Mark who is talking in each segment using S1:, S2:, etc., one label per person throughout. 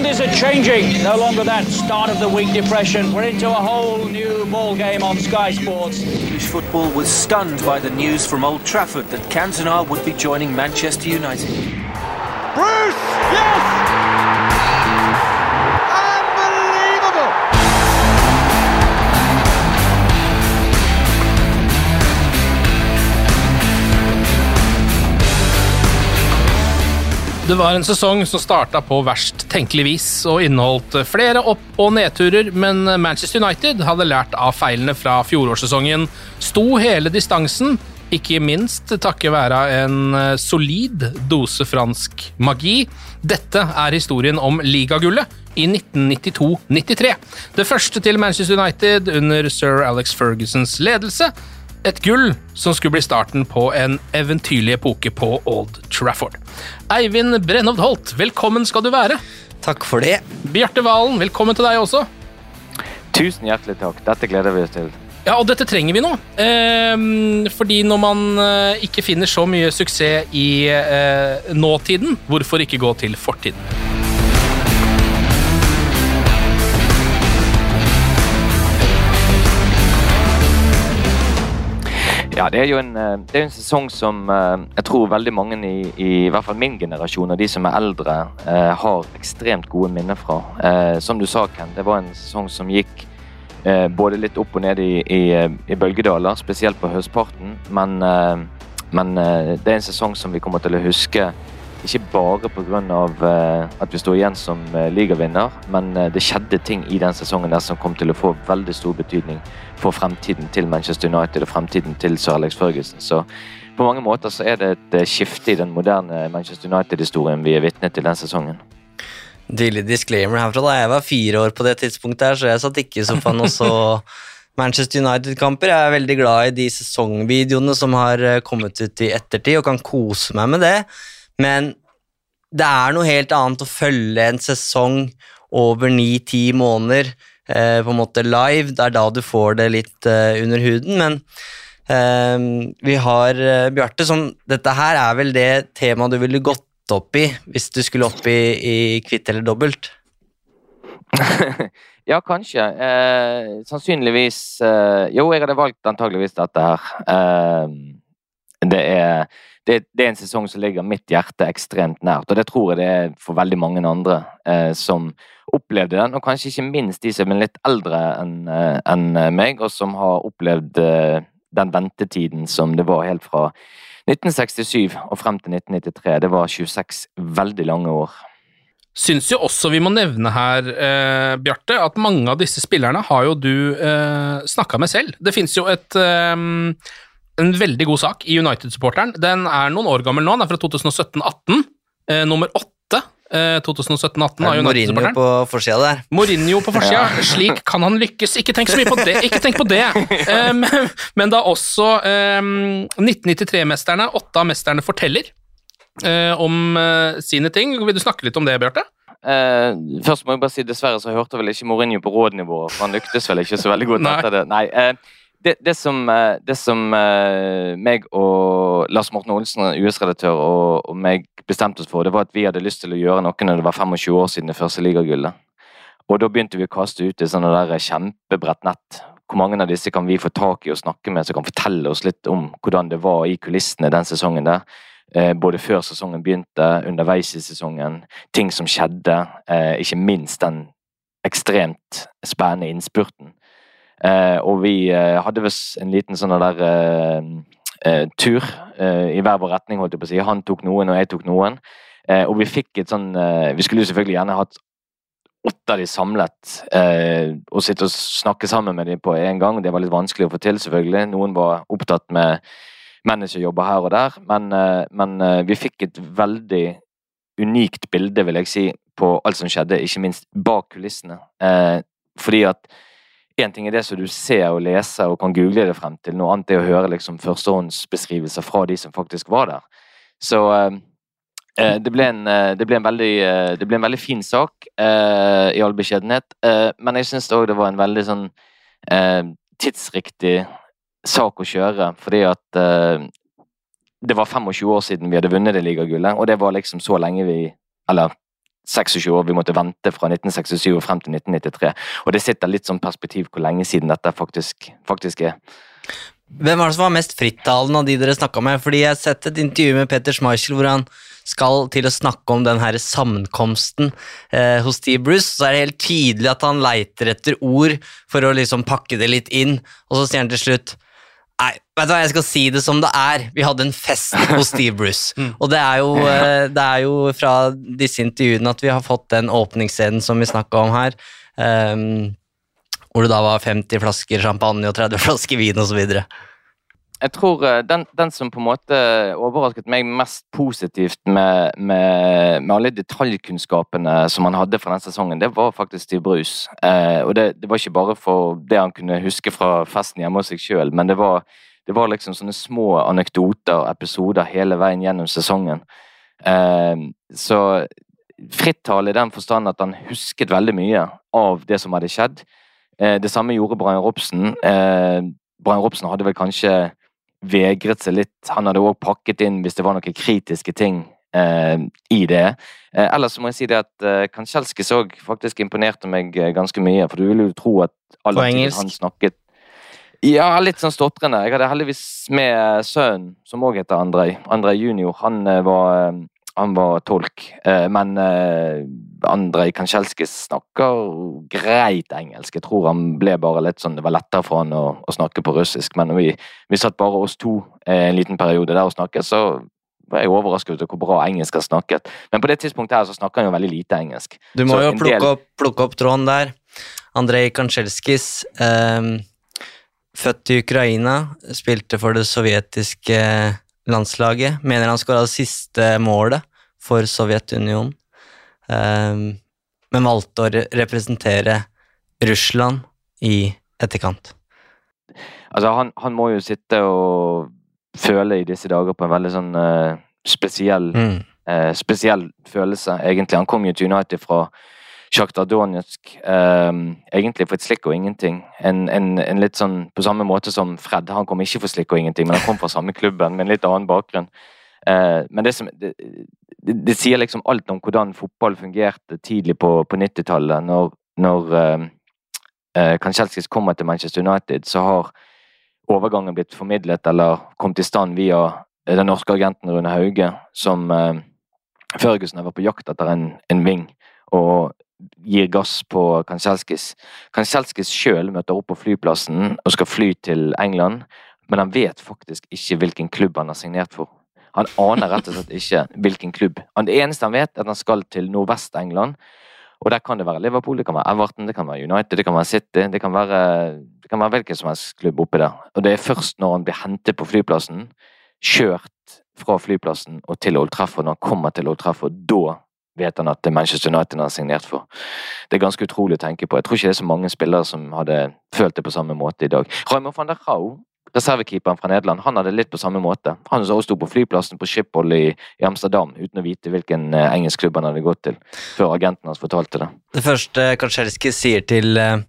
S1: Mondays are changing. No longer that start of the week depression. We're into a whole new ball game on Sky Sports.
S2: English football was stunned by the news from Old Trafford that Cantona would be joining Manchester United.
S1: Bruce! Yes!
S3: Det var en sesong som starta på verst tenkelig vis og inneholdt flere opp- og nedturer, men Manchester United hadde lært av feilene fra fjorårssesongen, sto hele distansen, ikke minst takket være en eh, solid dose fransk magi. Dette er historien om ligagullet i 1992-93. Det første til Manchester United under sir Alex Fergusons ledelse. Et gull som skulle bli starten på en eventyrlig epoke på Old Trafford. Eivind Brennhovd Holt, velkommen skal du være.
S4: Takk for det.
S3: Bjarte Valen, velkommen til deg også.
S5: Tusen hjertelig takk. Dette gleder vi oss til.
S3: Ja, og dette trenger vi nå. Ehm, fordi når man eh, ikke finner så mye suksess i eh, nåtiden, hvorfor ikke gå til fortiden?
S5: Ja, det er jo en, eh, er en sesong som eh, jeg tror veldig mange i, i, hvert fall min generasjon og de som er eldre, eh, har ekstremt gode minner fra. Som du sa, Ken, det var en sesong som gikk både litt opp og ned i, i, bølgedaler, spesielt på høstparten. Men, men det er en sesong som vi kommer til å huske ikke bare pga. Uh, at vi sto igjen som uh, ligavinner, men uh, det skjedde ting i den sesongen der som kom til å få veldig stor betydning for fremtiden til Manchester United og fremtiden til sir Alex Ferguson. Så på mange måter så er det et skifte i den moderne Manchester United-historien vi er vitne til den sesongen.
S4: Deilig disclaimer herfra. da Jeg var fire år på det tidspunktet, her, så jeg satt ikke i sofaen og så Manchester United-kamper. Jeg er veldig glad i de sesongvideoene som har eh, kommet ut i ettertid, og kan kose meg med det. Men det er noe helt annet å følge en sesong over ni-ti måneder eh, på en måte live. Det er da du får det litt eh, under huden. Men eh, vi har eh, Bjarte som Dette her er vel det temaet du ville gått opp i hvis du skulle opp i, i kvitt eller dobbelt?
S5: ja, kanskje. Eh, sannsynligvis eh, Jo, jeg hadde valgt antageligvis dette her. Eh, det, er, det, det er en sesong som ligger mitt hjerte ekstremt nært, og det tror jeg det er for veldig mange andre eh, som opplevde den, og kanskje ikke minst de som er litt eldre enn en meg, og som har opplevd eh, den ventetiden som det var helt fra 1967 og frem til 1993. Det var 26 veldig lange år.
S3: Syns jo også vi må nevne her, eh, Bjarte, at mange av disse spillerne har jo du eh, snakka med selv. Det fins jo et eh, en veldig god sak i United-supporteren. Den er noen år gammel nå, den er fra 2017-18. Eh, nummer åtte. Eh, 2017-18 av United-supporteren.
S4: Mourinho på forsida der.
S3: Mourinho på forsida. Slik kan han lykkes. Ikke tenk så mye på det. Ikke tenk på det. Eh, men, men da også eh, 1993-mesterne, åtte av mesterne, forteller eh, om eh, sine ting. Vil du snakke litt om det, Bjarte?
S5: Eh, først må jeg bare si Dessverre så hørte vel ikke Mourinho på rådnivå. for Han lyktes vel ikke så veldig godt etter det. Nei, eh, det, det som, eh, det som eh, meg og Lars Morten Olsen, US-redaktør, og, og meg bestemte oss for, det var at vi hadde lyst til å gjøre noe når det var 25 år siden det første ligagullet. Og da begynte vi å kaste ut et sånne der kjempebrett nett. Hvor mange av disse kan vi få tak i og snakke med, som kan fortelle oss litt om hvordan det var i kulissene den sesongen der? Eh, både før sesongen begynte, underveis i sesongen, ting som skjedde. Ikke minst den ekstremt spennende innspurten. Eh, og vi eh, hadde visst en liten sånn der eh, eh, tur eh, i hver vår retning, holdt jeg på å si. Han tok noen, og jeg tok noen. Eh, og vi fikk et sånn Vi skulle jo selvfølgelig gjerne hatt åtte av de samlet og sitte og snakke sammen med dem på en gang. Det var litt vanskelig å få til, selvfølgelig. Noen var opptatt med managerjobber her og der, men, men vi fikk et veldig unikt bilde, vil jeg si, på alt som skjedde, ikke minst bak kulissene. fordi at Én ting er det som du ser og leser og kan google det frem til, noe annet er å høre liksom førstehåndsbeskrivelser fra de som faktisk var der. Så eh, eh det, ble en, eh, det, ble veldig, eh, det ble en veldig fin sak, eh, i all beskjedenhet. Eh, men jeg syns òg det var en veldig sånn tidsriktig sak å kjøre, fordi at det var 25 år siden vi hadde vunnet det ligagullet, og det var liksom så lenge vi Eller 26 år. Vi måtte vente fra 1967 og frem til 1993. Og det sitter litt sånn perspektiv hvor lenge siden dette faktisk, faktisk er.
S4: Hvem var det som var mest frittalende av de dere snakka med? Fordi Jeg har sett et intervju med Peter Schmeichel hvor han skal til å snakke om den her sammenkomsten eh, hos Steve Bruce. Så er det helt tydelig at han leiter etter ord for å liksom pakke det litt inn, og så sier han til slutt Nei, vet du hva, jeg skal si det som det er. Vi hadde en fest hos Steve Bruce. Mm. Og det er, jo, eh, det er, jo, fra disse intervjuene at vi har fått den åpningsscenen som vi snakka om her. Um, hvor det da var 50 flasker champagne og 30 flasker vin osv.
S5: Jeg tror eh, den, den, som på en måte overrasket meg mest positivt med, med, med alle detaljkunnskapene som han hadde fra den sesongen, det var faktisk Steve Bruce. Eh, og det, det, var ikke bare for det han kunne huske fra festen hjemme hos seg sjøl, men det var, det var, liksom sånne små anekdoter og episoder hele veien gjennom sesongen. Eh, så frittal i den forstand at han husket veldig mye av det som hadde skjedd. Eh, det samme gjorde Brian Robson. Eh, Brian Robson hadde vel kanskje vegret seg litt. Han hadde òg pakket inn hvis det var noen kritiske ting eh, i det. Eh, ellers må jeg si det at eh, Kanchelskis òg faktisk imponerte meg eh, ganske mye. For du ville jo tro at
S4: alle han
S5: snakket Ja, litt sånn stotrende. Jeg hadde heldigvis med sønnen, som òg heter Andrej. Andrej junior. Han eh, var han var tolk, eh, men eh, Andrej Kansjelskis snakker greit engelsk. Jeg tror han ble bare litt sånn Det var lettere for han å, å snakke på russisk, men vi, vi satt bare oss to eh, en liten periode der og snakket, så var jeg overrasket over hvor bra engelsk han snakket. Men på det tidspunktet her så snakker han jo veldig lite engelsk.
S4: Du må så jo plukke, del... opp, plukke opp tråden der. Andrej Kansjelskis, eh, født i Ukraina, spilte for det sovjetiske landslaget. Mener han skåra det siste målet for Sovjetunionen, um, men valgte å representere Russland i etterkant.
S5: Altså, han, han, må jo sitte og føle i disse dager på en veldig sånn uh, spesiell, mm. uh, spesiell følelse, egentlig. Han kom jo til United fra Sjaktar Donetsk, um, egentlig for et slikk og ingenting. En, en, en, litt sånn på samme måte som Fred. Han kom ikke for slikk og ingenting, men han kom fra samme klubben med en litt annen bakgrunn. Uh, men det, som, det, det, sier liksom alt om hvordan fotball fungerte tidlig på, på 90-tallet. Når, når eh, uh, Kanchelskis kommer til Manchester United, så har overgangen blitt formidlet eller kommet i stand via den norske agenten Rune Hauge, som eh, Førgussen har vært på jakt etter en, en ving. Og gir gass på Kanselskis. Kanselskis sjøl møter opp på flyplassen og skal fly til England, men han vet faktisk ikke hvilken klubb han har signert for. Han aner rett og slett ikke hvilken klubb. Det eneste han vet, er at han skal til Nordvest-England. Og der kan det være Liverpool, det kan være Everton, det kan være United, det kan være City. Det kan være, det kan være hvilken som helst klubb oppi der. Og det er først når han blir hentet på flyplassen, kjørt fra flyplassen og til Old Trafford, når han kommer til Old Trafford, da vet han at det er Manchester United han har signert for. Det er ganske utrolig å tenke på. Jeg tror ikke det er så mange spillere som hadde følt det på samme måte i dag. Raymond van der Rau, reservekeeperen fra Nederland, han hadde litt på samme måte. Han også sto på flyplassen på Schiphol i, i, Amsterdam uten å vite hvilken uh, engelsk klubb han hadde gått til, før agenten hans fortalte det.
S4: Det første Kaczerski sier til uh,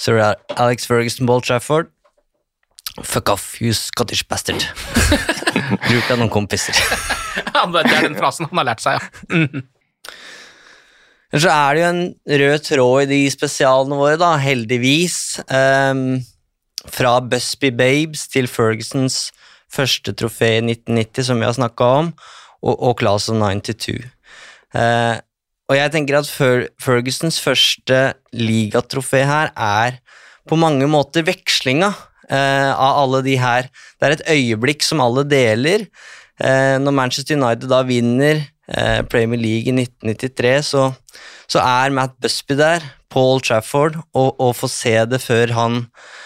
S4: sir Alex Ferguson Bolt Trafford Fuck off, you Scottish bastard. Bruk av noen kompiser.
S3: det er den frasen han har lært seg, ja. Men
S4: Så er det jo en rød tråd i de spesialene våre, da, heldigvis. Um, fra Busby Babes til Fergusons første trofé i 1990, som vi har snakka om, og, og Class of 92. Uh, og jeg tenker at Fergusons første ligatrofé her er på mange måter vekslinga eh, av alle de her. Det er et øyeblikk som alle deler. Eh, når Manchester United da vinner eh, Premier League i 1993, så, så, er Matt Busby der, Paul Trafford, og, og får se det før han eh,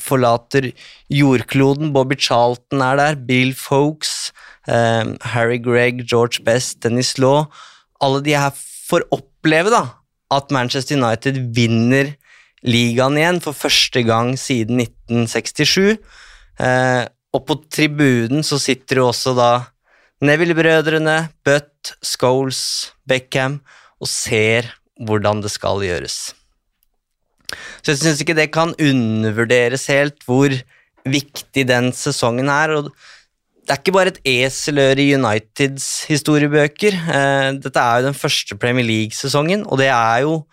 S4: forlater jordkloden. Bobby Charlton er der, Bill Folks, eh, Harry Gregg, George Best, Dennis Law. Alle de her får oppleve da, at Manchester United vinner ligaen igjen for første gang siden 1967. Eh, og på tribunen så sitter jo også da Neville-brødrene, Butt, Scholes, Beckham og ser hvordan det skal gjøres. Så jeg syns ikke det kan undervurderes helt hvor viktig den sesongen er. og det er ikke bare et eseløre i Uniteds historiebøker. Eh, dette er jo den første Premier League-sesongen, og det er jo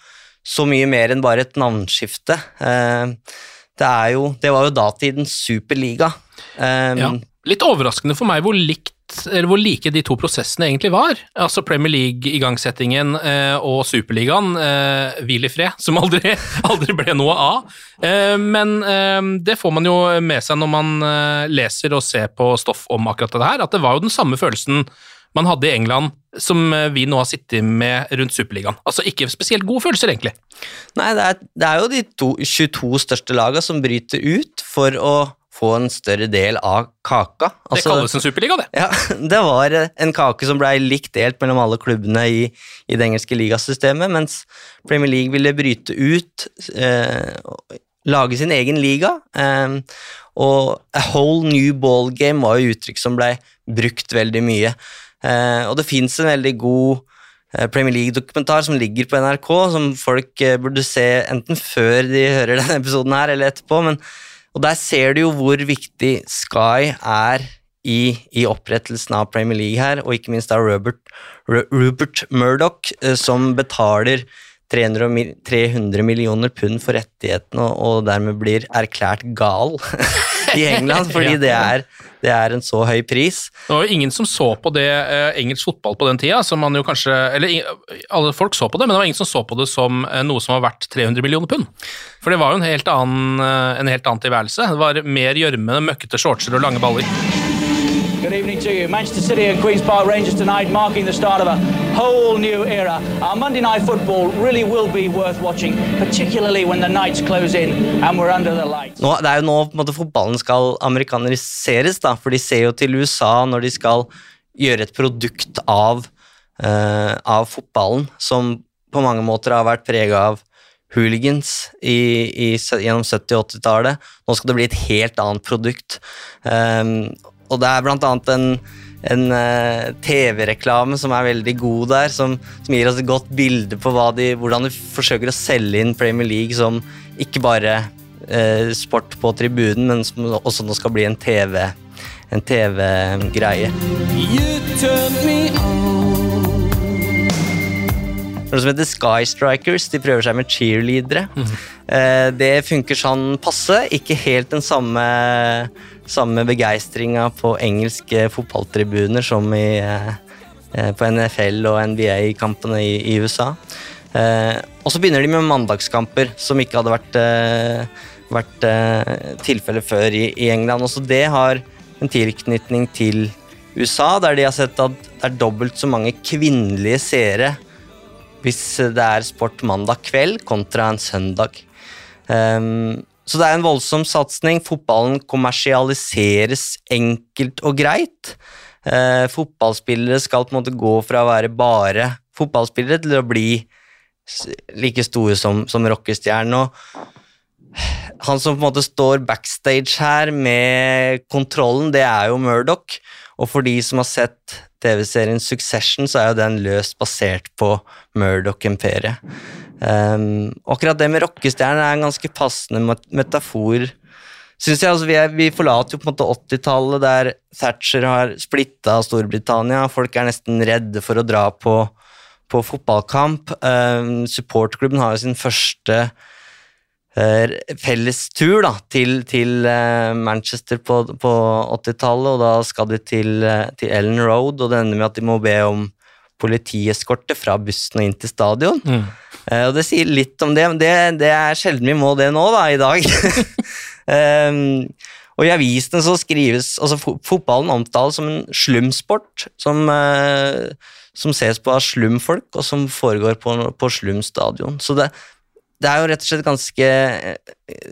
S4: så mye mer enn bare et navnskifte Det det, jo, det var jo datidens superliga.
S3: Um, ja. Litt overraskende for meg hvor likt eller hvor like de to prosessene egentlig var. Altså Premier League-igangsettingen eh, og Superligaen eh, hvil i fred, som aldri, aldri ble noe av. Eh, men eh, det får man jo med seg når man eh, leser og ser på stoff om akkurat det her, at det var jo den samme følelsen man hadde i England som eh, vi nå har sittet med rundt Superligaen. Altså ikke spesielt gode følelser, egentlig.
S4: Nei, det er, det er jo de to, 22 største lagene som bryter ut for å få en større del av kaka.
S3: Altså, det kalles en superliga, det.
S4: Ja, Det var en kake som blei likt delt mellom alle klubbene i, i, det engelske ligasystemet, mens Premier League ville bryte ut, eh, lage sin egen liga. Eh, og a whole new ball game var jo uttrykk som blei brukt veldig mye. Eh, og det fins en veldig god eh, Premier League-dokumentar som ligger på NRK, som folk eh, burde se enten før de hører denne episoden her, eller etterpå. men og der ser du jo hvor viktig Sky er i, i, opprettelsen av Premier League her, og ikke minst av Robert, Rupert Murdoch, eh, som betaler 300, 300 millioner pund for rettighetene og, og dermed blir erklært gal i England, fordi det er, det er, en så høy pris.
S3: Det var jo ingen som så på det eh, engelsk fotball på den tida, som man jo kanskje Eller alle folk så på det, men det var ingen som så på det som eh, noe som var verdt 300 millioner pund. For det var jo en helt annen, eh, en helt annen tilværelse. Det var mer gjørme, møkkete shortser og lange baller.
S1: Good evening to you. Manchester City and Queen's Park Rangers tonight, marking the start of a whole new era. Our Monday night football really will be worth watching, particularly when the nights close in and we're under the lights.
S4: Nå, det er jo nå på en måte fotballen skal amerikaniseres, da, for de ser jo til USA når de skal gjøre et produkt av, uh, av fotballen, som på mange måter har vært prega av hooligans i, i, gjennom 70- og 80-tallet. Nå skal det bli et helt annet produkt. Um, og det er blant annet en, en uh, TV-reklame som er veldig god der, som, som, gir oss et godt bilde på de, hvordan de forsøker å selge inn Premier League som ikke bare eh, sport på tribunen, men som også nå skal bli en TV en TV-greie. Noe som heter Sky Strikers. De prøver seg med cheerleadere. Mm. Det funker sånn passe. Ikke helt den samme samme begeistringa på engelske fotballtribuner som i, eh, på NFL og NBA-kampene i, i, USA. Eh, og så begynner de med mandagskamper, som ikke hadde vært, eh, vært eh, tilfellet før i, i, England. Også det har en tilknytning til USA, der de har sett at det er dobbelt så mange kvinnelige seere hvis det er sport mandag kveld kontra en søndag. Um, så det er en voldsom satsing. Fotballen kommersialiseres enkelt og greit. Eh, fotballspillere skal på en måte gå fra å være bare fotballspillere til å bli like store som, som rockestjerne. Han som på en måte står backstage her med kontrollen, det er jo Murdoch. Og for de som har sett TV-serien Succession, så er jo den løst basert på Murdoch-imperiet. Um, akkurat det med rockestjerner er en ganske passende metafor. Synes jeg, altså, vi, er, vi forlater jo på en måte 80-tallet, der Thatcher har splitta Storbritannia. Folk er nesten redde for å dra på, på fotballkamp. Um, supportklubben har jo sin første uh, fellestur da, til, til uh, Manchester på, på 80-tallet, og da skal de til, uh, til Ellen Road, og det ender med at de må be om politieskorte fra bussen og inn til stadion.
S3: Mm.
S4: Eh, og det sier litt om det, men det, det er sjelden vi må det nå, da, i dag. um, og i avisene så skrives altså Fotballen omtales som en slumsport, som, uh, som ses på av slumfolk, og som foregår på, på slumstadion. Så det, det er jo rett og slett ganske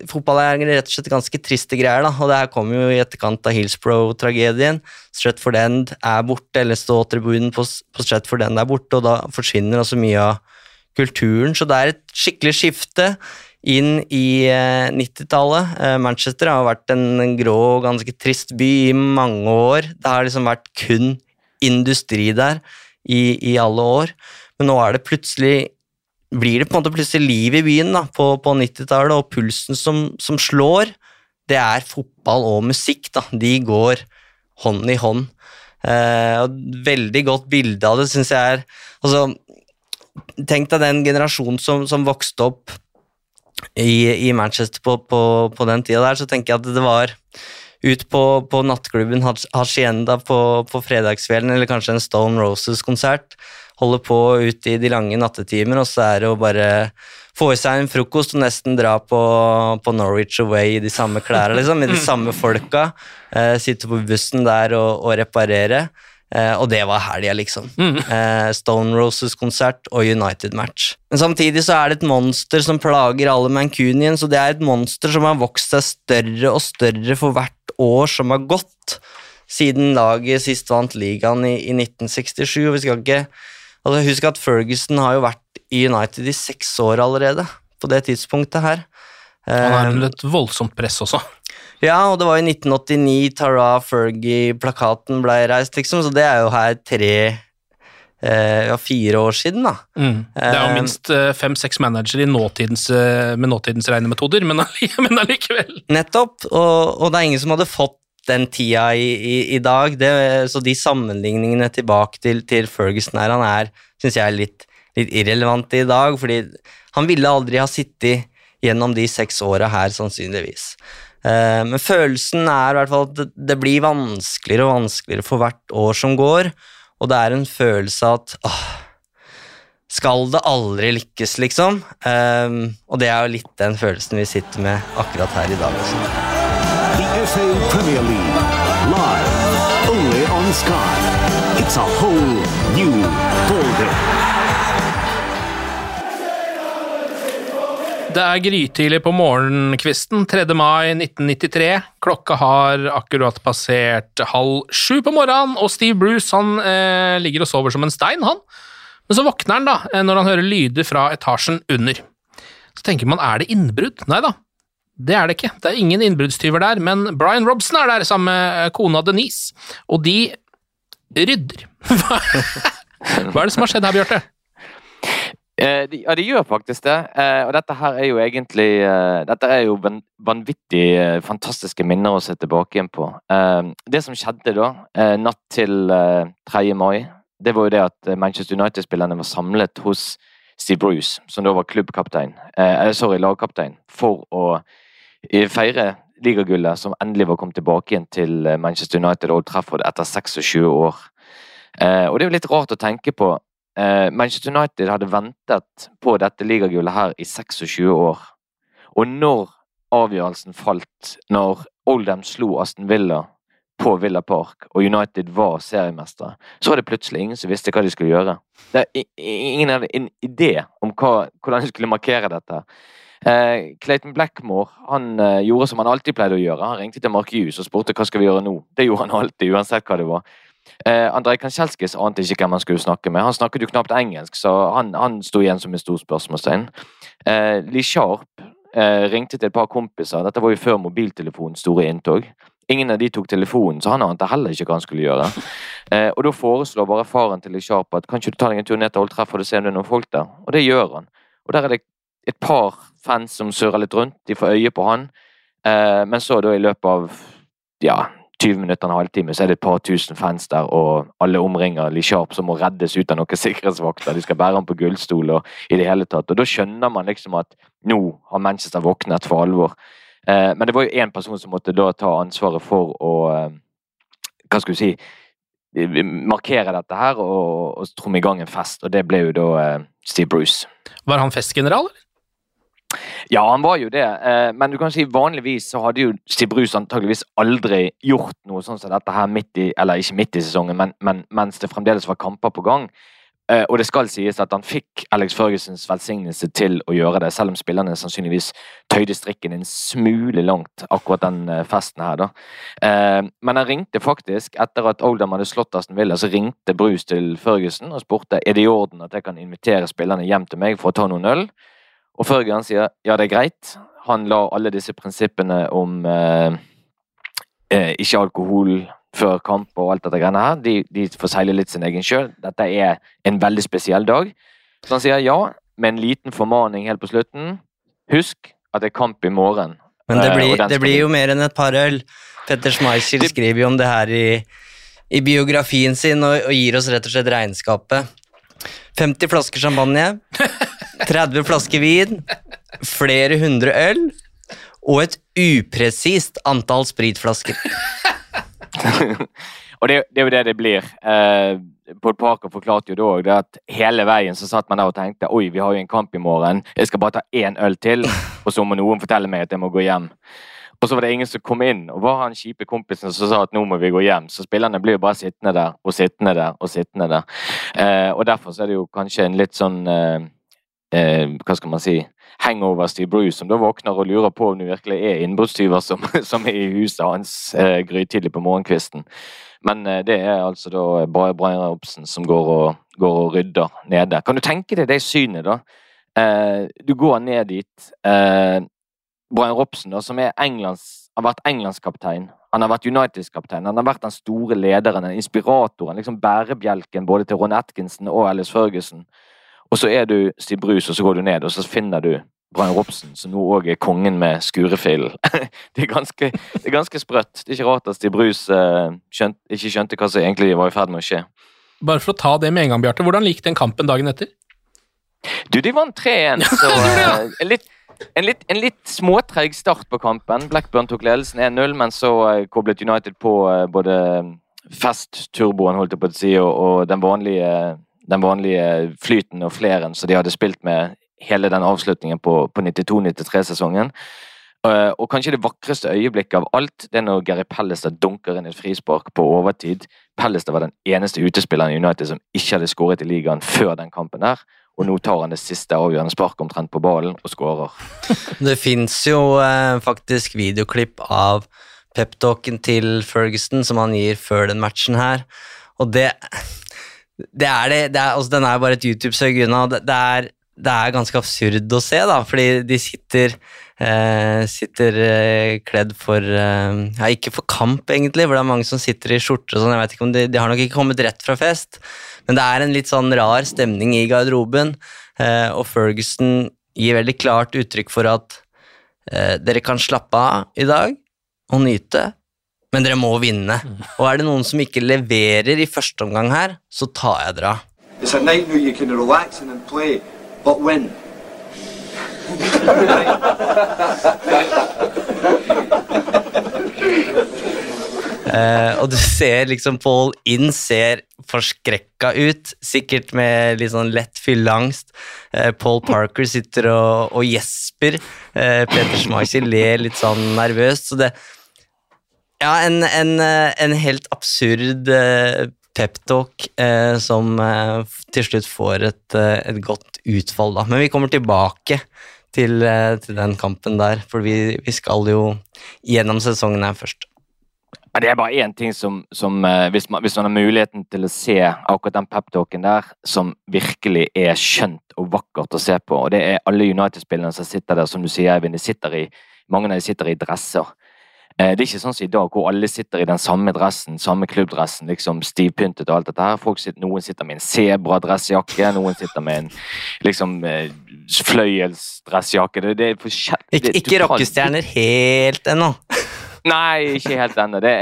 S4: Fotball er rett og slett ganske triste greier, da, og det her kommer jo i etterkant av Hillsborough-tragedien. Stretford End er borte, eller ståtribunen på, på Stretford End er borte, og da forsvinner også mye av kulturen, så det er et skikkelig skifte inn i 90-tallet. Eh, Manchester har vært en grå ganske trist by i mange år. Det har liksom vært kun industri der i, i alle år, men nå er det plutselig blir det på en måte plutselig liv i byen da, på, på 90-tallet, og pulsen som, som, slår, det er fotball og musikk. Da. De går hånd i hånd. Eh, og veldig godt bilde av det syns jeg er altså, Tenk deg den generasjonen som, som vokste opp i, i Manchester på, på, på, den tida der, så tenker jeg at det var ut på, på nattklubben Hacienda på, på fredagskvelden, eller kanskje en Stone Roses-konsert. Holde på ut i de lange nattetimer, og så er det å bare få i seg en frokost og nesten dra på, på Norwich Away i de samme klærne, liksom, med de samme folka. Eh, sitte på bussen der og, og reparere. Eh, og det var helga, liksom. Mm. Eh, Stone Roses-konsert og United-match. Men samtidig så er det et monster som plager alle Mancunians, og det er et monster som har vokst seg større og større for hvert år som har gått siden laget sist vant ligaen i, i 1967. og vi skal ikke altså Husk at Ferguson har jo vært i United i seks år allerede, på det tidspunktet her.
S3: Han er under et voldsomt press også.
S4: Ja, og det var i 1989 Tara Fergie-plakaten ble reist, liksom, så det er jo her tre eh, ja, fire år siden, da.
S3: Mm. Det er jo eh, minst eh, fem-seks managere nåtidens, med nåtidens regnemetoder, men, men allikevel.
S4: Nettopp, og, og, det er ingen som hadde fått den tida i, i, i dag, det, så de sammenligningene tilbake til, til Ferguson her, han er, syns jeg, er litt, litt irrelevant i dag, fordi han ville aldri ha sittet gjennom de seks åra her, sannsynligvis. Eh, men følelsen er i hvert fall at det blir vanskeligere og vanskeligere for hvert år som går, og det er en følelse av at åh, skal det aldri lykkes, liksom? Um, og det er jo litt den følelsen vi sitter med akkurat her i dag også. The FA Premier League, live, only on Sky. It's a whole new ballgame.
S3: Det er grytidlig på morgenkvisten 3. mai 1993. Klokka har akkurat passert halv sju på morgenen, og Steve Bruce han eh, ligger og sover som en stein, han. Men så våkner han da, eh, når han hører lyder fra etasjen under. Så tenker man, er det innbrudd? Nei da, det er det ikke. Det er ingen innbruddstyver der, men Brian Robson er der sammen med eh, kona Denise, og de rydder. Hva er det som har skjedd her, Bjarte?
S5: Eh, de, ja, de gjør faktisk det. Eh, og dette her er jo egentlig eh, Dette er jo vanvittig fantastiske minner å se tilbake igjen på. Det som skjedde da, natt til 3. mai, det var jo det at Manchester United-spillerne var samlet hos Steve Bruce, som da var klubbkaptein, sorry, lagkaptein, for å feire ligagullet som endelig var kommet tilbake igjen til Manchester United og Trafford etter 26 år. og det er jo litt rart å tenke på Manchester United hadde ventet på dette ligagullet her i 26 år. Og når avgjørelsen falt, når Oldham slo Aston Villa på Villa Park, og United var seriemestere, så var det plutselig ingen som visste hva de skulle gjøre. Ingen hadde en idé om hva, hvordan de skulle markere dette. Eh, Clayton Blackmore han eh, gjorde som han alltid pleide å gjøre. Han ringte til Mark Hughes og spurte hva skal vi gjøre nå. Det gjorde han alltid, uansett hva det var. Eh, Andrej Kanskjelskis ante ikke hvem han skulle snakke med. Han snakket jo knapt engelsk, så han, han sto igjen som et stort spørsmålstegn. Eh, Lee Sharp eh, ringte til et par kompiser. Dette var jo før mobiltelefonens store inntog. Ingen av de tok telefonen, så han ante heller ikke hva han skulle gjøre. Eh, og Da foreslår bare faren til Lee Sharp at kan ikke du ta deg en tur ned til Old Trafford og se om det er noen folk der. Og det gjør han. Og Der er det et par fans som surrer litt rundt. De får øye på han. Eh, men så da i løpet av ja, 20 minutter, en halvtime, så er det et par tusen fans der, og alle omringer Lee Sharp som må reddes ut av noen sikkerhetsvakter. De skal bære ham på gullstol og i det hele tatt. Og da skjønner man liksom at nå har Manchester våknet for alvor. Eh, men det var jo én person som måtte da ta ansvaret for å eh, Hva skal du si markere dette her og, og tromme i gang en fest, og det ble jo da eh, Steve Bruce.
S3: Var han festgeneral, eller?
S5: Ja, han var jo det, eh, men du kan si vanligvis så hadde jo Steve antageligvis aldri gjort noe sånn som dette her midt i, eller ikke midt i sesongen, men, men mens det fremdeles var kamper på gang. Eh, og det skal sies at han fikk Alex Førgesens velsignelse til å gjøre det, selv om spillerne sannsynligvis tøyde strikken en smule langt, akkurat den eh, festen her, da. Men han ringte faktisk, etter at Oldham hadde slått Aston Villa, så ringte Bruce til Førgesen og spurte er det i orden at jeg kan invitere spillerne hjem til meg for å ta noen øl. Og Ferguson sier ja, det er greit. Han la alle disse prinsippene om eh, ikke alkohol før kamp og alt dette greiene her. De, de får seile litt sin egen sjø. Dette er en veldig spesiell dag. Så han sier ja, med en liten formaning helt på slutten. Husk at det er kamp i morgen.
S4: Men det blir, det blir jo mer enn et par øl. Petter Schmeichel skriver jo om det her i, i biografien sin og, og, gir oss rett og slett regnskapet. 50 flasker champagne, 30 flasker vin, flere hundre øl og et upresist antall spritflasker.
S5: og det, det, er jo det det blir. Eh, Paul Parker forklarte jo da òg at hele veien så satt man der og tenkte oi, vi har jo en kamp i morgen, jeg skal bare ta én øl til, og så må noen fortelle meg at jeg må gå hjem. Og så var det ingen som kom inn, og var han kjipe kompisen som sa at nå må vi gå hjem. Så spillerne blir jo bare sittende der og sittende der og sittende der. Eh, og derfor så er det jo kanskje en litt sånn eh, eh, Hva skal man si hangover Steve Bruce, som da våkner og lurer på om det virkelig er innbruddstyver som, som, er i huset hans eh, grytidlig på morgenkvisten. Men eh, det er altså da bare Brian Robson som går og, går og, rydder nede. Kan du tenke deg det synet, da? Eh, du går ned dit. Eh, Brian Robson, da, som Englands, har vært englandskaptein. Han har vært Uniteds kaptein. Han har vært den store lederen, inspiratoren, liksom bærebjelken både til Ron Atkinson og Alice Ferguson. Og så er du Steve Brus, og så går du ned, og så finner du Brian Robson, som nå òg er kongen med skurefillen. det, er ganske, det er ganske sprøtt. Det er ikke rart at Steve Brus eh, skjønt, ikke skjønte hva som egentlig var i ferd med å skje.
S3: Bare for å ta det med en gang, Bjarte. Hvordan gikk den kampen dagen etter?
S5: Du, de vant 3-1, så eh, en litt, en litt, en litt småtreg start på kampen. Blackburn tok ledelsen 1-0, men så uh, koblet United på både festturboen holdt jeg på å si, og, og den vanlige den vanlige flyten og fleren som de hadde spilt med hele den avslutningen på, på 92-93-sesongen. Uh, og kanskje det vakreste øyeblikket av alt, det er når Gary Pellester dunker inn et frispark på overtid. Pellester var den eneste utespilleren i United som ikke hadde skåret i ligaen før den kampen der. Og nå tar han det siste avgjørende sparket omtrent på ballen og skårer.
S4: det fins jo eh, faktisk videoklipp av peptalken til Ferguson som han gir før den matchen her. Og det det er det, det er, altså, Den er bare et YouTube-søk unna. Det, det, er, det, er, ganske absurd å se, da, fordi de sitter, eh, sitter eh, kledd for eh, Ja, ikke for kamp, egentlig, for det er mange som sitter i skjorter og sånn. Jeg vet ikke om de, de, har nok ikke kommet rett fra fest, men det er en litt sånn rar stemning i garderoben, eh, og Ferguson gir veldig klart uttrykk for at eh, dere kan slappe av i dag og nyte, men dere må vinne. Og er det noen som ikke leverer i første omgang her, så tar jeg dere av. Uh, og du ser liksom Paul Inn ser forskrekka ut, sikkert med litt sånn lett fylleangst. Uh, Paul Parker sitter og, og gjesper. Uh, Peter Schmeichel ler litt sånn nervøst. Så det, ja, en, en, eh, en helt absurd uh, peptalk eh, som uh, til slutt får et, et, godt utfall, da. Men vi kommer tilbake til, til den kampen der, for vi, vi, skal jo gjennom sesongen her først.
S5: Det er bare én ting som, som hvis, man, hvis, man, har muligheten til å se akkurat den peptalken der, som virkelig er skjønt og vakkert å se på, og det er alle United-spillerne som sitter der, som du sier, Eivind, de sitter i, mange av dem sitter i dresser. Eh, det er ikke sånn som i dag, hvor alle sitter i den samme dressen, samme klubbdressen, liksom stivpyntet og alt dette her. Sitter, noen sitter med en sebradressjakke, noen sitter med en liksom eh, fløyelsdressjakke. Det, det er forskjellig
S4: Ikke, ikke rockestjerner helt ennå.
S5: Nei, ikke helt ennå. Det,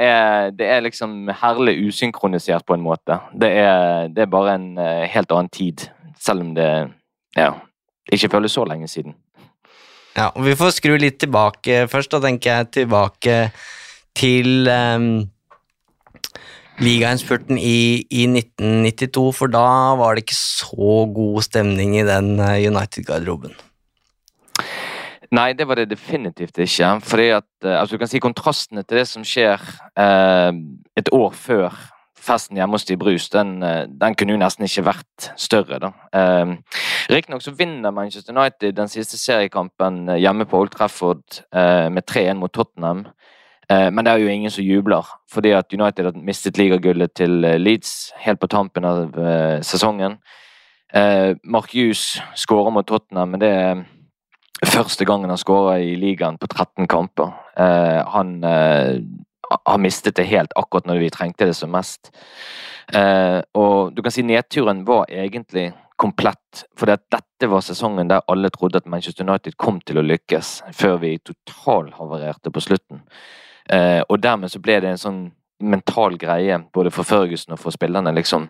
S5: det, er liksom herlig usynkronisert på en måte. Det er, det er bare en uh, helt annen tid, selv om det ja, ikke føles så lenge siden.
S4: Ja, og Vi får skru litt tilbake først. Da tenker jeg tilbake til um, ligainnspurten i, i 1992, for da var det ikke så god stemning i den eh, United-garderoben.
S5: Nei, det var det definitivt ikke. Fordi at, eh, altså Du kan si kontrastene til det som skjer eh, et år før festen hjemme hos de Brus, den, eh, den, kunne jo nesten ikke vært større. da. Eh, Riktignok så vinner Manchester United den siste seriekampen eh, hjemme på Old Trafford eh, med 3-1 mot Tottenham. Eh, men det er jo ingen som jubler, fordi at United har mistet ligagullet til Leeds helt på tampen av sesongen. Mark Hughes skårer mot Tottenham, men det er første gangen han skårer i ligaen på 13 kamper. Han har mistet det helt akkurat når vi trengte det som mest. Eh, og du kan si nedturen var egentlig komplett, for dette var sesongen der alle trodde at Manchester United kom til å lykkes, før vi totalhavarerte på slutten. Eh, og dermed så ble det en sånn mental greie, både for Ferguson og for spillerne, liksom.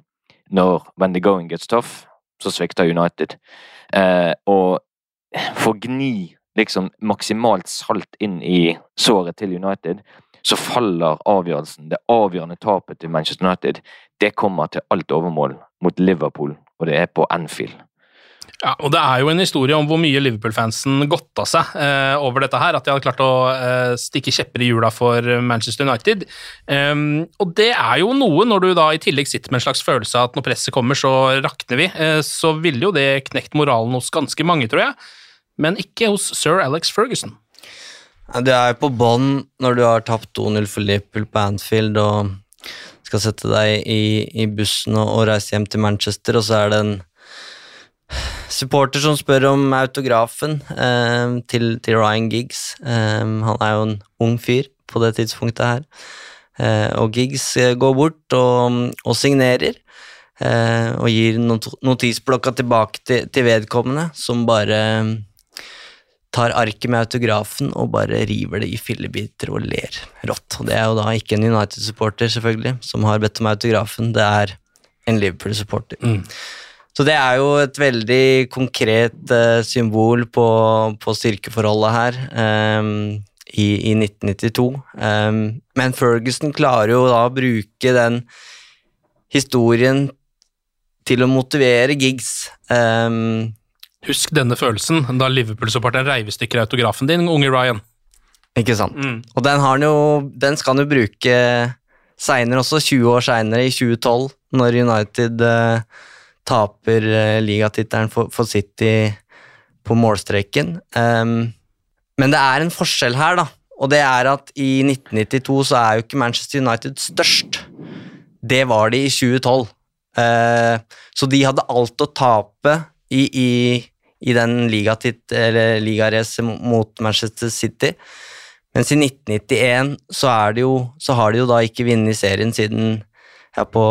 S5: Når when the going gets tough, så svikter United. Eh, og å gni liksom maksimalt salt inn i såret til United, så faller avgjørelsen. Det avgjørende tapet til Manchester United det kommer til alt overmål mot Liverpool, og det er på Anfield.
S3: Ja, og Det er jo en historie om hvor mye Liverpool-fansen godta seg eh, over dette her. At de hadde klart å eh, stikke kjepper i hjula for Manchester United. Um, og det er jo noe, når du da i tillegg sitter med en slags følelse av at når presset kommer, så rakner vi. Eh, så ville jo det knekt moralen hos ganske mange, tror jeg. Men ikke hos sir Alex Ferguson.
S4: Du er på bånn når du har tapt 2-0 for Liverpool på Anfield og skal sette deg i, i bussen og, og, reise hjem til Manchester, og så er det en supporter som spør om autografen eh, til, til, Ryan Giggs. Eh, han er jo en ung fyr på det tidspunktet her. Eh, og Giggs eh, går bort og, og signerer. Eh, og gir not notisblokka tilbake til, til vedkommende, som bare tar arket med autografen og bare river det i fillebiter og ler rått. Og Det er jo da ikke en United-supporter selvfølgelig som har bedt om autografen, det er en Liverpool-supporter. Mm. Så det er jo et veldig konkret uh, symbol på, på, styrkeforholdet her um, i, i, 1992. Um, men Ferguson klarer jo da å bruke den historien til å motivere Giggs. Um,
S3: Husk denne følelsen da Liverpool-supporteren reiv i stykker autografen din, unge Ryan.
S4: Ikke sant. Mm. Og den, har jo, den skal han jo bruke seinere også, 20 år seinere, i 2012, når United eh, taper eh, ligatittelen for, for, City på målstreken. Um, men det er en forskjell her, da. Og det er at i 1992 så er jo ikke Manchester United størst. Det var de i 2012. Uh, eh, så de hadde alt å tape i, i, i den ligaracet mot Manchester City. Mens i 1991 så, jo, så har de jo da ikke vunnet serien siden ja, på,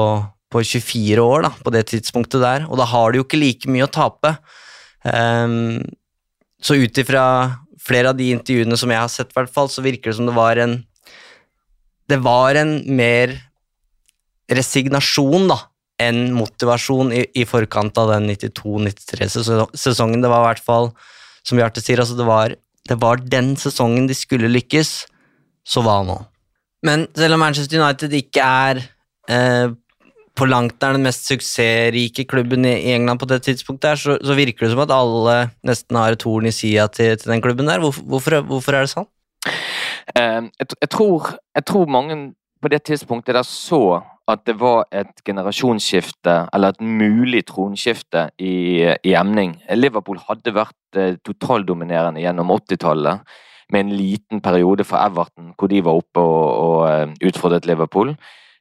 S4: på, 24 år, da, på det tidspunktet der. Og da har de jo ikke like mye å tape. Um, så ut ifra flere av de intervjuene som jeg har sett, hvert fall, så virker det som det var en Det var en mer resignasjon, da, en motivasjon i, i forkant av den 92-93-sesongen. Det var i hvert fall, som Bjarte sier, altså det var, det var den sesongen de skulle lykkes, så var nå. Men selv om Manchester United ikke er eh, på langt nær den mest suksessrike klubben i, i England på det tidspunktet, her, så, så, virker det som at alle nesten har et horn i sida til, til, den klubben der. Hvorfor, hvorfor, hvorfor er det sånn?
S5: Eh, jeg, jeg, tror, jeg, tror, mange på det tidspunktet der så at det var et generasjonsskifte, eller et mulig tronskifte, i, i emning. Liverpool hadde vært eh, totaldominerende gjennom 80-tallet, med en liten periode for Everton hvor de var oppe og, og uh, utfordret Liverpool.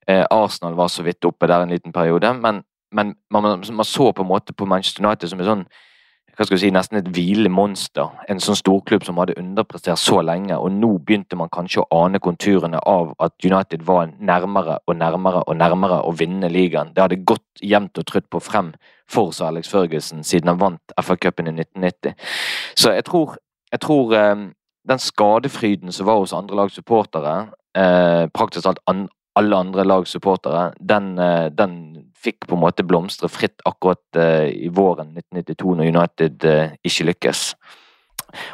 S5: Eh, Arsenal var så vidt oppe der en liten periode, men, men man, man, så på en måte på Manchester United som en sånn hva skal vi si, nesten et hvilende monster. En sånn storklubb som hadde underprestert så lenge, og nå begynte man kanskje å ane konturene av at United var nærmere og nærmere og nærmere å vinne ligaen. Det hadde gått jevnt og trutt på frem for Sir Alex Ferguson siden han vant FA-cupen i 1990. Så jeg tror, jeg tror eh, den skadefryden som var hos andre lags supportere, eh, praktisk talt alle andre lags supportere, den, eh, den fikk på en måte blomstre fritt akkurat uh, i våren 1992, når United uh, ikke lykkes.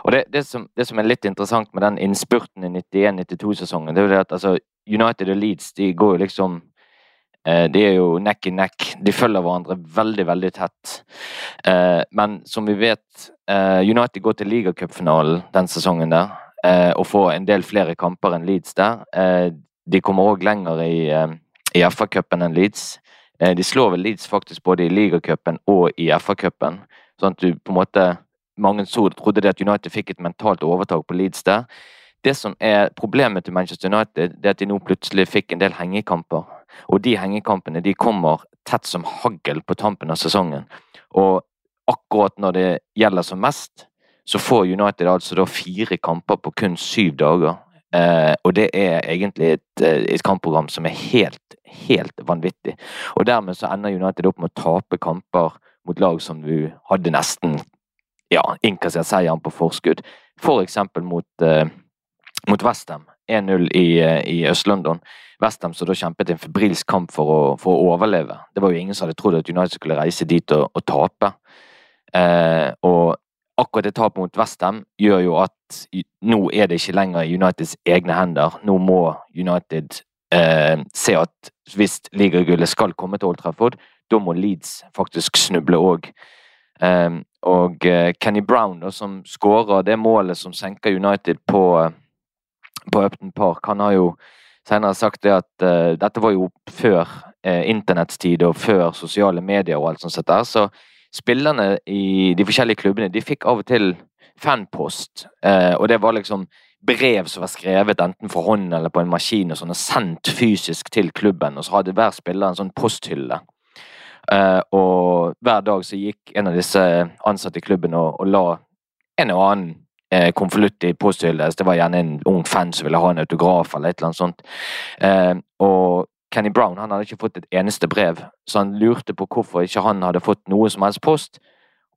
S5: Og det, det, som, det, som, er litt interessant med den innspurten i 91-92-sesongen, det er jo det at altså, United og Leeds de går jo liksom Eh, de er jo neck i neck. De følger hverandre veldig, veldig tett. Eh, men som vi vet, eh, United går til ligacupfinalen den sesongen der og får en del flere kamper enn Leeds der. De kommer òg lenger i, i FA-cupen enn Leeds. De slår vel Leeds faktisk både i ligacupen og i FA-cupen. Sånn at du på en måte Mange så, trodde det at United fikk et mentalt overtak på Leeds der. Det som er problemet til Manchester United, det er at de nå plutselig fikk en del hengekamper. Og de hengekampene de kommer tett som hagl på tampen av sesongen. Og akkurat når det gjelder som mest, så får United altså da fire kamper på kun syv dager. Eh, og det er egentlig et, eh, et, kampprogram som er helt, helt vanvittig. Og dermed så ender United opp med å tape kamper mot lag som du hadde nesten ja, innkassert seieren på forskudd. For eksempel mot eh, mot Westham. 1-0 i, eh, i Øst-London. Westham som da kjempet en febrilsk kamp for å, for å, overleve. Det var jo ingen som hadde trodd at United skulle reise dit og, og tape. Eh, og akkurat det tapet mot Westham gjør jo at nå er det ikke lenger Uniteds egne hender. Nå må United eh, se at hvis ligagullet skal komme til Old Trafford, da må Leeds faktisk snuble òg. Eh, og eh, Kenny Brown, da, som skårer det målet som senker United på på Upton Park. Han har jo senere sagt det at eh, dette var jo før eh, internettstid og før sosiale medier og alt sånt der, så spillerne i de forskjellige klubbene de fikk av og til fanpost, uh, og det var liksom brev som var skrevet enten for hånd eller på en maskin og sånn, og sendt fysisk til klubben, og så hadde hver spiller en sånn posthylle. Uh, og hver dag så gikk en av disse ansatte i klubben og, og la en og annen uh, konvolutt i posthylla. Det var gjerne en ung fan som ville ha en autograf eller et eller annet sånt. Uh, og Kenny Brown han hadde ikke fått et eneste brev, så han lurte på hvorfor ikke han hadde fått noe som helst post.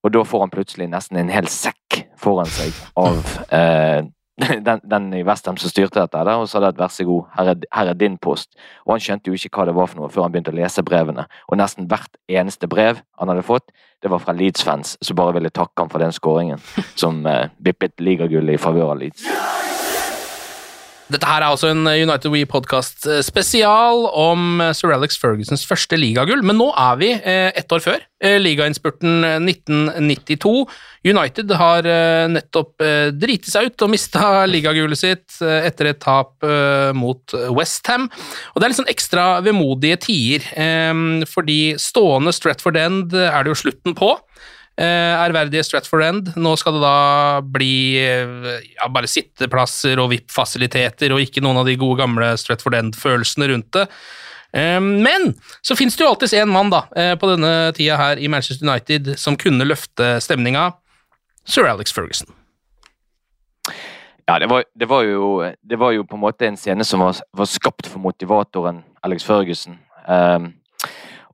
S5: Og da får han plutselig nesten en hel sekk foran seg av eh, den, den, i Westham som styrte dette, der, og sa at vær så god, her er, her er, din post. Og han skjønte jo ikke hva det var for noe før han begynte å lese brevene. Og nesten hvert eneste brev han hadde fått, det var fra Leeds-fans som bare ville takke ham for den skåringen som eh, vippet ligagullet i favør av Leeds.
S3: Dette her er altså en United We podcast eh, om eh, Sir Alex Fergusons første ligagull, men nå er vi eh, ett år før. Ligainnspurten 1992. United har nettopp driti seg ut og mista ligagullet sitt etter et tap mot Westham. Og det er litt sånn ekstra vemodige tider, fordi stående Stratford End er det jo slutten på. Eh, ærverdige Stratford End. Nå skal det da bli eh, ja, bare sitteplasser og VIP-fasiliteter, og ikke noen av de gode gamle Stratford End-følelsene rundt det. Eh, men så finnes det jo alltids én mann da, på denne tida her i Manchester United som kunne løfte stemninga. Sir Alex Ferguson.
S5: Ja, det var, det var, jo, det var jo på en måte en scene som var, var skapt for motivatoren Alex Ferguson. Um,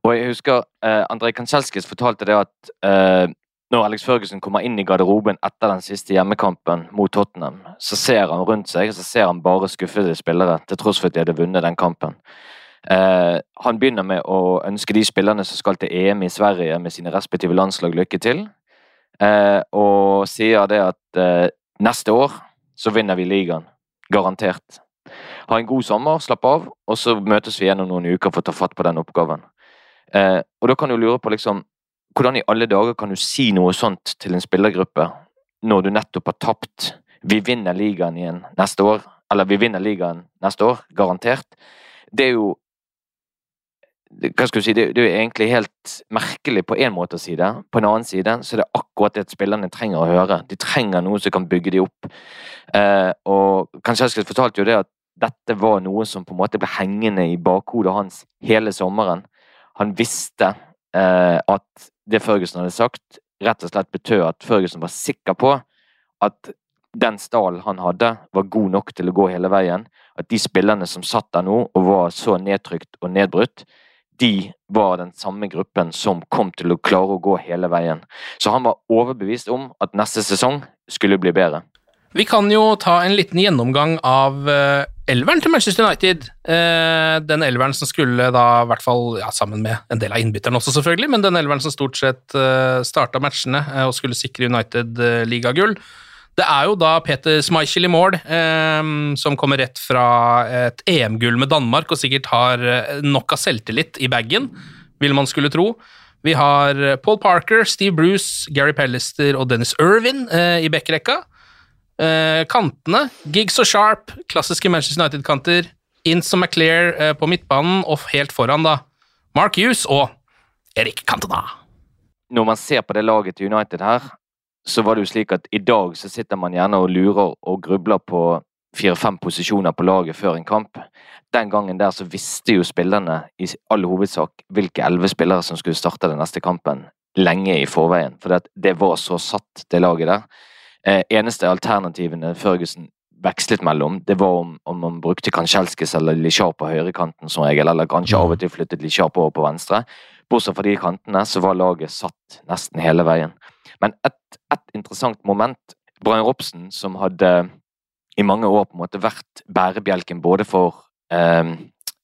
S5: og jeg husker eh, Andrej Kanselskis fortalte det at eh, når Alex Førgussen kommer inn i garderoben etter den siste hjemmekampen mot Tottenham, så ser han rundt seg så ser han bare skuffede spillere, til tross for at de hadde vunnet den kampen. Eh, han begynner med å ønske de spillerne som skal til EM i Sverige med sine respektive landslag, lykke til. eh, og sier det at eh, neste år så vinner vi ligaen. Garantert. Ha en god sommer, slapp av, og så møtes vi igjen om noen uker for å ta fatt på den oppgaven. Eh, og da kan du lure på liksom Hvordan i alle dager kan du si noe sånt til en spillergruppe når du nettopp har tapt? Vi vinner ligaen igjen neste år. Eller vi vinner ligaen neste år, garantert. Det er jo hva skal du si, det, er egentlig helt merkelig på en måte å si det. På en annen side så er det akkurat det spillerne trenger å høre. De trenger noe som kan bygge dem opp. Eh, og Kansjelskis fortalte jo det at dette var noe som på en måte ble hengende i bakhodet hans hele sommeren. Han visste eh, at det Førgussen hadde sagt, rett og slett betød at Førgussen var sikker på at den stallen han hadde, var god nok til å gå hele veien. At de spillerne som satt der nå og var så nedtrykt og nedbrutt, de var den samme gruppen som kom til å klare å gå hele veien. Så han var overbevist om at neste sesong skulle bli bedre.
S3: Vi kan jo ta en liten gjennomgang av uh, elveren til Manchester United. Uh, den elveren som skulle da, i hvert fall ja, sammen med en del av innbytterne også, selvfølgelig, men den elveren som stort sett eh, starta matchene uh, og skulle sikre United ligagull. Det er jo da Peter Schmeichel i mål, eh, som kommer rett fra et EM-gull med Danmark og sikkert har eh, nok av selvtillit i bagen, vil man skulle tro. Vi har eh, Paul Parker, Steve Bruce, Gary Pellister og Dennis Irvin eh, i backrekka. Eh, kantene, Giggs og Sharp, klassiske Manchester United-kanter. Ince og McClair eh, på midtbanen, og helt foran, da, Mark Hughes og Erik Cantona.
S5: Når man ser på det laget til United her, så var det jo slik at i dag så sitter man gjerne og lurer og grubler på fire-fem posisjoner på laget før en kamp. Den gangen der så visste jo spillerne i all hovedsak hvilke elleve spillere som skulle starte den neste kampen, lenge i forveien. For det, var så satt, det laget der. Eh, eneste alternativene Førgussen vekslet mellom, det var om, om man brukte Kanchelskis eller Lichar på høyrekanten som regel, eller kanskje av og til flyttet Lichar på over på venstre. Bortsett fra de kantene, så var laget satt nesten hele veien. Men et, et interessant moment Brian Robson, som hadde i mange år på en måte vært bærebjelken både for, eh,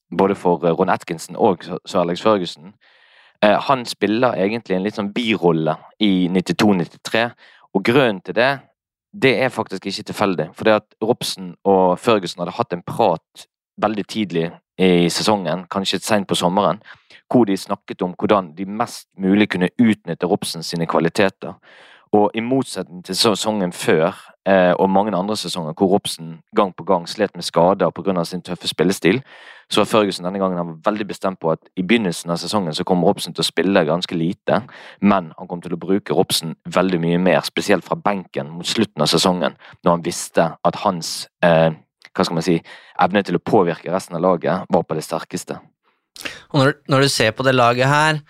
S5: både for Ron Atkinson og Sir Alex Ferguson, eh, han spiller egentlig en litt sånn birolle i 92-93, og grunnen til det det er faktisk ikke tilfeldig. For det at Robsen og Ferguson hadde hatt en prat veldig tidlig i sesongen, kanskje seint på sommeren, hvor de snakket om hvordan de mest mulig kunne utnytte Robson sine kvaliteter. Og i motsetning til sesongen før, og mange andre sesonger hvor Robson gang på gang slet med skader pga. sin tøffe spillestil, så var Førgussen denne gangen han var veldig bestemt på at i begynnelsen av sesongen så kom Robson til å spille ganske lite, men han kom til å bruke Robson veldig mye mer, spesielt fra benken mot slutten av sesongen, når han visste at hans eh, hva skal man si, evne til å påvirke resten av laget var på det sterkeste.
S4: Og når, når du ser på det laget her,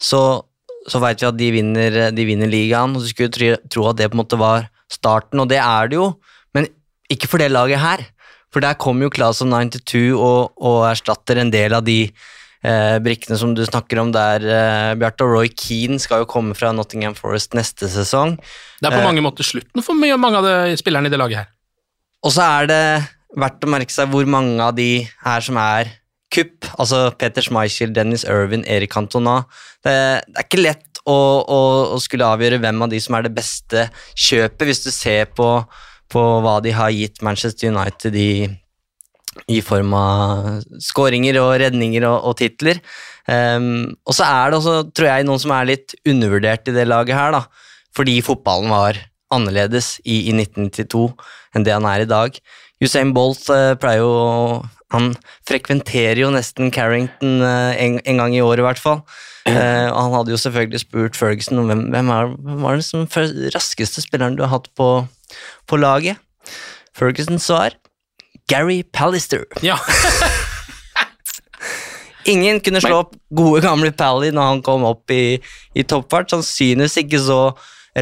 S4: så så veit vi at de vinner, de vinner, ligaen, og du skulle tro, tro at det på en måte var starten, og det er det jo, men ikke for det laget her. For der kommer jo Class of 92 og, og, erstatter en del av de eh, brikkene som du snakker om der, eh, Bjarte. Og Roy Keane skal jo komme fra Nottingham Forest neste sesong.
S3: Det er på eh, mange måter slutten for mye, mange av de spillerne i det laget her.
S4: Og så er det verdt å merke seg hvor mange av de her som er kupp. Altså Peter Schmeichel, Dennis Irvin, Erik Cantona. Det, det, er ikke lett å, å, å, skulle avgjøre hvem av de som er det beste kjøpet, hvis du ser på, på hva de har gitt Manchester United i, i form av skåringer og redninger og, og titler. Um, og så er det også, tror jeg, noen som er litt undervurdert i det laget her, da. Fordi fotballen var annerledes i, i 1992 enn det han er i dag. Usain Bolt uh, pleier jo han frekventerer jo nesten Carrington uh, en, en, gang i året, i hvert fall. Uh, og han hadde jo selvfølgelig spurt Ferguson hvem, hvem, er, hvem var den raskeste spilleren du har hatt på, på laget. Fergusons svar Gary Pallister.
S3: Ja.
S4: Ingen kunne slå opp gode, gamle Pally når han kom opp i, i toppfart. Sannsynligvis ikke så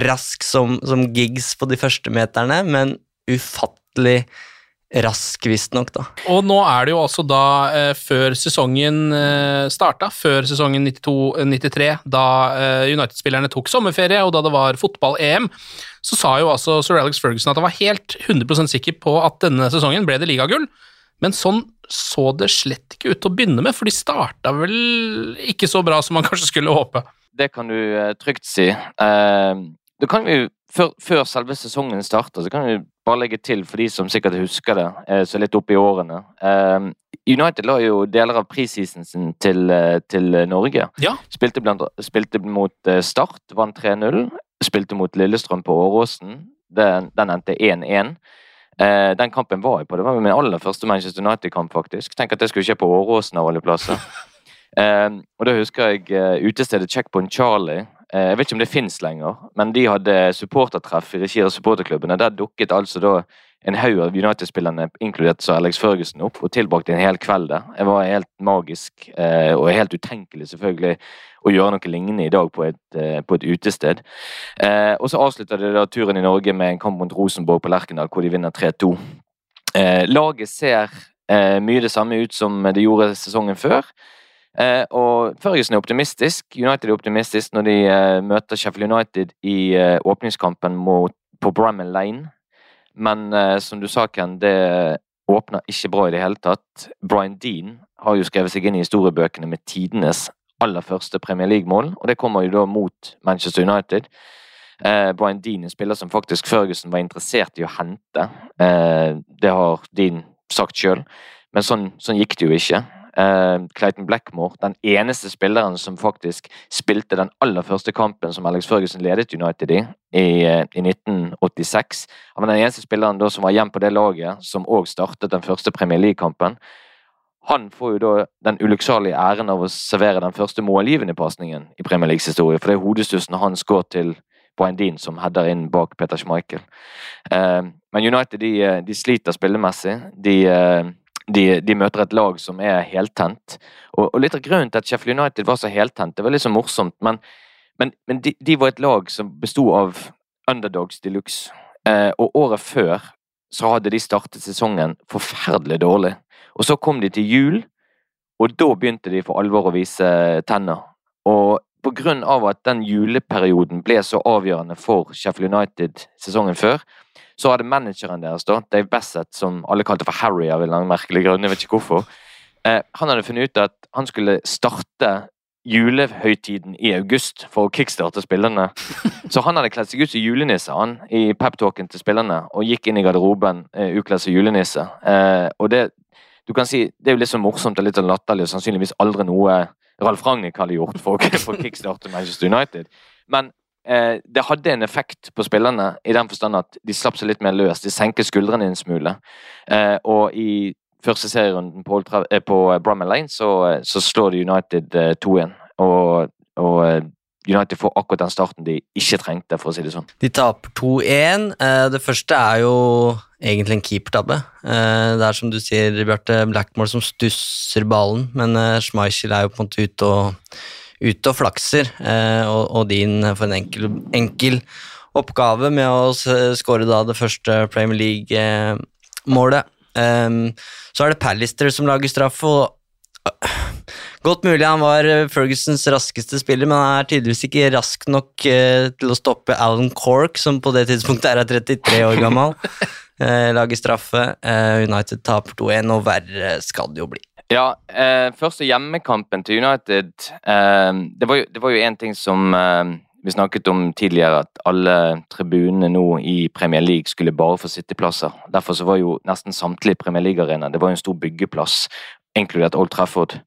S4: rask som, som Giggs på de første meterne, men ufattelig rask, visstnok.
S3: Og nå er det jo altså da, eh, før sesongen eh, starta, før sesongen 92-93, da eh, United-spillerne tok sommerferie, og da det var fotball-EM, så sa jo altså sir Alex Ferguson at han var helt 100% sikker på at denne sesongen ble det ligagull. Men sånn så det slett ikke ut til å begynne med, for de starta vel ikke så bra som man kanskje skulle håpe.
S5: Det kan du uh, trygt si. Uh, det kan vi før, før, selve sesongen starter, så kan vi bare legge til, for de som sikkert husker det, eh, så litt opp i årene eh, United la jo deler av preseason sin til, eh, til Norge.
S3: Ja.
S5: Spilte, blant, spilte, mot Start, vant 3-0. Spilte mot Lillestrøm på Åråsen. Den, den endte 1-1. Den kampen var jeg på. Det var min aller første Manchester United-kamp, faktisk. Tenk at det skulle skje på Åråsen av alle plasser. og da husker jeg utestedet Checkpoint Charlie jeg vet ikke om det fins lenger, men de hadde supportertreff i regi av supporterklubbene. Der dukket altså da en haug av United-spillerne, inkludert Sir Alex Førgussen, opp og tilbrakte en hel kveld der. Det var helt magisk, eh, og helt utenkelig selvfølgelig å gjøre noe lignende i dag på et, eh, på et utested. Og så avslutta de da turen i Norge med en kamp mot Rosenborg på Lerkendal, hvor de vinner 3-2. Laget ser mye det samme ut som det gjorde sesongen før. Eh, og Ferguson er optimistisk. United er optimistisk når de eh, møter Sheffield United i eh, åpningskampen mot, på Bramall Lane. Men eh, som du sa, Ken, det åpner ikke bra i det hele tatt. Brian Dean har jo skrevet seg inn i historiebøkene med tidenes aller første Premier League-mål, og det kommer jo da mot Manchester United. Eh, Brian Dean, en spiller som faktisk Ferguson var interessert i å hente. Eh, det har Dean sagt sjøl, men sånn, sånn, gikk det jo ikke. Eh, Clayton Blackmore, den eneste spilleren som faktisk spilte den aller første kampen som Alex Ferguson ledet United i, i, eh, i 1986. Han var den eneste spilleren da som var igjen på det laget, som òg startet den første Premier League-kampen. Han får jo da den ulykksalige æren av å servere den første målgivende pasningen i Premier Leagues historie, for det er hodestussen hans går til Brian som header inn bak Peter Schmeichel. Eh, men United de, eh, de sliter spillemessig. De, eh, de, de, møter et lag som er heltent. Og, og, litt av grunnen til at Sheffield United var så heltent, det var litt så morsomt, men, men, men de, de, var et lag som besto av underdogs de luxe. Eh, og året før så hadde de startet sesongen forferdelig dårlig. Og så kom de til jul, og da begynte de for alvor å vise tenner. Og på grunn av at den juleperioden ble så avgjørende for Sheffield United sesongen før, så hadde manageren deres, da, Dave Bassett, som alle kalte for Harry av en lang merkelig grunn, jeg vet ikke hvorfor, eh, han hadde funnet ut at han skulle starte julehøytiden i august for å kickstarte spillerne. Så han hadde kledd seg ut som julenisse han, i peptalken til spillerne, og gikk inn i garderoben eh, ukledd som julenisse. Eh, og det du kan si, det er jo litt så morsomt og litt latterlig, og sannsynligvis aldri noe Ralf Ragnhild hadde gjort for, for å kickstarte Manchester United. Men eh, det hadde en effekt på spillerne i den forstand at de slapp seg litt mer løs. De senket skuldrene en smule. Eh, og i første serierunden på, eh, på Brummer Lane så, eh, så, slår de United 2-1. Eh, og, og United får akkurat den starten de ikke trengte, for å si det sånn.
S4: De taper 2-1. Det første er jo egentlig en keepertabbe. Eh, det er som du sier, Bjarte, Blackmore som stusser ballen, men eh, Schmeichel er jo på en måte ute og, ute og flakser, eh, og, og din for en enkel, enkel oppgave med å skåre det første Premier League-målet. Så er det Pallister som lager straff, og Godt mulig han var Fergusons raskeste spiller, men han er tydeligvis ikke rask nok til å stoppe Alan Cork, som på det tidspunktet er 33 år gammel. eh, lager straffe. Eh, United taper 2-1, og verre skal det jo bli.
S5: Ja, eh, første hjemmekampen til United eh, Det var jo én ting som eh, vi snakket om tidligere, at alle tribunene nå i Premier League skulle bare få sitteplasser. Derfor så var jo nesten samtlige Premier League-arenaer Det var jo en stor byggeplass, inkludert Old Trafford.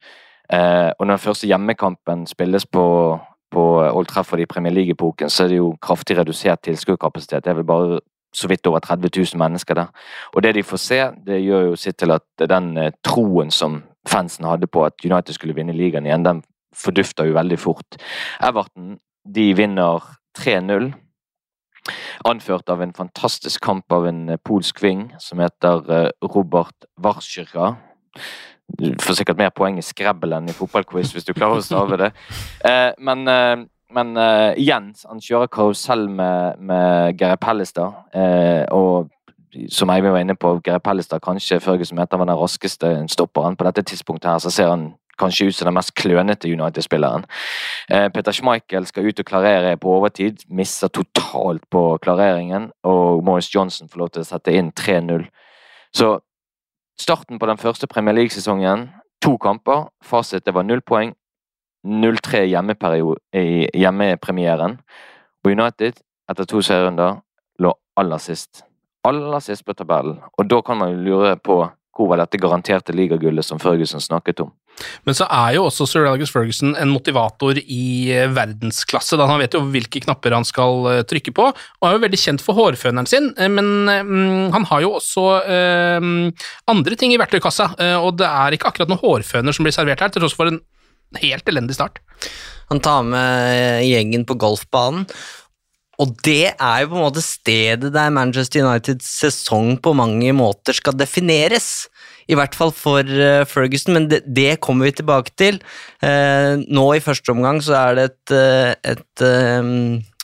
S5: Eh, og når den første hjemmekampen spilles på på Old Trafford i Premier League-epoken, så er det jo kraftig redusert tilskuerkapasitet. Det er vel bare så vidt over 30 000 mennesker der. Og det de får se, det gjør jo sitt til at den eh, troen som fansen hadde på at United skulle vinne ligaen igjen, den fordufta jo veldig fort. Everton de vinner 3-0. Anført av en fantastisk kamp av en eh, polsk ving som heter eh, Robert Warszyra. Du får sikkert mer poeng i skrebbel enn i fotballquiz hvis du klarer å stave det. Men men Jens han kjører karusell med, med Geir Pellestad. Og som Eivind var inne på, Geir Pellestad kanskje Førgesen mente han var den raskeste stopperen. På dette tidspunktet her så ser han kanskje ut som den mest klønete United-spilleren. Eh, Peter Schmeichel skal ut og klarere på overtid, mister totalt på klareringen. Og Morris Johnson får lov til å sette inn 3-0. Så starten på den første Premier League-sesongen, to kamper. Fasit var null poeng, 0-3 i hjemmepremieren. Og United, etter to serierunder, lå aller sist. Aller sist på tabellen. Og da kan man jo lure på hvor var dette garanterte ligagullet som Ferguson snakket om.
S3: Men så er jo også Sir Alex Ferguson en motivator i eh, verdensklasse. da Han vet jo hvilke knapper han skal eh, trykke på, og er jo veldig kjent for hårføneren sin. Eh, men um, han har jo også andre ting i verktøykassa, og det er ikke akkurat noen hårføner som blir servert her, til tross for en helt elendig start.
S4: Han tar med gjengen på golfbanen. Og det er jo på en måte stedet der Manchester Uniteds sesong på mange måter skal defineres. I hvert fall for uh, Ferguson, men det, det, kommer vi tilbake til. Uh, nå i første omgang så er det et, uh, et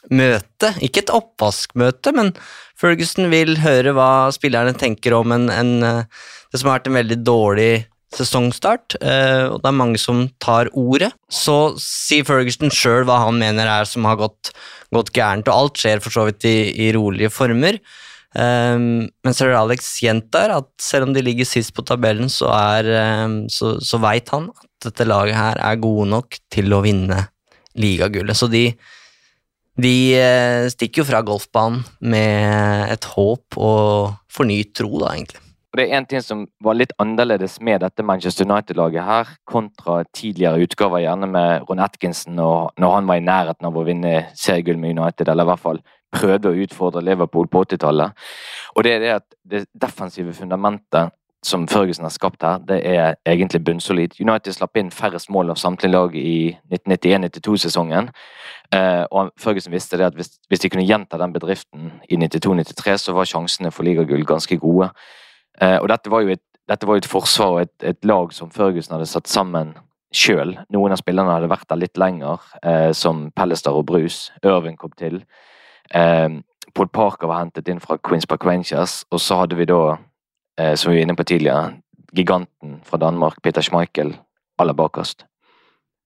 S4: møte, ikke et oppvaskmøte, men Ferguson vil høre hva spillerne tenker om en, en, det som har vært en veldig dårlig sesongstart, eh, og det er mange som tar ordet. Så sier Ferguson sjøl hva han mener er som har gått, gått gærent, og alt skjer for så vidt i, i rolige former. Um, men sir Alex gjentar at selv om de ligger sist på tabellen, så, er, um, så, så veit han at dette laget her er gode nok til å vinne ligagullet. Så de, De uh, stikker jo fra golfbanen med et håp og fornyet tro, da, egentlig.
S5: Og det er en ting som var litt annerledes med dette Manchester United-laget her, kontra tidligere utgaver, gjerne med Ron Atkinson og når han var i nærheten av å vinne seriegull med United, eller i hvert fall prøvde å utfordre Liverpool på 80-tallet. Og det er det at det defensive fundamentet som Førgussen har skapt her, det er egentlig bunnsolid. United slapp inn færrest mål av samtlige lag i 1991-92-sesongen. Eh, og Førgussen visste det at hvis, de kunne gjenta den bedriften i 92-93, så var sjansene for ligagull ganske gode. Eh, og dette var jo et, var et forsvar og et, et, lag som Førgussen hadde satt sammen sjøl. Noen av spillerne hadde vært der litt lenger, eh, som Pellestad og Brus. Irving kom til. Eh, Paul Parker var hentet inn fra Queens Park Rangers, og så hadde vi da Eh, som vi var inne på tidligere, giganten fra Danmark, Peter Schmeichel, aller bakerst.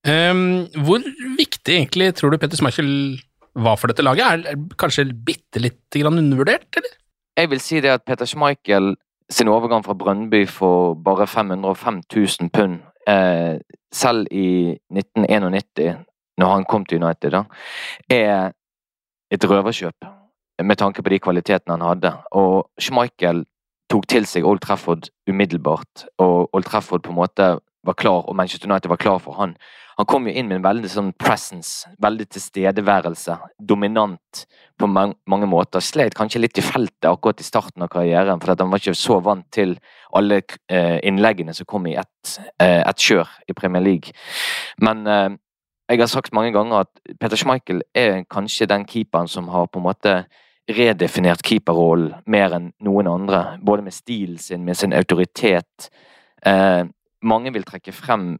S3: Um, hvor viktig egentlig tror du Peter Schmeichel var for dette laget? Er det kanskje bitte lite grann undervurdert, eller?
S5: Jeg vil si det at Peter Schmeichel sin overgang fra Brønnby for bare 505 000 pund, eh, selv i 1991, når han kom til United, da, er et røverkjøp med tanke på de kvalitetene han hadde. Og Schmeichel tok til seg Old Trafford umiddelbart, og Old Trafford på en måte var klar, og Manchester United var klar for han. Han kom jo inn med en veldig sånn presence, veldig tilstedeværelse, dominant på mange, måter. Sleit kanskje litt i feltet akkurat i starten av karrieren, for han var ikke så vant til alle eh, innleggene som kom i ett eh, et kjør i Premier League. Men eh, jeg har sagt mange ganger at Peter Schmeichel er kanskje den keeperen som har på en måte redefinert keeperrollen mer enn noen andre. Både med stilen sin, med sin autoritet. Mange vil trekke frem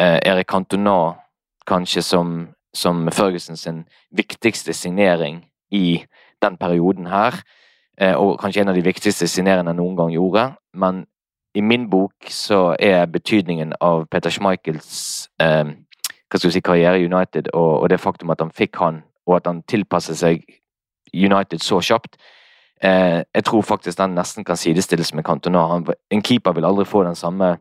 S5: eh, Erik Cantona kanskje som, som Ferguson sin viktigste signering i den perioden her. Eh, og kanskje en av de viktigste signeringene han noen gang gjorde. Men i min bok så er betydningen av Peter Schmeichels eh, hva skal si, karriere i United og, og det faktum at han fikk han, og at han tilpasset seg United så kjapt. Eh, jeg tror faktisk den nesten kan sidestilles med Cantona. En keeper vil aldri få den samme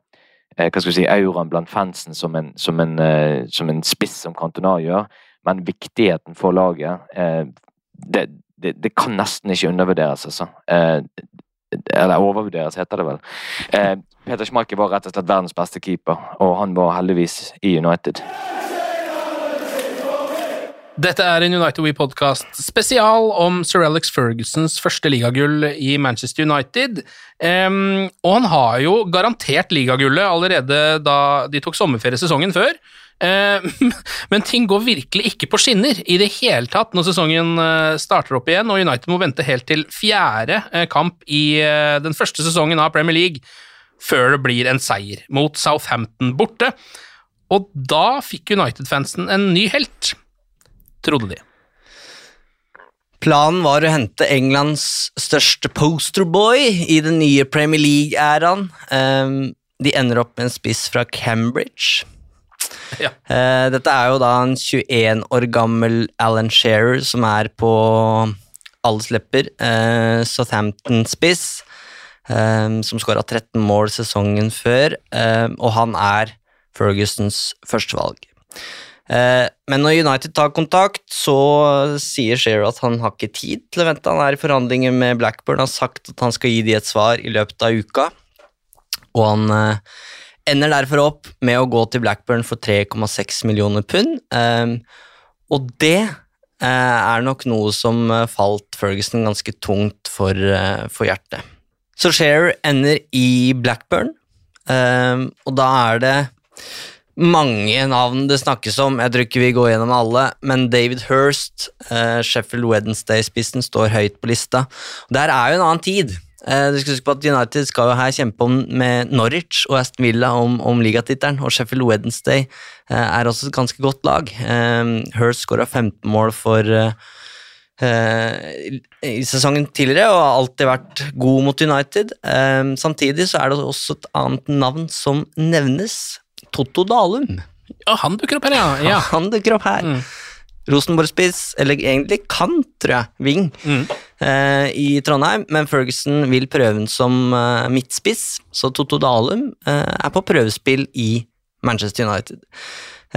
S5: hva skal vi si, auraen blant fansen som en, som en, eh, som en spiss som Cantona gjør, men viktigheten for laget eh, det, det, det, kan nesten ikke undervurderes, altså. Eh, eller overvurderes, heter det vel. Eh, Peter Schmeichel var rett og slett verdens beste keeper, og han var heldigvis i United.
S3: Dette er en United We-podkast spesial om Sir Alex Fergusons første ligagull i Manchester United. Um, og han har jo garantert ligagullet allerede da de tok sommerferie sesongen før. Men ting går virkelig ikke på skinner i det hele tatt når sesongen uh, starter opp igjen, og United må vente helt til fjerde uh, kamp i den første sesongen av Premier League før det blir en seier mot Southampton borte. Og da fikk United-fansen en ny helt trodde de.
S4: Planen var å hente Englands største posterboy i den nye Premier League-æraen. Um, de ender opp med en spiss fra Cambridge. Ja. Uh, dette er jo da en 21 år gammel Alan Shearer som er på alles lepper. Uh, Southampton-spiss, um, som skåra 13 mål sesongen før, um, og han er Fergusons førstevalg. Eh, men når United tar kontakt, så sier Shearer at han har ikke tid til å vente. Han er i forhandlinger med Blackburn, har sagt at han skal gi de et svar i løpet av uka. Og han eh, ender derfor opp med å gå til Blackburn for 3,6 millioner pund. Eh, og det er nok noe som falt Ferguson ganske tungt for, for hjertet. Så Shearer ender i Blackburn, og da er det mange navn det snakkes om. Jeg tror ikke vi går gjennom alle, men David Hirst, uh, Sheffield Wednesday-spissen, står høyt på lista. Der er jo en annen tid. Uh, du skal huske på at United skal jo her kjempe om, med Norwich og Aston Villa om, om ligatittelen, og Sheffield Wednesday uh, er også et ganske godt lag. Hirst skåra 15 mål for i sesongen tidligere og har alltid vært god mot United. samtidig så er det også et annet navn som nevnes Totto Dalum.
S3: Ja, han dukker opp her, ja. ja.
S4: Han dukker opp her. Mm. Rosenborg-spiss, eller egentlig kant, tror jeg, wing, mm. eh, i Trondheim, men Ferguson vil prøve den som eh, midtspiss, så Totto Dalum eh, er på prøvespill i Manchester United.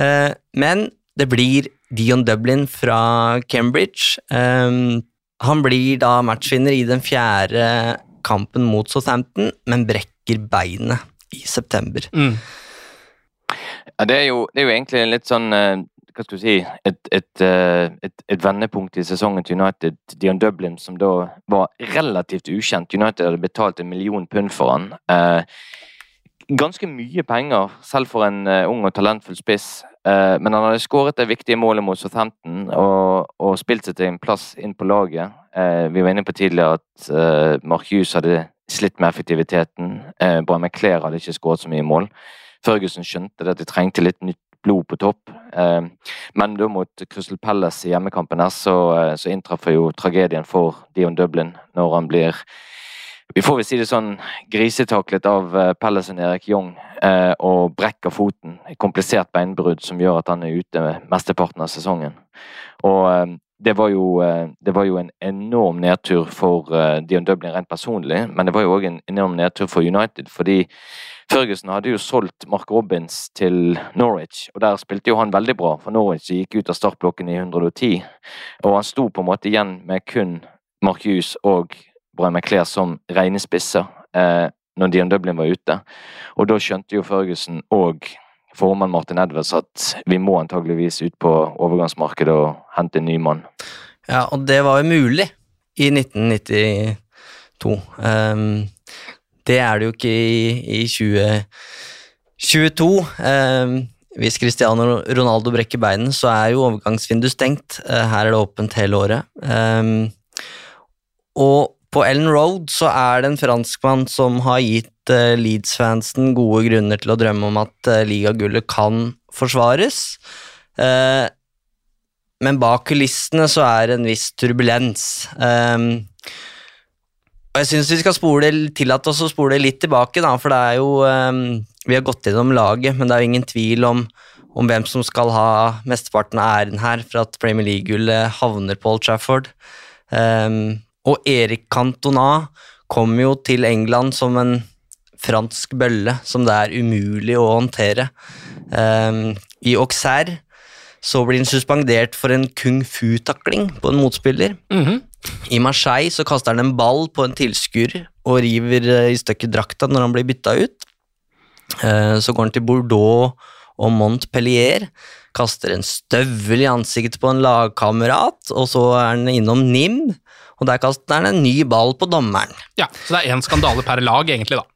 S4: Eh, men det blir Dion Dublin fra Cambridge. Um, han blir da matchvinner i den fjerde kampen mot Southampton, men brekker beinet i september.
S3: Mm.
S5: Ja, det er, jo, det er jo egentlig litt sånn eh, hva skal du si, et, et, eh, et, et vendepunkt i sesongen til United. Dion Dublin, som da var relativt ukjent. United hadde betalt en million pund for han. Eh, ganske mye penger, selv for en uh, ung og talentfull spiss. Uh, men han hadde skåret det viktige målet mot Southampton og, og spilt seg til en plass inn på laget. Uh, vi var inne på tidligere at uh, Mark Hughes hadde slitt med effektiviteten. Uh, med McClair hadde ikke skåret så mye mål. Ferguson skjønte det at de trengte litt nytt blod på topp. Men da mot Crystal Palace i hjemmekampen her, så, så inntreffer jo tragedien for Dion Dublin når han blir vi får vel si det sånn, grisetaklet av Palace Pellesen Erik Young uh, og brekker foten. Et komplisert beinbrudd som gjør at han er ute mesteparten av sesongen. Og uh, det, var jo, det var jo en enorm nedtur for Dion Dublin rent personlig, men det var jo òg en enorm nedtur for United, fordi Ferguson hadde jo solgt Mark Robins til Norwich, og der spilte jo han veldig bra, for Norwich gikk ut av startblokken i 110, og han sto på en måte igjen med kun Mark Hughes og Brian McClair som rene spisser eh, når Dion Dublin var ute. Og da skjønte jo Ferguson og formann Martin Edwards at vi må antageligvis ut på overgangsmarkedet og hente en ny mann.
S4: Ja, og det var jo mulig i 1992. Um, ehm, det er det jo ikke i, i 2022. Um, hvis Cristiano Ronaldo brekker beinet, så er jo overgangsvinduet stengt. Uh, her er det åpent hele året. Um, og på Ellen Road så er det en franskmann som har gitt uh, Leeds-fansen gode grunner til å drømme om at uh, ligagullet kan forsvares. Uh, men bak kulissene så er det en viss turbulens. Um, og jeg syns vi skal spole, tillate oss å spole litt tilbake, da, for det er jo um, Vi har gått gjennom laget, men det er jo ingen tvil om, om hvem som skal ha mesteparten av æren her for at Premier League-gullet havner på Old Trafford. Um, og Erik Cantona kom jo til England som en fransk bølle som det er umulig å håndtere. Um, I Auxerre så blir han suspendert for en kung fu-takling på en motspiller.
S3: Mm -hmm.
S4: I Marseille så kaster han en ball på en tilskuer og river eh, i stykker drakta når han blir bytta ut. Uh, så går han til Bordeaux og Montpellier, kaster en støvel i ansiktet på en lagkamerat, og så er han innom NIM og der kaster han en ny ball på dommeren.
S3: Ja, Så det er én skandale per lag, egentlig, da.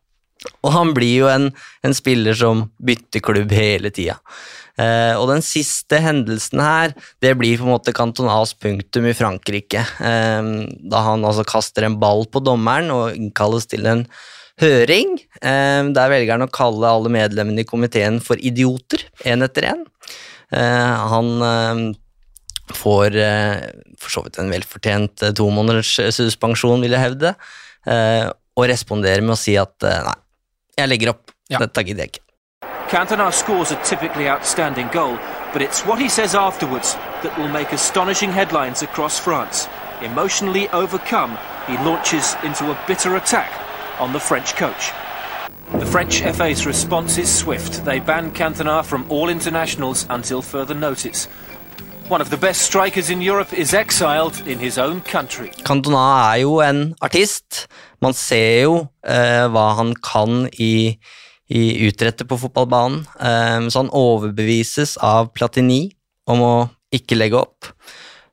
S4: Og han blir jo en, en spiller som bytter klubb hele tida. Eh, og den siste hendelsen her, det blir på en måte Cantonas punktum i Frankrike. Eh, da han altså kaster en ball på dommeren og innkalles til en høring. Eh, der velger han å kalle alle medlemmene i komiteen for idioter, én etter én. Eh, han eh, får eh, for så vidt en velfortjent to måneders suspensjon, vil jeg hevde, og responderer med å si at nei, jeg legger opp. Ja. Dette gidder jeg ikke.
S2: Cantona scores a typically outstanding goal, but it's what he says afterwards that will make astonishing headlines across France. Emotionally overcome, he launches into a bitter attack on the French coach. The French FA's response is swift. They ban Cantona from all internationals until further notice. One of the best strikers in Europe is exiled in his own country.
S4: Cantona er jo en artist. Man ser jo eh, hva han kan i, i utrette på fotballbanen. Eh, så han overbevises av Platini om å ikke legge opp,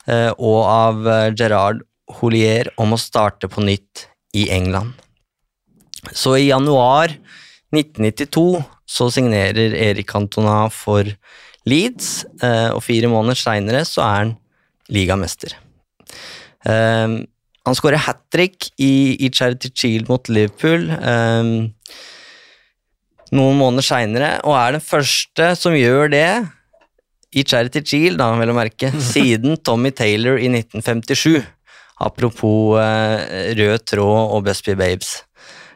S4: eh, og av eh, Gerard Holier om å starte på nytt i England. Så i januar 1992 så signerer Erik Cantona for Leeds, eh, og fire måneder seinere så er han ligamester. Eh, han skårer hat trick i, Charity Shield mot Liverpool eh, noen måneder seinere, og er den første som gjør det i Charity Shield, da, vel å merke, siden Tommy Taylor i 1957. Apropos rød tråd og Busby Babes.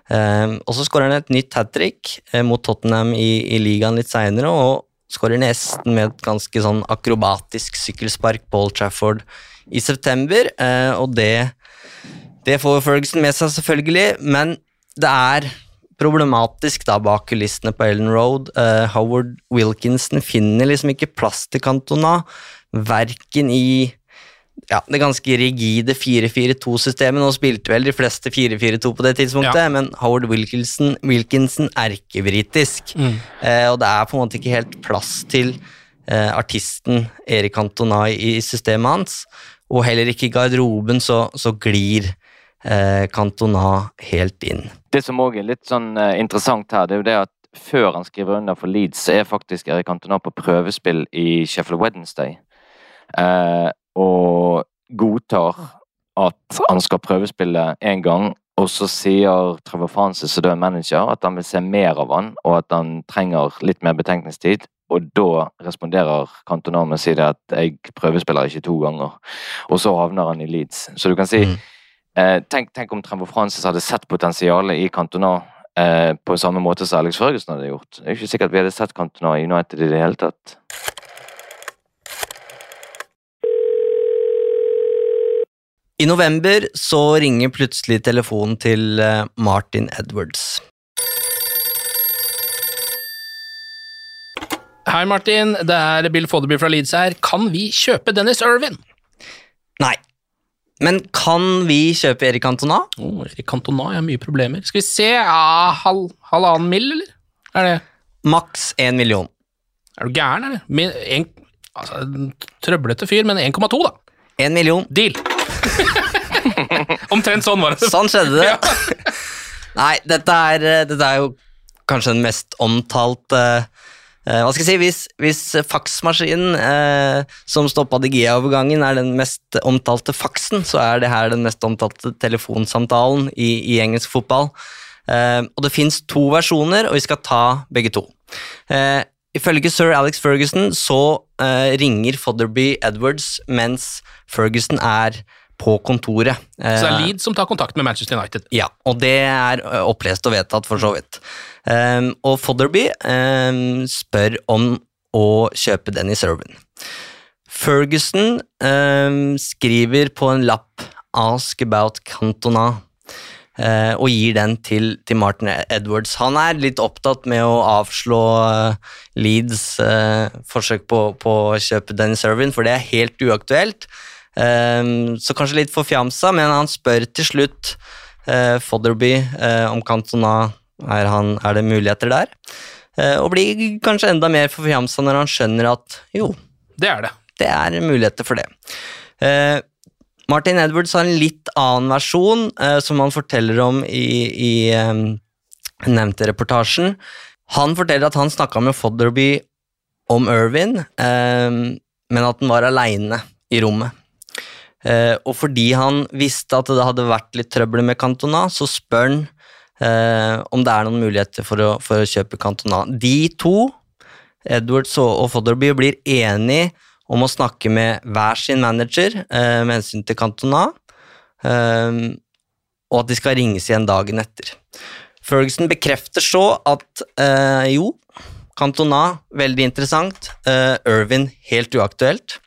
S4: Um, og så skårer han et nytt hat trick eh, mot Tottenham i, i ligaen litt seinere, og Skårer nesten med et ganske sånn akrobatisk sykkelspark på Old Trafford i september, eh, og det, det får Ferguson med seg, selvfølgelig, men det er problematisk da bak kulissene på Ellen Road. Uh, Howard Wilkinson finner liksom ikke plass til Cantona. verken i ja, det ganske rigide 4-4-2-systemet. Nå spilte vel de fleste 4-4-2 på det tidspunktet,
S3: Ja.
S4: men Howard Wilkinson, Wilkinson erkebritisk.
S3: Mm.
S4: Eh, og det er på en måte ikke helt plass til eh, artisten Erik Antonai i systemet hans. Og heller ikke i garderoben så, så glir eh, Cantona helt inn.
S5: Det som òg er litt sånn eh, interessant her, det er jo det at før han skriver under for Leeds, så er faktisk Erik Cantona på prøvespill i Sheffield Wednesday. Eh, og godtar at han skal prøvespille én gang, og så sier Trevor Francis, som da er manager, at han vil se mer av han, og at han trenger litt mer betenkningstid. Og da responderer Cantona med å si det at 'jeg prøvespiller ikke to ganger'. Og så havner han i Leeds. Så du kan si eh, tenk, tenk om Trevor Francis hadde sett potensialet i Cantona eh, på samme måte som Alex Ferguson hadde gjort. Det er ikke sikkert vi hadde sett Cantona i United i det hele tatt.
S4: I november så ringer plutselig telefonen til eh, Martin Edwards.
S3: Hei, Martin. Det er Bill Fodderby fra Leeds her. Kan vi kjøpe Dennis Irvin?
S4: Nei. Men kan vi kjøpe Erik Cantona?
S3: Oh, Erik Cantona, jeg har mye problemer. Skal vi se ja, halv, Halvannen mill., eller? Er det
S4: Maks én million.
S3: Er du gæren, eller? En, altså, en trøblete fyr, men 1,2, da.
S4: Én million.
S3: Deal. Omtrent sånn var det.
S4: Sånn skjedde det. Nei, dette er, eh, dette er jo kanskje den mest omtalte eh, Hva skal jeg si, Hvis, hvis faksmaskinen eh, som stoppa Digia-overgangen, er den mest omtalte faksen, så er det her den mest omtalte telefonsamtalen i, i engelsk fotball. Eh, og det fins to versjoner, og vi skal ta begge to. Eh, ifølge sir Alex Ferguson så eh, ringer Fodderby Edwards mens Ferguson er på kontoret.
S3: Så det er
S4: Eh,
S3: Leeds som tar kontakt med Manchester United.
S4: ja, og det er opplest og vedtatt for så vidt. Ehm, og Fodderby ehm, spør om å kjøpe Dennis Irvin. Ferguson skriver på en lapp 'Ask about Cantona' eh, og gir den til, til Martin Edwards. Han er litt opptatt med å avslå eh, Leeds eh, forsøk på, på å kjøpe Dennis Irvin, for det er helt uaktuelt. Ehm, så kanskje litt forfjamsa, men han spør til slutt eh, Fodderby eh, om Cantona er, han, er det muligheter der. Eh, og blir kanskje enda mer forfjamsa når han skjønner at jo,
S3: Det er det.
S4: det er muligheter for det. Eh, Martin Edwards har en litt annen versjon, eh, som han forteller om i, i eh, nevnte reportasjen. Han forteller at han snakka med Fodderby om Irvin, eh, men at han var aleine i rommet. Eh, og fordi han visste at det hadde vært litt trøbbel med Cantona, så spør han eh, om det er noen muligheter for å, for å kjøpe Cantona. De to, Edwards og, Fodderby, blir enige om å snakke med hver sin manager eh, med hensyn til Cantona, eh, og at de skal ringes igjen dagen etter. Ferguson bekrefter så at eh, jo, Cantona, veldig interessant. Eh, Irvin, helt uaktuelt.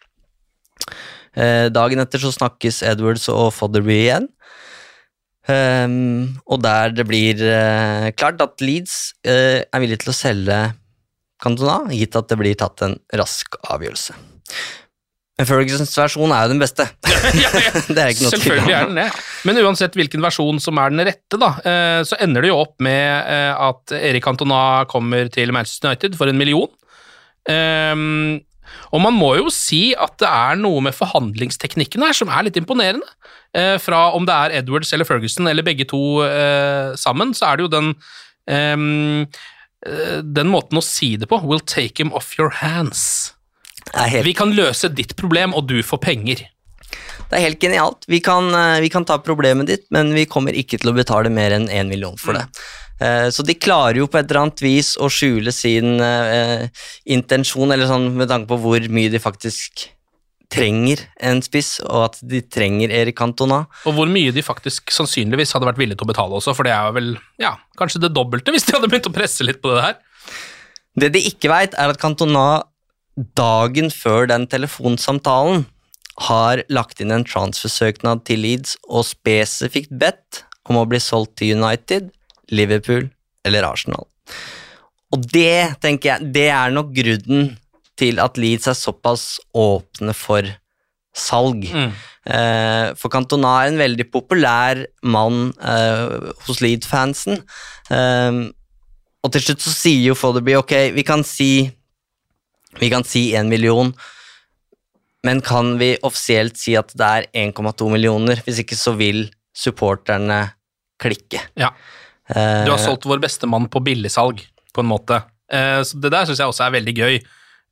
S4: Eh, dagen etter så snakkes Edwards og Fodderby igjen. Um, og der det blir uh, klart at Leeds uh, er villig til å selge Cantona, gitt at det blir tatt en rask avgjørelse. Men Fergusons versjon er jo den beste. det er ikke noe.
S3: Selvfølgelig er den det. Men uansett hvilken versjon som er den rette, da, uh, så ender det jo opp med at Erik Cantona kommer til Manchester United for en million. Ehm, og man må jo si at det er noe med forhandlingsteknikken her som er litt imponerende. Eh, fra om det er Edwards eller Ferguson eller begge to eh, sammen, så er det jo den ehm, eh, den måten å si det på. We'll take him off your hands. Vi kan løse ditt problem, og du får penger.
S4: Det er helt genialt. Vi kan, eh, vi kan ta problemet ditt, men vi kommer ikke til å betale mer enn én million for det. Eh, Så de klarer jo på et eller annet vis å skjule sin eh, intensjon, eller sånn med tanke på hvor mye de faktisk trenger en spiss, og at de trenger Erik Cantona.
S3: Og hvor mye de faktisk sannsynligvis hadde vært villige til å betale også, for det er vel ja, kanskje det dobbelte hvis de hadde begynt å presse litt på det her.
S4: Det de ikke veit, er at Cantona dagen før den telefonsamtalen har lagt inn en transfersøknad til Leeds og spesifikt bedt om å bli solgt til United, Liverpool eller Arsenal. Og det, tenker jeg, det er nok grunnen til at Leeds er såpass åpne for salg.
S3: Mm.
S4: Eh, for Cantona er en veldig populær mann eh, hos Leeds-fansen. Eh, og til slutt så sier jo Fodderby ok, vi kan si vi kan si én million, men kan vi offisielt si at det er 1,2 millioner? Hvis ikke så vil supporterne klikke.
S3: Ja.
S4: Eh,
S3: Du har solgt vår beste mann på billigsalg, på en måte. Eh, Så det der syns jeg også er veldig gøy.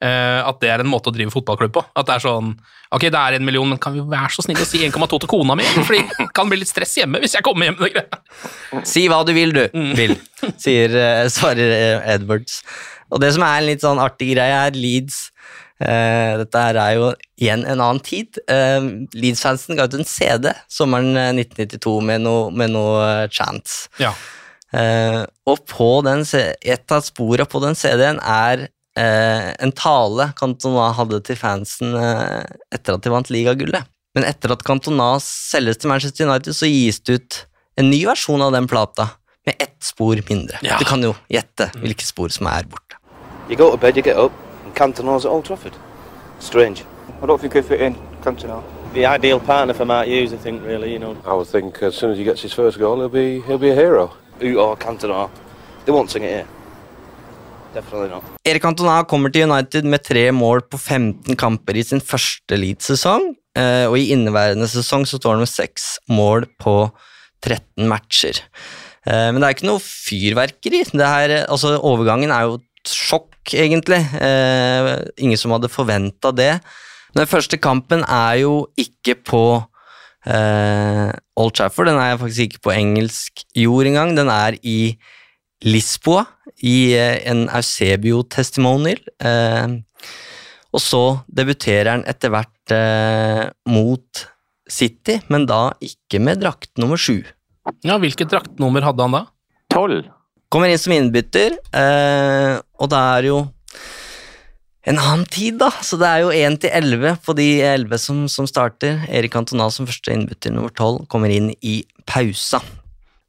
S3: eh, At det er en måte å drive fotballklubb på. At det er sånn Ok, det er en million, men kan vi være så snille å si 1,2 til kona mi? Fordi det kan bli litt stress hjemme hvis jeg kommer hjem med det greia.
S4: Si hva du vil, du.
S3: Mm.
S4: Vil, sier, svarer Edwards. Og det som er en litt sånn artig greie, er Leeds. Uh, dette her er jo igjen en annen tid. Uh, Leeds-fansen ga ut en CD sommeren eh, 1992 med noe, med noe chants.
S3: Ja.
S4: Eh, og på den, et av sporene på den CD-en er eh, en tale Cantona hadde til fansen eh, etter at de vant ligagullet. Men etter at Cantona selges til Manchester United, så gis det ut en ny versjon av den plata med ett spor mindre.
S6: Ja.
S4: Du kan jo gjette hvilke spor som er borte.
S6: You go to bed, you get up, and Cantona's at Old Trafford. Strange. I don't think he'll fit in, Cantona. The ideal partner for Mark Hughes, I think, really, you know.
S7: I would think as soon as he gets his first goal, he'll be he'll be a hero.
S6: Or Cantona. They won't sing it here. Definitely not.
S4: Erik Cantona kommer til United med tre mål på 15 kamper i sin første Leeds-sesong, eh, og i inneværende sesong så står han med seks mål på 13 matcher. Eh, Men det er ikke noe fyrverkeri. Her, altså Overgangen er jo et sjokk, egentlig. Eh, Ingen som hadde forventa det. Den første kampen er jo ikke på eh, Old Trafford, den er faktisk ikke på engelsk jord engang. Den er i Lisboa, i uh, en Eusebio-testimonial. Uh, og så debuterer han etter hvert mot City, men da ikke med drakt nummer sju.
S3: Ja, Hvilket draktnummer hadde han da?
S5: Tolv.
S4: Kommer inn som innbytter, eh, og det er jo en annen tid, da. Så det er jo 1 til 11 på de 11 som, som starter. Erik Cantona som første innbytter, nummer 12, kommer inn i pausa.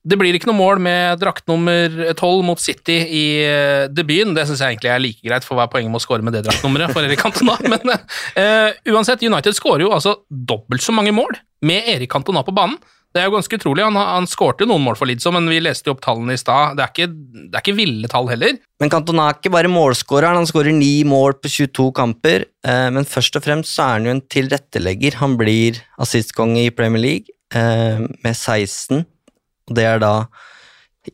S3: Det blir ikke noe mål med drakt nummer tolv mot City i eh, debuten. Det syns jeg egentlig er like greit, for hva er poenget med å score med det draktnummeret for Erik Cantona? Men uh, uansett, United skårer jo altså dobbelt så mange mål med Erik Cantona på banen. Det er jo ganske utrolig. Han, han skårte noen mål for Leeds, men vi leste jo opp tallene i stad. Det, det er ikke ville tall heller.
S4: Men Cantona er ikke bare målskåreren, han skårer ni mål på 22 kamper. Eh, men først og fremst så er han jo en tilrettelegger. Han blir assistkonge i Premier League eh, med 16, og det er da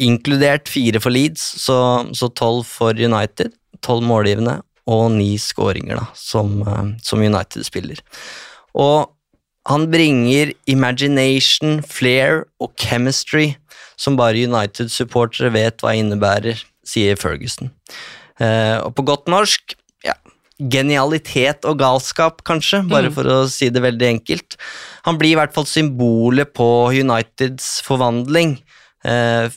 S4: inkludert fire for Leeds, så, 12 for United. 12 målgivende og ni skåringer, da, som, eh, som United spiller. Og han bringer imagination, flair og chemistry som bare United-supportere vet hva innebærer, sier Ferguson. Eh, og på godt norsk ja, genialitet og galskap, kanskje, bare
S3: Mm.
S4: for å si det veldig enkelt. Han blir i hvert fall symbolet på Uniteds forvandling. Eh,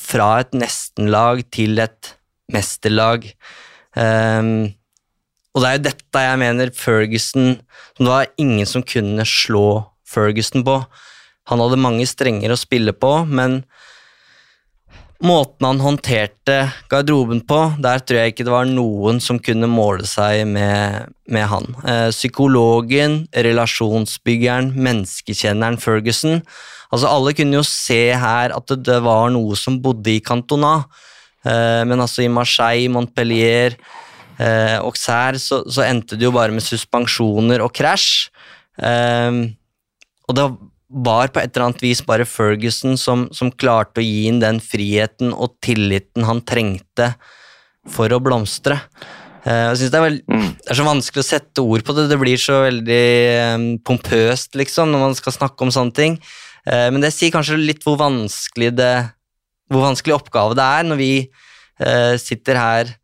S4: fra et nestenlag til et mesterlag. Eh, og det er jo dette jeg mener Ferguson som Det var ingen som kunne slå Ferguson på. Han hadde mange strenger å spille på, men måten han håndterte garderoben på, der tror jeg ikke det var noen som kunne måle seg med, med han. Eh, psykologen, relasjonsbyggeren, menneskekjenneren Ferguson. Altså Alle kunne jo se her at det, var noe som bodde i Cantona, eh, men altså i Marseille, Montpellier eh, sær så, så endte det jo bare med suspensjoner og krasj. Eh, og det var på et eller annet vis bare Ferguson som, som klarte å gi inn den friheten og tilliten han trengte for å blomstre. Eh, jeg synes det, er vel, det er så vanskelig å sette ord på det. Det blir så veldig eh, pompøst liksom, når man skal snakke om sånne ting. Eh, men det sier kanskje litt hvor vanskelig, det, hvor vanskelig oppgave det er når vi eh, sitter her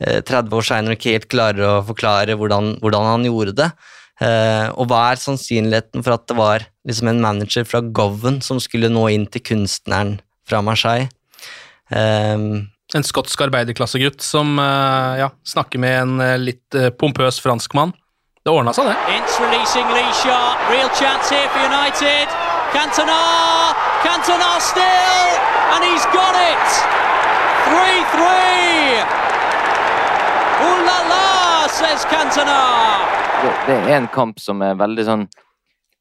S4: 30 år seinere ikke helt klarer å forklare hvordan, hvordan han gjorde det. Eh, og hva er sannsynligheten for at det var liksom en manager fra Govan som skulle nå inn til kunstneren fra Marseille? Eh,
S3: En skotsk arbeiderklassegutt som eh, ja, snakker med en eh, litt eh, pompøs franskmann. Det ordna seg, det.
S8: Ince releasing Lee Sharp. Real chance here for United. Cantona! Cantona still! And he's got it! 3-3! Ooh la la, says Cantona!
S5: Det, det er en kamp som er veldig sånn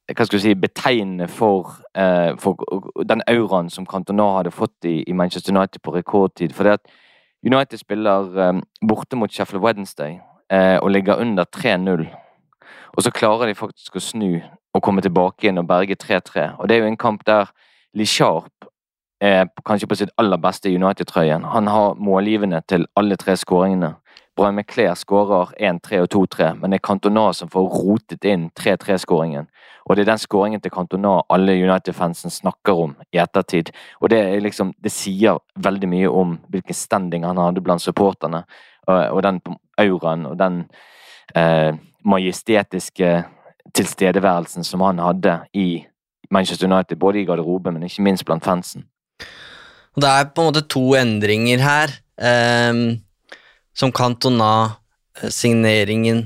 S5: hva skal du si, betegnende for, eh, for den auraen som Cantona hadde fått i, i Manchester United på rekordtid. For det at United spiller eh, borte mot Sheffield Wednesday eh, og ligger under 3-0. Og så klarer de faktisk å snu og komme tilbake igjen og berge 3-3. Og det er jo en kamp der Lee Sharp er kanskje på sitt aller beste i United-trøyen. Han har målgivende til alle tre skåringene. Brian McClair skårer 1-3 og 2-3, men det er Cantona som får rotet inn 3-3-skåringen. Og det er den skåringen til Cantona alle United-fansen snakker om i ettertid. Og det, liksom, det sier veldig mye om hvilken standing han hadde blant supporterne, og den auraen og den eh, majestetiske tilstedeværelsen som han hadde i Manchester United, både i garderoben, men ikke minst blant fansen.
S4: Det er på en måte to endringer her. Um som Cantona-signeringen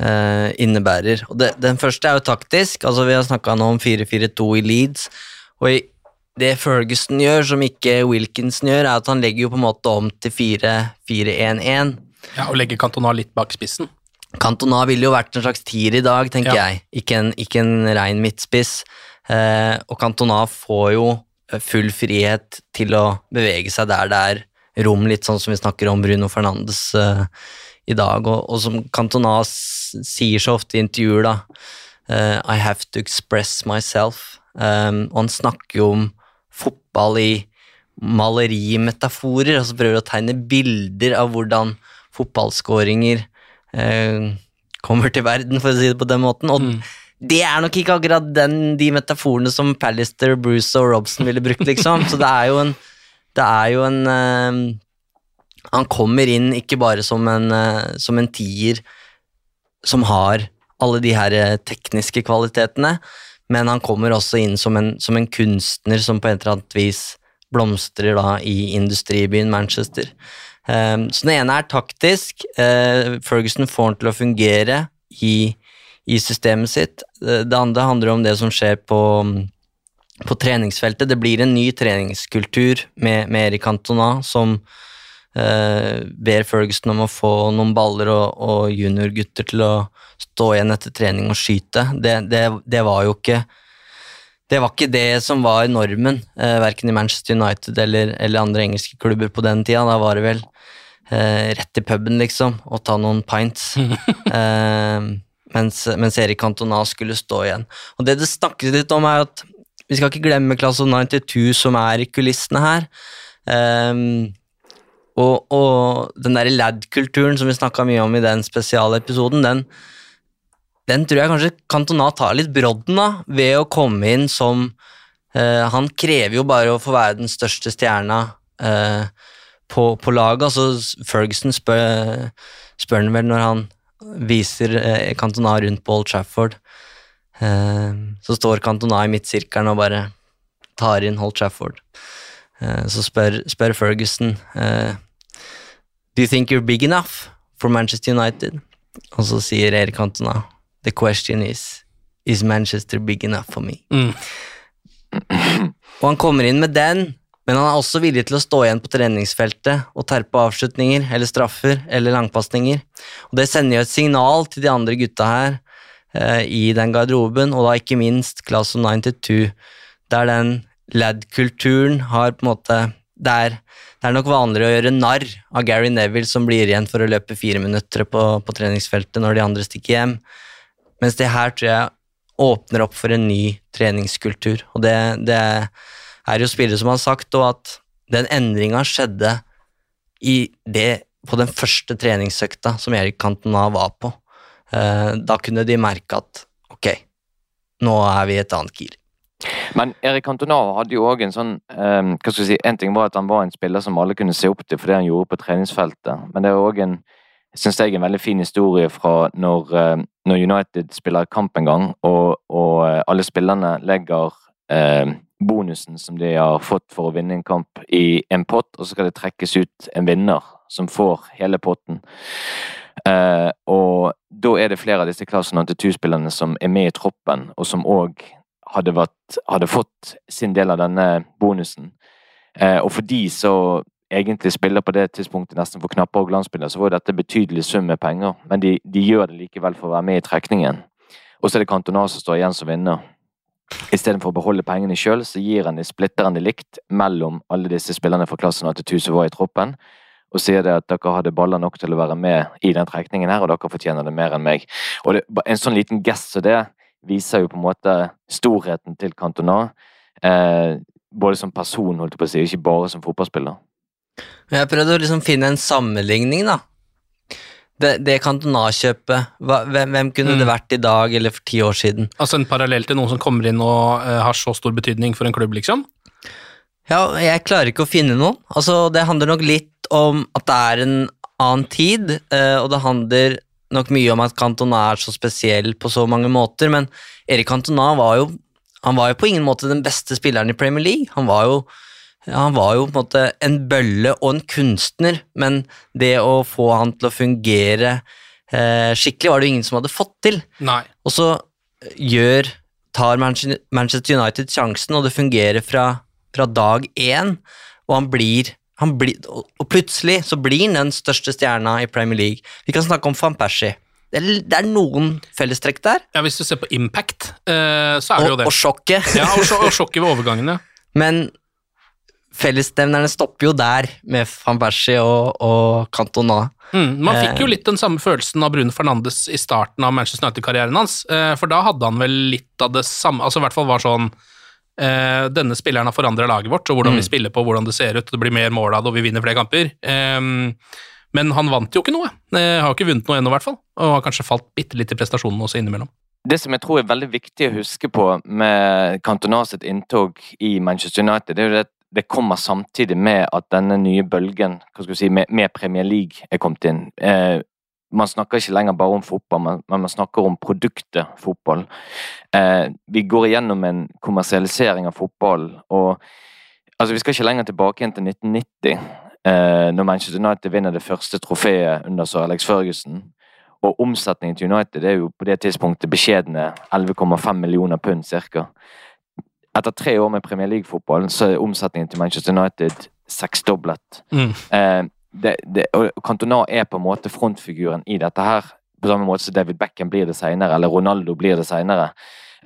S4: eh, innebærer. Og det, Den første er jo taktisk. altså Vi har snakka nå om 4-4-2 i Leeds. og i det Ferguson gjør, som ikke Wilkinson gjør, er at han legger jo på en måte om til 4-4-1-1.
S3: Ja, Og legger Cantona litt bak spissen.
S4: Cantona ville jo vært en slags tier i dag, tenker ja. jeg. Ikke en, ikke en rein midtspiss. Eh, og Cantona får jo full frihet til å bevege seg der det er rom, litt sånn som vi snakker om Bruno Fernandes uh, i dag, og, og som Cantona sier så ofte i intervjuer, da. Uh, I have to express myself. Um, og han snakker jo om fotball i malerimetaforer, altså prøver å tegne bilder av hvordan fotballskåringer uh, kommer til verden, for å si det på den måten. Og mm. det er nok ikke akkurat den, de metaforene som Pallister, Bruce og Robson ville brukt, liksom. Så det er jo en det er jo en uh, Han kommer inn ikke bare som en, uh, som en tier som har alle de her eh, tekniske kvalitetene, men han kommer også inn som en, som en kunstner som på et eller annet vis blomstrer da i industribyen Manchester. Så den ene er taktisk. Ferguson får han til å fungere i, i systemet sitt. Det andre handler om det som skjer på, på treningsfeltet. Det blir en ny treningskultur med, med Erik Cantona, som eh, ber Ferguson om å få noen baller og, og juniorgutter til å stå igjen etter trening og skyte. Det, det, det, var jo ikke det var ikke det som var normen, eh, verken i Manchester United eller, eller, andre engelske klubber på den tida. Da var det vel eh, rett i puben, liksom, og ta noen pints. eh, mens, mens Erik Cantona skulle stå igjen. Og Det det snakkes litt om, er at vi skal ikke glemme Class of 92 som er i kulissene her. Um, og, og, den derre lad-kulturen som vi snakka mye om i den spesialepisoden, den, den tror jeg kanskje Cantona tar litt brodden av ved å komme inn som uh, Han krever jo bare å få være den største stjerna uh, på, på laget. Altså Ferguson spør, spør han vel når han viser uh, Cantona rundt på Old Trafford. Ehm, så står Cantona i midtsirkelen og bare tar inn Holt Trafford. Ehm, så spør, spør Ferguson eh, Do you think you're big enough for Manchester United? Og så sier Erik Cantona The question is Is Manchester big enough for me? Mm. og han kommer inn med den, men han er også villig til å stå igjen på treningsfeltet og terpe avslutninger eller straffer eller langpasninger. Og det sender jo et signal til de andre gutta her i den garderoben, og da ikke minst Class of 92, der den lad-kulturen har på en måte det er, det er, nok vanligere å gjøre narr av Gary Neville som blir igjen for å løpe fire minutter på, på treningsfeltet når de andre stikker hjem, mens det her tror jeg åpner opp for en ny treningskultur. Og det, det er jo spillere som har sagt og at den endringa skjedde i det, på den første treningsøkta som Erik Cantona var på. Eh, da kunne de merke at ok, nå er vi i et annet gir.
S5: Men Erik Cantona hadde jo òg en sånn um, hva skal jeg si, En ting var at han var en spiller som alle kunne se opp til for det han gjorde på treningsfeltet, men det er òg en synes jeg en veldig fin historie fra når, uh, når United spiller kamp en gang, og, og alle spillerne legger eh, bonusen som de har fått for å vinne en kamp, i en pott, og så skal det trekkes ut en vinner som får hele potten. Uh, og da er det flere av disse klassen 92-spillerne som er med i troppen, og som òg hadde, hadde, fått sin del av denne bonusen. Uh, og for de så egentlig spiller på det tidspunktet nesten for knapper og glansbilder, så var dette betydelig sum med penger. Men de, de, gjør det likevel for å være med i trekningen. Og så er det Cantona som står igjen som vinner. Istedenfor å beholde pengene sjøl, så gir han de, splitterende likt mellom alle disse spillerne fra klassen 82 som var i troppen, og sier det at dere hadde baller nok til å være med i den trekningen her, og dere fortjener det mer enn meg. Og det, En sånn liten gest som det viser jo på en måte storheten til Cantona. Eh, både som person, holdt jeg på å si, ikke bare som fotballspiller.
S4: Jeg prøvde å liksom finne en sammenligning, da. Det, det Cantona-kjøpet, hvem, hvem, kunne mm. det vært i dag eller for ti år siden?
S3: Altså en parallell til noen som kommer inn og uh, har så stor betydning for en klubb, liksom?
S4: Ja, jeg klarer ikke å finne noen. Altså, det handler nok litt om at det er en annen tid, uh, og det handler nok mye om at Cantona er så spesiell på så mange måter, men Erik Cantona var jo, han var jo på ingen måte den beste spilleren i Premier League. Han var jo han var jo på en måte en bølle og en kunstner, men det å få han til å fungere eh, skikkelig, var det jo ingen som hadde fått til.
S3: Nei.
S4: Og så gjør, tar Manchester United sjansen, og det fungerer fra, fra dag én, og han blir, han blir Og plutselig så blir han den største stjerna i Premier League. Vi kan snakke om van Persie. Det er, det er, noen fellestrekk der.
S3: Ja, Hvis du ser på impact, uh, så er det jo det.
S4: Og sjokket.
S3: ja, og, og sjokket ved overgangene.
S4: Men fellesnevnerne stopper jo der, med van Persie og, og Cantona.
S3: Mm, man fikk jo eh. litt den samme følelsen av Bruno Fernandes i starten av Manchester United-karrieren hans, eh, for da hadde han vel litt av det samme Altså i hvert fall var sånn eh, Denne spilleren har forandra laget vårt, og hvordan mm. vi spiller på, hvordan det ser ut, det blir mer mål av det, og vi vinner flere kamper. Men han vant jo ikke noe. Har ikke vunnet noe ennå, i hvert fall. Og har kanskje falt bitte litt i prestasjonen også innimellom.
S5: Det som jeg tror er veldig viktig å huske på med Cantona sitt inntog i Manchester United, det er jo at det kommer samtidig med at denne nye bølgen si, med, med, Premier League er kommet inn. Eh, man snakker ikke lenger bare om fotball, men, man snakker om produktet fotball. Eh, vi går igjennom en kommersialisering av fotball. og altså, Vi skal ikke lenger tilbake igjen til 1990, eh, når Manchester United vinner det første trofeet under sir Alex Førgussen. Og omsetningen til United er jo på det tidspunktet beskjedne 11,5 millioner pund ca. Etter tre år med Premier League-fotball så er omsetningen til Manchester United seksdoblet. Mm. Eh, det, det, og Cantona er på en måte frontfiguren i dette her. På samme måte som David Beckham blir det senere, eller Ronaldo blir det senere.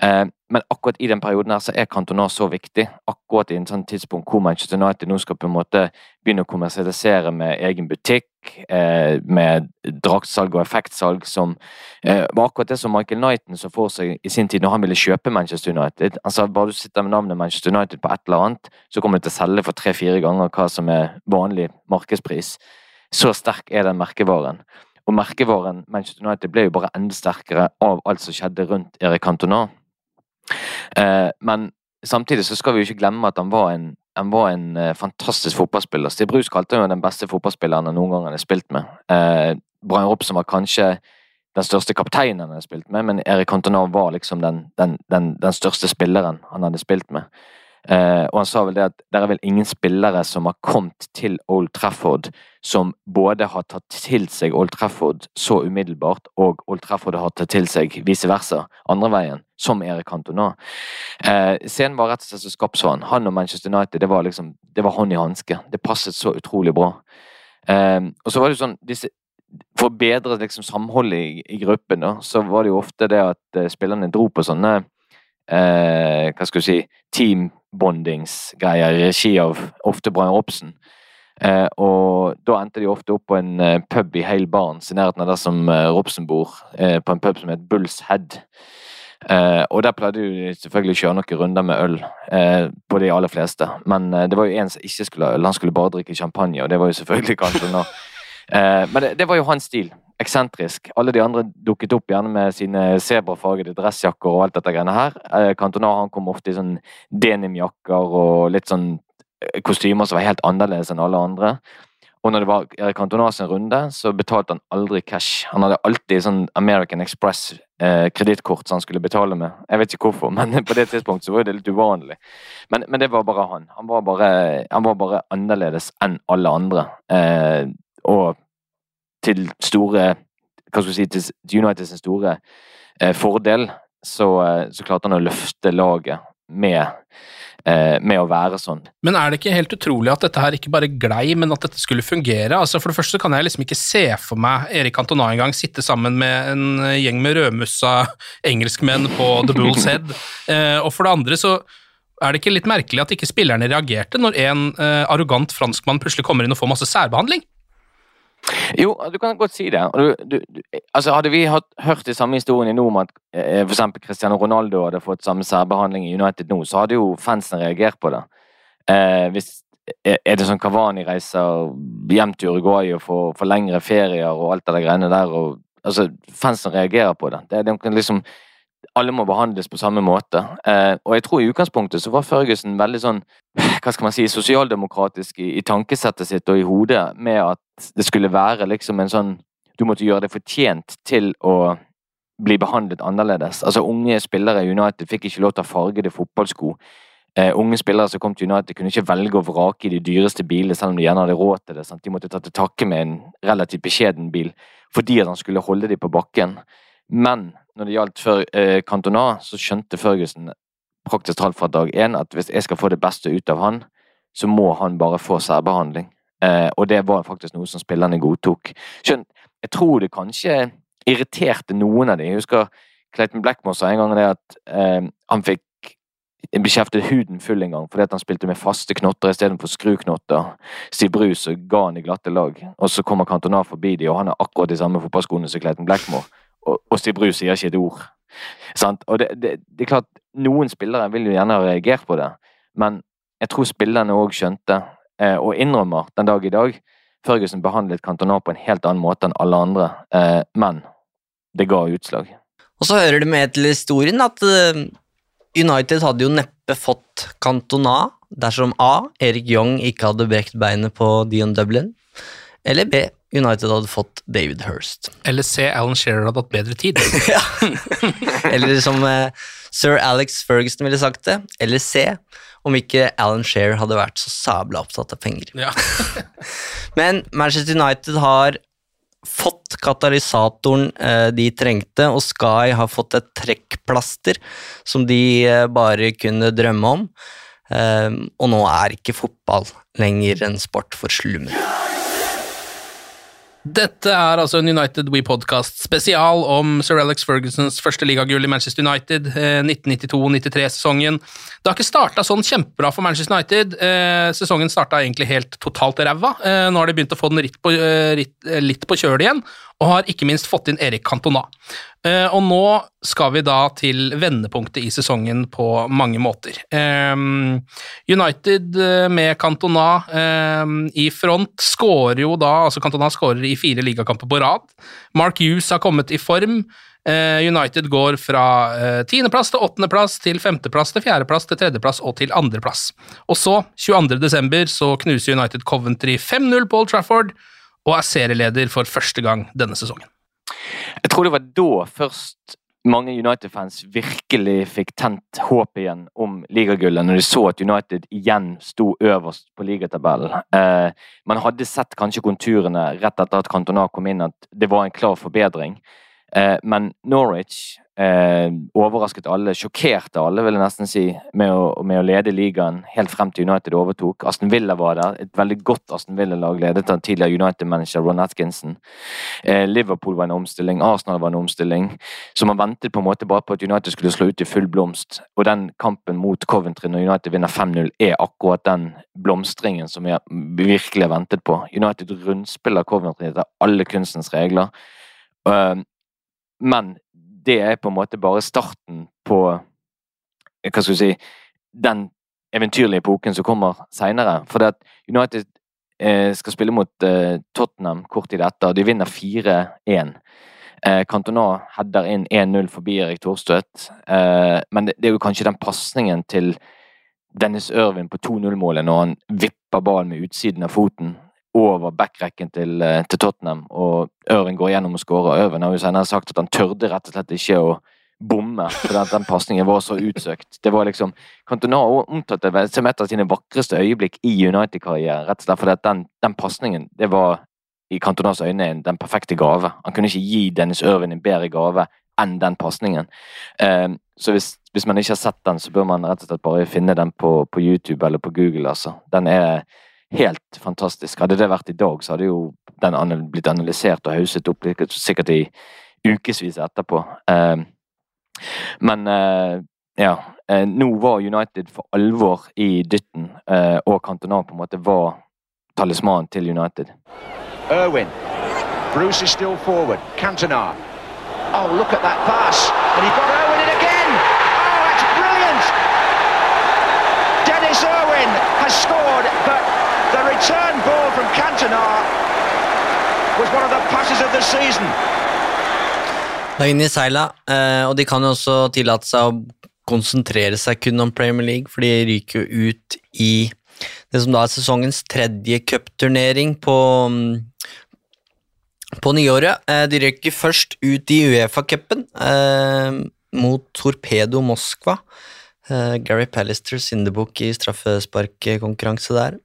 S5: Eh, men akkurat i den perioden her så er Cantona så viktig. Akkurat i en sånn tidspunkt hvor Manchester United nå skal på en måte begynne å kommersialisere med egen butikk, eh, med draktsalg og effektsalg, som eh, var akkurat det som Michael Knighton så for seg i sin tid når han ville kjøpe Manchester United. Han sa bare du sitter med navnet Manchester United på et eller annet, så kommer du til å selge for tre-fire ganger hva som er vanlig markedspris. Så sterk er den merkevaren. Og merkevaren Manchester United ble jo bare enda sterkere av alt som skjedde rundt Erik Cantona. Eh, men samtidig så skal vi jo ikke glemme at han var en, han var en uh, fantastisk fotballspiller. Stig Brus kalte han jo den beste fotballspilleren han noen gang hadde spilt med. Uh, Brian Robson var kanskje den største kapteinen han hadde spilt med, men Erik Cantona var liksom den, den, den, den største spilleren han hadde spilt med. Uh, og han sa vel det at det er vel ingen spillere som har kommet til Old Trafford som både har tatt til seg Old Trafford så umiddelbart, og Old Trafford har tatt til seg vice versa, andre veien, som Erik Cantona. Eh, scenen var rett og slett så skapt sånn. Han og Manchester United, det var liksom, det var hånd i hanske. Det passet så utrolig bra. Eh, og så var det jo sånn disse, For å bedre liksom, samholdet i, i, gruppen, da, så var det jo ofte det at spillerne dro på sånne Hva skal du si teambondingsgreier i regi av ofte Brian Robson. Eh, og da endte de ofte opp på en eh, pub i Hale Barnes, i nærheten av der som eh, Robson bor. Eh, på en pub som het Bulls Head. Eh, og der pleide de selvfølgelig å kjøre noen runder med øl, eh, på de aller fleste. Men det var jo en som ikke skulle ha øl, han skulle bare drikke champagne, og det var jo selvfølgelig kanskje nå. men det, det, var jo hans stil eksentrisk. Alle de andre dukket opp gjerne med sine sebrafargede dressjakker og alt dette greiene her. Eh, Cantona han kom ofte i sånn denimjakker og litt sånn eh, kostymer som var helt annerledes enn alle andre. Og når det var Erik Cantona sin runde, så betalte han aldri cash. Han hadde alltid sånn American Express eh, kredittkort som han skulle betale med. Jeg vet ikke hvorfor, men på det tidspunktet så var det litt uvanlig. Men, men det var bare han. Han var bare, han var bare annerledes enn alle andre. Eh, og til store hva skal si, til Uniteds store eh, fordel, så, eh, så, klarte han å løfte laget med eh, med å være sånn.
S3: Men er det ikke helt utrolig at dette her ikke bare glei, men at dette skulle fungere? Altså For det første kan jeg liksom ikke se for meg Erik Antona engang sitte sammen med en gjeng med rødmussa engelskmenn på The Bull's Head. Eh, og for det andre så er det ikke litt merkelig at ikke spillerne reagerte når en eh, arrogant franskmann plutselig kommer inn og får masse særbehandling?
S5: Jo, du kan godt si det. Du, du, altså Hadde vi hatt, hørt de samme historiene nå om at eh, eksempel Cristiano Ronaldo hadde fått samme særbehandling i United nå, så hadde jo fansen reagert på det. Eh, hvis, er det sånn Kavani reiser hjem til Uruguay og får, får lengre ferier og alt det greiene der, og altså, fansen reagerer på det. det, det liksom, alle må behandles på samme måte. Eh, og jeg tror i utgangspunktet så var Førgesen veldig sånn hva skal man si, sosialdemokratisk i, i tankesettet sitt og i hodet med at det skulle være liksom en sånn Du måtte gjøre deg fortjent til å bli behandlet annerledes. Altså Unge spillere i United fikk ikke lov til å ha fargede fotballsko. Uh, unge spillere som kom til United, kunne ikke velge å vrake i de dyreste bilene, selv om de gjerne hadde råd til det. Sant? De måtte ta til takke med en relativt beskjeden bil fordi at han skulle holde dem på bakken. Men når det gjaldt for, uh, Cantona, så skjønte Førgussen praktisk talt fra dag én at hvis jeg skal få det beste ut av han, så må han bare få særbehandling. Uh, og det var faktisk noe som spillerne godtok. Skjønt, jeg tror det kanskje irriterte noen av dem. Jeg husker Clayton Blackmore sa en gang det at han fikk beskjeftet huden full en gang fordi at han spilte med faste knotter istedenfor skruknotter. Stiv Bruce ga han i glatte lag, og så kommer Cantona forbi de, og han har akkurat de samme fotballskoene som Clayton Blackmore, og, og Stiv Bruce sier ikke et ord. Sant? Og det, det, det, er klart, noen spillere vil jo gjerne ha reagert på det, men jeg tror spillerne òg skjønte, eh, og innrømmer den dag i dag, Ferguson behandlet Cantona på en helt annen måte enn alle andre, eh, men det ga utslag.
S4: Og så hører det med til historien at eh, United hadde jo neppe fått Cantona dersom A. Erik Young ikke hadde brekt beinet på Dion Dublin, eller B. United hadde fått David Hirst.
S3: Eller C. Alan Shearer hadde hatt bedre tid.
S4: ja. Eller som uh, sir Alex Ferguson ville sagt det, eller C. Om ikke Alan Shearer hadde vært så sabla opptatt av penger.
S3: Ja.
S4: Men Manchester United har fått katalysatoren eh, de trengte, og Sky har fått et trekkplaster som de eh, bare kunne drømme om. Eh, og nå er ikke fotball lenger en sport for slummer.
S3: Dette er altså en United We Podcast spesial om Sir Alex Fergusons første ligagull i Manchester United, 1992-93-sesongen. Det har ikke starta sånn kjempebra for Manchester United. Sesongen starta egentlig helt totalt ræva. Nå har de begynt å få den litt på, litt på kjøl igjen, og har ikke minst fått inn Erik Cantona. Eh, og nå skal vi da til vendepunktet i sesongen på mange måter. Ehm, United eh, med Cantona ehm, i front skårer jo da altså Cantona skårer i fire ligakamper på rad. Mark Hughes har kommet i form. Eh, United går fra tiendeplass til åttendeplass til femteplass til fjerdeplass til tredjeplass og til andreplass. Og så, 22. desember, så knuser United Coventry 5-0 på Old Trafford og er serieleder for første gang denne sesongen.
S5: Jeg tror det var da først mange United-fans virkelig fikk tent håp igjen om ligagullet, når de så at United igjen sto øverst på ligatabellen. Eh, man hadde sett kanskje konturene rett etter at Cantona kom inn, at det var en klar forbedring. Eh, men Norwich eh, overrasket alle, sjokkerte alle, vil jeg nesten si, med å, med å, lede ligaen helt frem til United overtok. Aston Villa var der, et veldig godt Aston Villa-lag ledet av tidligere United-manager Ron Atkinson. Eh, Liverpool var en omstilling, Arsenal var en omstilling. Så man ventet på en måte bare på at United skulle slå ut i full blomst. Og den kampen mot Coventry når United vinner 5-0, er akkurat den blomstringen som vi virkelig har ventet på. United rundspiller Coventry etter alle kunstens regler. Men det er på en måte bare starten på Hva skal du si Den eventyrlige epoken som kommer seinere. For det at United eh, skal spille mot eh, Tottenham kort tid etter. De vinner 4-1. Eh, Cantona header inn 1-0 forbi Erik Thorstvedt. Eh, men det, er jo kanskje den pasningen til Dennis Irvin på 2-0-målet når han vipper ballen med utsiden av foten over backrekken til, eh, til, Tottenham, og Ørvin går gjennom og skårer. Ørvin har jo senere sagt at han tørde rett og slett ikke å bomme, fordi den pasningen var så utsøkt. Det var liksom Cantona omtalte det som et av sine vakreste øyeblikk i United-karrieren, rett og slett fordi at den, den pasningen, det var i Cantonas øyne den perfekte gave. Han kunne ikke gi Dennis Ørvin en bedre gave enn den pasningen. Eh, Så hvis, hvis, man ikke har sett den, så bør man rett og slett bare finne den på, på YouTube eller på Google. altså. Den er helt fantastisk. Hadde det vært i dag, så hadde jo den blitt analysert og hauset opp sikkert i ukevis etterpå. Uh, men uh, ja. Uh, nå var United for alvor i dytten, og Cantona på en måte var talismanen til United.
S9: Irwin. Bruce is still forward. Cantona. Oh, look at that pass. And he got Irwin in again. Oh, that's brilliant. Dennis Irwin has scored, but the return ball from Cantona was one of the passes of the season.
S4: Det er inne i seila, eh, og de kan jo også tillate seg å konsentrere seg kun om Premier League, for de ryker jo ut i det som da er sesongens tredje cupturnering på, på nyåret. Eh, de røyker først ut i Uefa-cupen eh, mot Torpedo Moskva. Eh, Gary Pallister syndebukk i straffesparkkonkurranse der.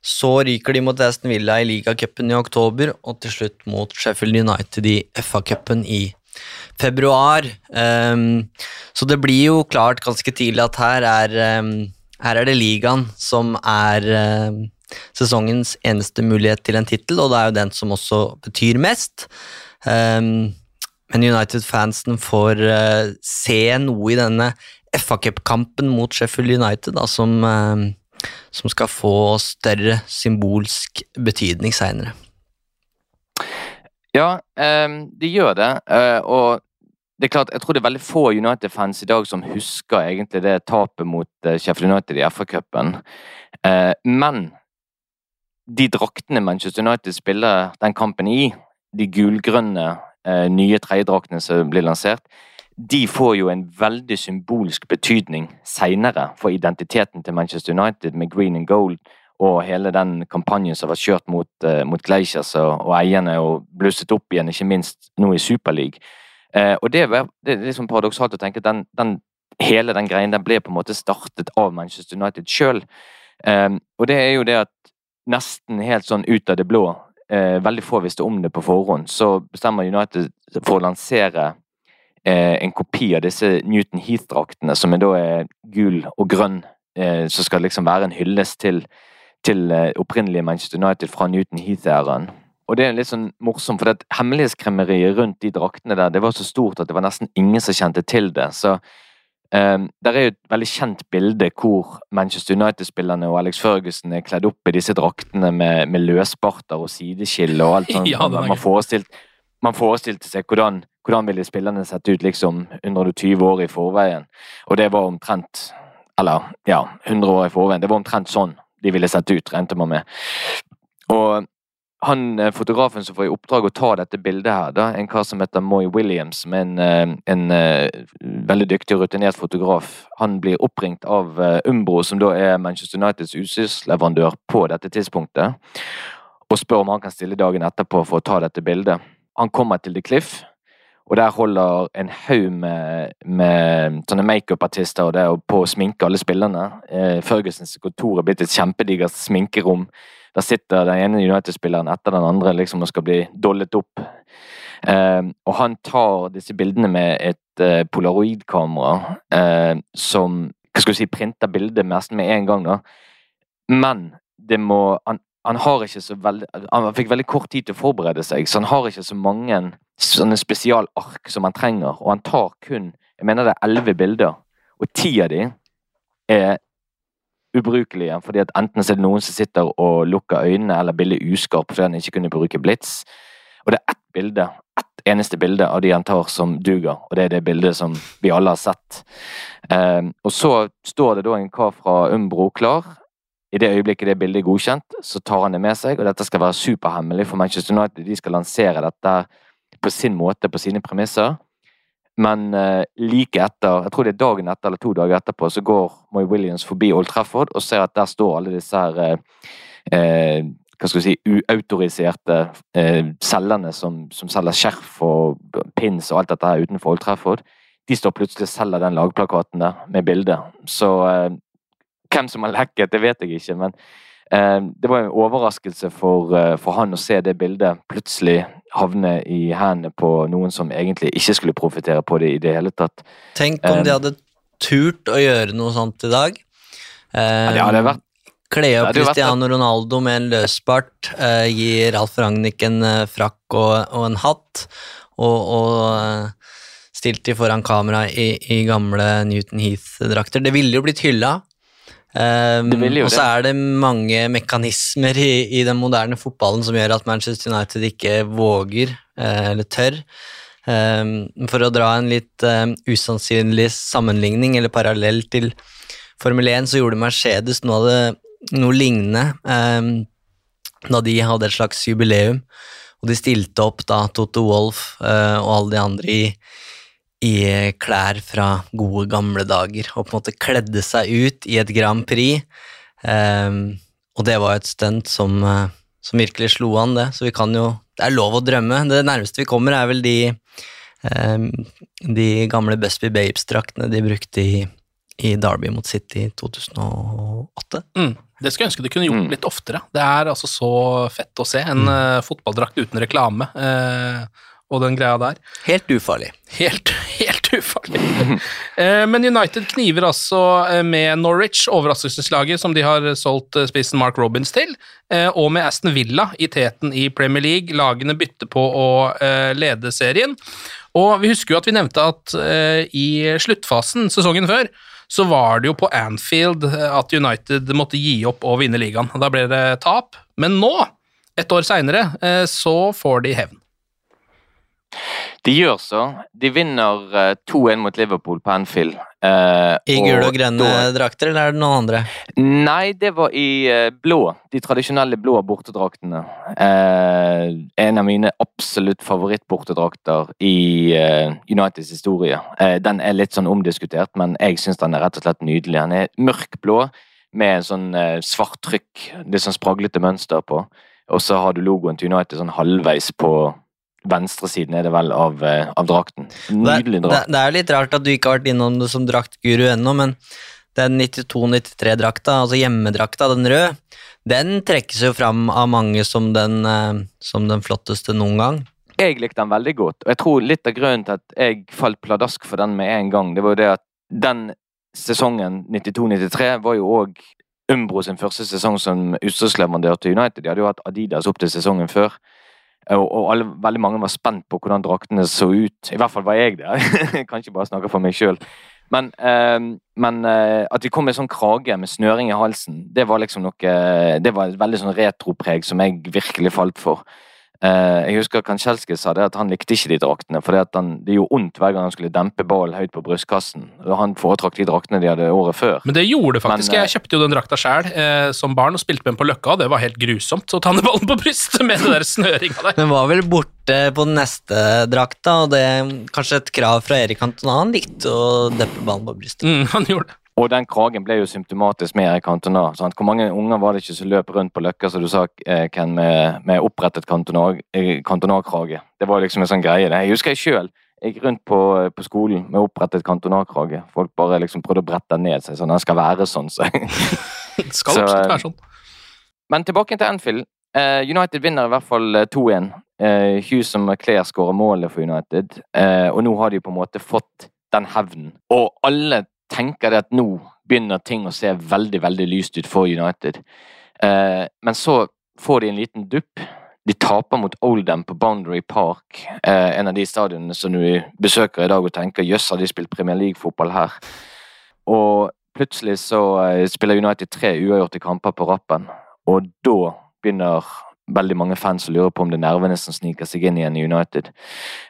S4: Så ryker de mot Aston Villa i ligacupen i oktober, og til slutt mot Sheffield United i FA-cupen i februar. Um, så det blir jo klart ganske tidlig at her er um, her er det ligaen som er um, sesongens eneste mulighet til en tittel, og det er jo den som også betyr mest. Men United-fansen får uh, se noe i denne FA Cup-kampen mot Sheffield United da, som, som, skal få større symbolsk betydning seinere.
S5: Ja, um, de gjør det. Uh, og det er klart, Jeg tror det er veldig få United-fans i dag som husker egentlig det tapet mot eh, Sheffield United i FA-cupen. Eh, men de draktene Manchester United spiller den kampen i, de gulgrønne eh, nye tredjedraktene som blir lansert, de får jo en veldig symbolsk betydning seinere for identiteten til Manchester United med green and gold og hele den kampanjen som har kjørt mot, mot Glaciers og, og eierne og blusset opp igjen, ikke minst nå i Superleague. Eh, og det, det, er liksom paradoksalt å tenke at den, den, hele den greien den ble på en måte startet av Manchester United sjøl. Eh, og det er jo det at nesten helt sånn ut av det blå, eh, veldig få visste om det på forhånd, så bestemmer United for å lansere eh, en kopi av disse Newton Heath-draktene, som er da er gul og grønn, eh, som skal liksom være en hyllest til, til eh, opprinnelige Manchester United fra Newton Heath-æraen. Og det er litt sånn morsomt, for det hemmelighetskremmeriet rundt de draktene der, det var så stort at det var nesten ingen som kjente til det. Så um, der er jo et veldig kjent bilde hvor Manchester United-spillerne og Alex Ferguson er kledd opp i disse draktene med, med løsbarter og sideskill og alt sånt. ja, man, forestilte, man, forestilte, seg hvordan, hvordan ville spillerne sett ut liksom 120 år i forveien. Og det var omtrent Eller ja, 100 år i forveien. Det var omtrent sånn de ville sett ut, regnet man med. Og han eh, fotografen som får i oppdrag å ta dette bildet her, da, en kar som heter Moy Williams, som er en, eh, en, eh, veldig dyktig og rutinert fotograf, han blir oppringt av Umbro, som da er Manchester Uniteds utstyrsleverandør på dette tidspunktet, og spør om han kan stille dagen etterpå for å ta dette bildet. Han kommer til The Cliff, og der holder en haug med, med sånne det er på å sminke alle spillerne. Fergusons kontor er blitt et kjempedigert sminkerom der sitter den ene United-spilleren etter den andre liksom og skal bli dollet opp. Eh, og han tar disse bildene med et eh, polaroidkamera eh, som hva skal vi si, printer bildet mest med en gang. da. Men det må han, han, veldig Han fikk veldig kort tid til å forberede seg, så han har ikke så mange sånne spesialark som han trenger. Og han tar kun jeg mener det er elleve bilder, og ti av de er ubrukelige. fordi at Enten er det noen som sitter og lukker øynene, eller bildet uskarpt fordi han ikke kunne bruke blits. Og det er ett bilde, ett eneste bilde av de han tar som duger, og det er det bildet som vi alle har sett. Um, og så står det da en kar fra Umbro klar. I det øyeblikket det bildet er godkjent, så tar han det med seg, og dette skal være superhemmelig for Manchester United. De skal lansere dette på sin måte, på sine premisser. Men uh, like etter, jeg tror det er dagen etter eller to dager etterpå, så går Moy Williams forbi Old Trafford og ser at der står alle disse her uh, hva skal vi si, uautoriserte selgerne som, som, selger skjerf og pins og alt dette her utenfor Old Trafford. De står plutselig og selger den lagplakaten der med bilde. Så hvem som har lekket, det vet jeg ikke, men Eh, det var en overraskelse for, eh, for han å se det bildet plutselig havne i hendene på noen som egentlig ikke skulle profitere på det i det hele tatt.
S4: Tenk om de hadde turt å gjøre noe sånt i dag.
S5: Ja, det hadde vært
S4: Kle opp Cristiano Ronaldo med en løsbart, uh, gi Ralf Ragnhild en eh, frakk og, og en hatt, og, og eh, stilt de foran kamera i, i gamle Newton Heath-drakter. Det ville jo blitt hylla. Um, og så er det mange mekanismer i, i den moderne fotballen som gjør at Manchester United ikke våger, uh, eller tør. Um, for å dra en litt um, usannsynlig sammenligning eller parallell til Formel 1, så gjorde Mercedes noe, det, noe lignende da de hadde et slags jubileum. Og de stilte opp da Toto Wolff uh, og alle de andre i, i klær fra gode, gamle dager, og på en måte kledde seg ut i et Grand Prix. Um, og det var et stunt som, eh, som virkelig slo an, det. Så vi kan jo Det er lov å drømme. Det nærmeste vi kommer, er vel de, um, de gamle Busby Babes-draktene de brukte i, i Derby mot City i 2008.
S3: Mm. Det skulle jeg ønske de kunne gjort litt oftere. Det er altså så fett å se. En eh, fotballdrakt uten reklame eh, og den greia der.
S4: Helt ufarlig.
S3: Helt, helt ufarlig. Eh, Men United kniver altså eh, med Norwich, overraskelseslaget som de har solgt eh, spissen Mark Robins til, og med Aston Villa i teten i Premier League. Lagene bytter på å lede serien. Og vi husker jo at vi nevnte at i sluttfasen sesongen før, så var det jo på Anfield at United måtte gi opp og vinne ligaen. Da ble det tap. Men nå, et år seinere, så får de hevn.
S5: De gjør så. De vinner eh, 2-1 mot Liverpool på Anfield. eh,
S4: I gule og grønne
S5: da-
S4: drakter, eller er det noen andre?
S5: Nei, det var i eh, blå. De tradisjonelle blå bortedraktene. Eh, en av mine absolutt favorittbortedrakter i eh, Uniteds historie. Eh, den er litt sånn omdiskutert, men jeg syns den er rett og slett nydelig. Den er mørkblå med sånn eh, svart trykk, litt sånn spraglete mønster på. Og så har du logoen til United sånn halvveis på venstresiden er det vel av, eh, av drakten. Nydelig
S4: Det,
S5: drakt.
S4: det er jo litt rart at du ikke har vært innom det som draktguru ennå, men den 92-93-drakta, altså hjemmedrakta, den røde, den trekkes jo fram av mange som den, eh, som den flotteste noen gang.
S5: Jeg likte den veldig godt, og jeg tror litt av grunnen til at jeg falt pladask for den med en gang, det var jo det at den sesongen 92-93 var jo òg Umbro sin første sesong som utstyrsleverandør til United. De hadde jo hatt Adidas opp til sesongen før. Og, alle, veldig mange var spent på hvordan draktene så ut. I hvert fall var jeg det. Jeg kan ikke bare snakke for meg sjøl. Men, eh, men eh, at vi kom med sånn krage med snøring i halsen, det var liksom noe Det var et veldig sånn retropreg som jeg virkelig falt for. Eh, jeg husker Kanchelski sa det at han likte ikke de draktene, for det gjorde vondt hver gang han skulle dempe ballen høyt på brystkassen. Han foretrakk de draktene de hadde året før.
S3: Men det gjorde det faktisk.
S5: Men, eh,
S3: jeg kjøpte jo den drakta sjæl eh, som barn og spilte med den på Løkka, og det var helt grusomt å ta ned ballen på brystet med den der snøringa der.
S4: Den var vel borte på den neste drakta, og det er kanskje et krav fra Erik Cantona. Han likte å deppe ballen på brystet.
S3: Mm, han gjorde det.
S5: Og den kragen ble jo symptomatisk med Erik Cantona. sant? Hvor mange unger var det ikke som løp rundt på Løkka, som du sa, eh, Ken, med, med opprettet Cantona- eh? Det var liksom en sånn greie. det. Jeg husker jeg sjøl gikk rundt på, på skolen med opprettet Cantona-krage. Folk bare liksom prøvde å brette den ned seg sånn. Den skal være sånn. Så.
S3: Skal
S5: Så,
S3: absolutt
S5: eh,
S3: være sånn.
S5: Men tilbake til Anfield. Eh, United vinner i hvert fall eh, 2-1. Eh, Hughes og McClair skårer målet for United, eh, og nå har de på en måte fått den hevnen. Og alle tenker det at nå begynner ting å se veldig, veldig lyst ut for United. Eh, men så får de en liten dupp. De taper mot Oldham på Boundary Park, eh, en av de stadionene som du besøker i dag og tenker jøss, har de spilt Premier League-fotball her? Og plutselig så eh, spiller United tre uavgjorte kamper på rappen, og da begynner veldig mange fans som lurer på om det er nervene som sniker seg inn igjen i United.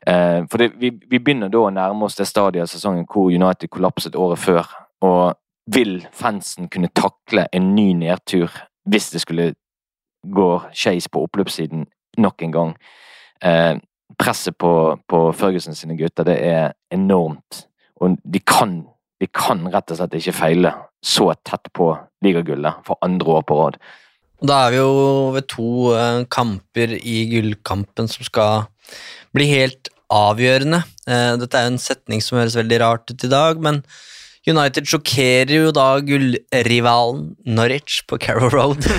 S5: Eh, for det, vi, vi begynner da å nærme oss det stadiet av sesongen hvor United kollapset året før, og vil fansen kunne takle en ny nedtur hvis det skulle gå skeis på oppløpssiden nok en gang? Eh, presset på, på Ferguson sine gutter, det er enormt. Og de kan, de kan rett og slett ikke feile så tett på ligagullet for andre år på rad.
S4: Da er vi jo ved to eh, kamper i gullkampen som skal bli helt avgjørende. Eh, dette er jo en setning som høres veldig rart ut i dag, men United sjokkerer jo da gullrivalen Norwich på Carrow Road.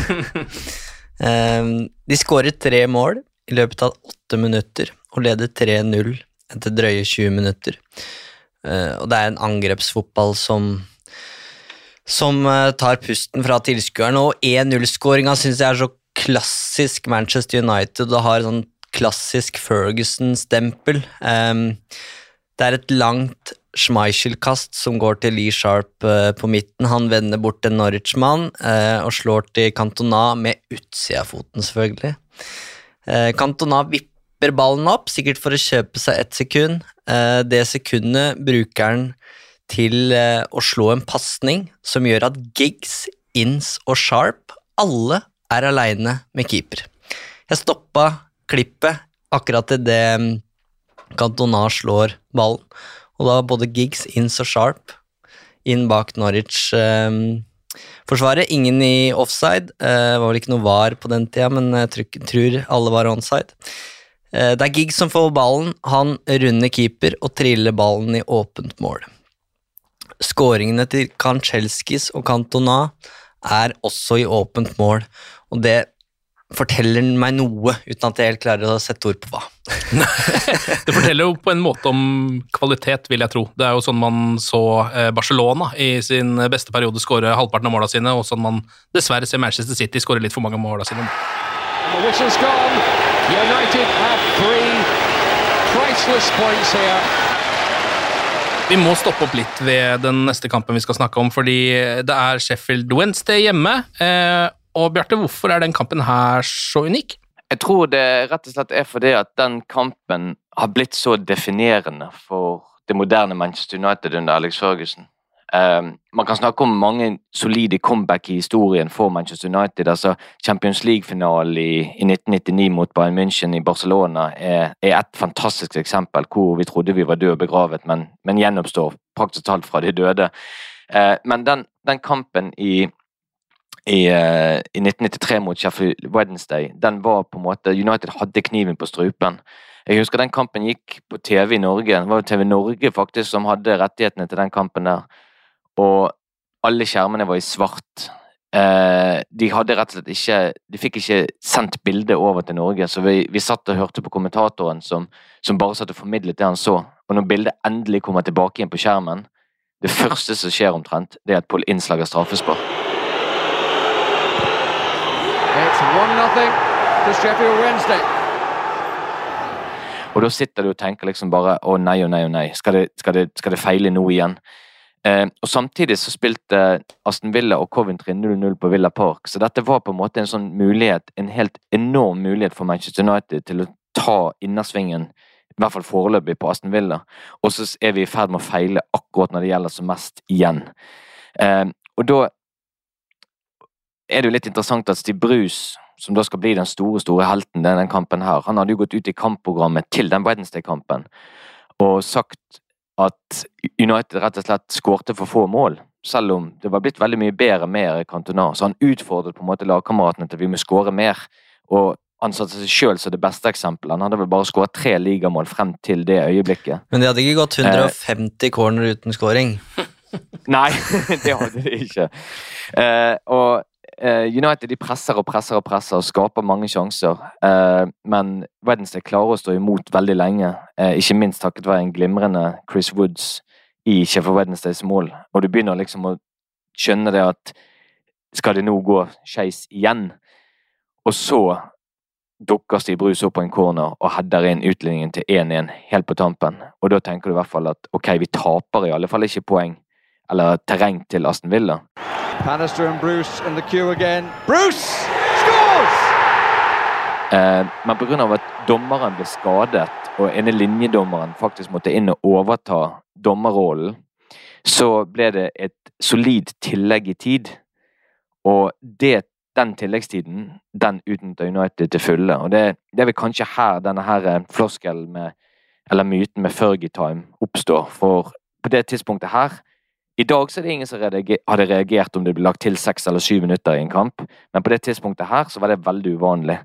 S4: Ehm, de skåret tre mål i løpet av åtte minutter og leder 3-0 etter drøye 20 minutter. Eh, og det er en angrepsfotball som som eh, tar pusten fra tilskuerne, og 1-0-skåringa syns jeg er så klassisk Manchester United og har sånn klassisk Ferguson-stempel. Um, det er et langt Schmeichel-kast som går til Lee Sharp uh, på midten. Han vender bort en Norwich-mann uh, og slår til Cantona med utsida av foten, selvfølgelig. Uh, Cantona vipper ballen opp, sikkert for å kjøpe seg ett sekund. det sekundet brukeren til å slå en pasning som gjør at Giggs, Inns og Sharp alle er aleine med keeper. Jeg stoppa klippet akkurat idet Cantona slår ballen, og da både Giggs, Inns og Sharp inn bak Norwich-forsvaret. Eh, Ingen i offside. Det var vel ikke noe var på den tida, men jeg tror, alle var onside. Eh, det er Giggs som får ballen, han runder keeper og triller ballen i åpent mål. Skåringene til Kanchelskis og Cantona er også i åpent mål, og det forteller meg noe, uten at jeg helt klarer å sette ord på hva.
S3: det forteller jo på en måte om kvalitet, vil jeg tro. Det er jo sånn man så eh, Barcelona i sin beste periode skåre halvparten av måla sine, og sånn man dessverre ser Manchester City skåre litt for mange av måla sine. United have three priceless points here. Vi må stoppe opp litt ved den neste kampen vi skal snakke om, fordi det er Sheffield Wednesday hjemme. Eh, og Bjarte, hvorfor er den kampen her så unik?
S5: Jeg tror det rett og slett er fordi at den kampen har blitt så definerende for det moderne Manchester United under Alex Ferguson. Um, man kan snakke om mange solide comeback i historien for Manchester United. altså Champions League-finalen i, i, 1999 mot Bayern München i Barcelona er, er, et fantastisk eksempel hvor vi trodde vi var døde og begravet, men, men gjenoppstår praktisk talt fra de døde. Uh, men den, den, kampen i, i, uh, i 1993 mot Sheffield Wednesday, den var på en måte United hadde kniven på strupen. Jeg husker den kampen gikk på TV i Norge. Det var jo TV Norge faktisk som hadde rettighetene til den kampen der og alle skjermene var i svart. Eh, de hadde rett og slett ikke De fikk ikke sendt bildet over til Norge, så vi, vi satt og hørte på kommentatoren som, som, bare satt og formidlet det han så. Og når bildet endelig kommer tilbake igjen på skjermen, det første som skjer omtrent, det er at Pål innslager straffespark. Og da sitter du og tenker liksom bare å nei å nei å nei, skal det, skal det, skal det feile nå igjen? Eh, og Samtidig så spilte Aston Villa og Coventry 0-0 på Villa Park, så dette var på en måte en sånn mulighet, en helt enorm mulighet for Manchester United til å ta innersvingen, i hvert fall foreløpig, på Aston Villa. Og så er vi i ferd med å feile akkurat når det gjelder som mest igjen. Eh, og da er det jo litt interessant at Steve Bruce, som da skal bli den store store helten denne kampen her, han hadde jo gått ut i kampprogrammet til den Wednesday-kampen og sagt at United rett og slett skårte for få mål. Selv om det var blitt veldig mye bedre med Cantona. Så han utfordret på en måte lagkameratene til vi må skåre mer. Og han satte seg sjøl som det beste eksempelet. Han hadde vel bare skåret tre ligamål frem til det øyeblikket.
S4: Men de hadde ikke gått 150 eh, corner uten scoring?
S5: Nei, det hadde de ikke. Eh, og United de presser og presser og presser og skaper mange sjanser. Eh, men Wednesday klarer å stå imot veldig lenge, eh, ikke minst takket være en glimrende Chris Woods i Sheffield Wednesdays mål. Og du begynner liksom å skjønne det at skal det nå gå skeis igjen? Og så dukker Stig Brus opp på en corner og header inn utligningen til 1-1 helt på tampen. Og da tenker du i hvert fall at ok, vi taper i alle fall ikke poeng eller terreng til Aston Villa. Bannister and Bruce in the queue again. Bruce scores! Eh, men pga. at dommeren ble skadet, og ene linjedommeren faktisk måtte inn og overta dommerrollen, så ble det et solid tillegg i tid. Og det, den tilleggstiden, den utnytta United til fulle. Og det, det er vel kanskje her denne her eh, floskelen med, eller myten med Fergie Time oppstår. For på det tidspunktet her i dag så er det ingen som hadde reagert om det ble lagt til seks eller syv minutter i en kamp, men på det tidspunktet her så var det veldig uvanlig.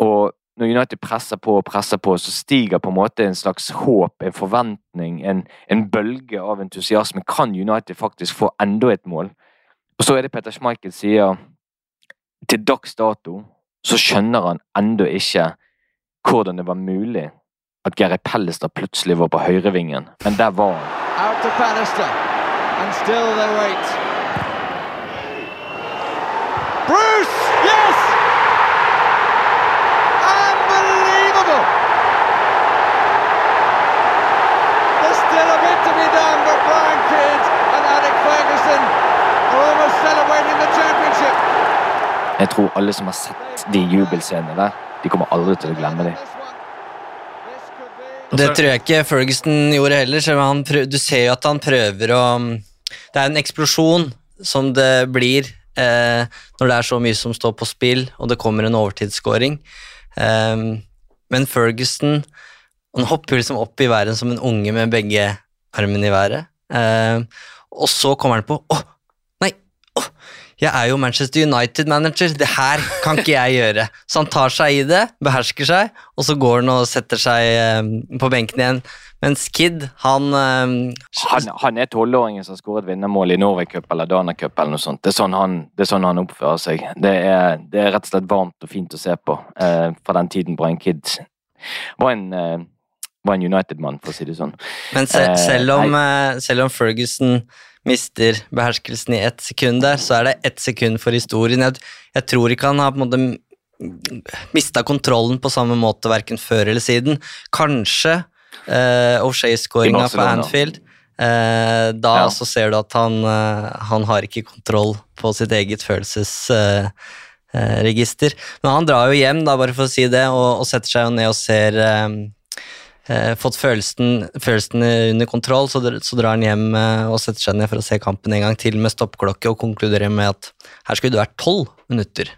S5: Og når United presser på og presser på, så stiger på en måte en slags håp, en forventning, en, en bølge av entusiasme. Kan United faktisk få enda et mål? Og så er det Peter Schmeichel sier til dags dato så skjønner han ennå ikke hvordan det var mulig at Gary Pellester plutselig var på høyrevingen, men der var han.
S9: And still they wait. Bruce! Yes! Unbelievable! There's still a bit to be done, but Brian Kidd and Alec Ferguson are almost celebrating the championship.
S5: Jeg tror alle som har sett de jubelscenene der, de kommer aldri til å glemme dem.
S4: Det tror jeg ikke Ferguson gjorde heller. selv om han prøv, du ser jo at han prøver å Det er en eksplosjon som det blir eh, når det er så mye som står på spill, og det kommer en overtidsskåring. Eh, men Ferguson han hopper liksom opp i været som en unge med begge armene i været. Eh, og så kommer han på Å! Jeg er jo Manchester United-manager, det her kan ikke jeg gjøre. Så han tar seg i det, behersker seg, og så går han og setter seg eh, på benken igjen. Mens Kid, han eh,
S5: Han, han er tolvåringen som skåret vinnermål i Norway Cup eller Dana Cup eller noe sånt. Det er sånn han, det er sånn han oppfører seg. Det er, det er rett og slett varmt og fint å se på eh, fra den tiden Brian Kid var en, eh, var en United-mann, for å si det sånn.
S4: Men se,
S5: Eh,
S4: selv, om, selv om Ferguson mister beherskelsen i ett sekund der, så er det ett sekund for historien. Jeg, jeg tror ikke han har på en måte mista kontrollen på samme måte verken før eller siden. Kanskje eh,
S5: O'Shay-skåringa
S4: på Anfield. Eh, da
S5: Ja.
S4: så ser du at han, eh, han har ikke kontroll på sitt eget følelsesregister. Men han drar jo hjem, da, bare for å si det, og, og setter seg jo ned og ser eh, eh, fått følelsen, følelsen, under kontroll, så, så drar han hjem eh, og setter seg ned for å se kampen en gang til med stoppklokke og konkluderer med at her skulle det vært tolv minutter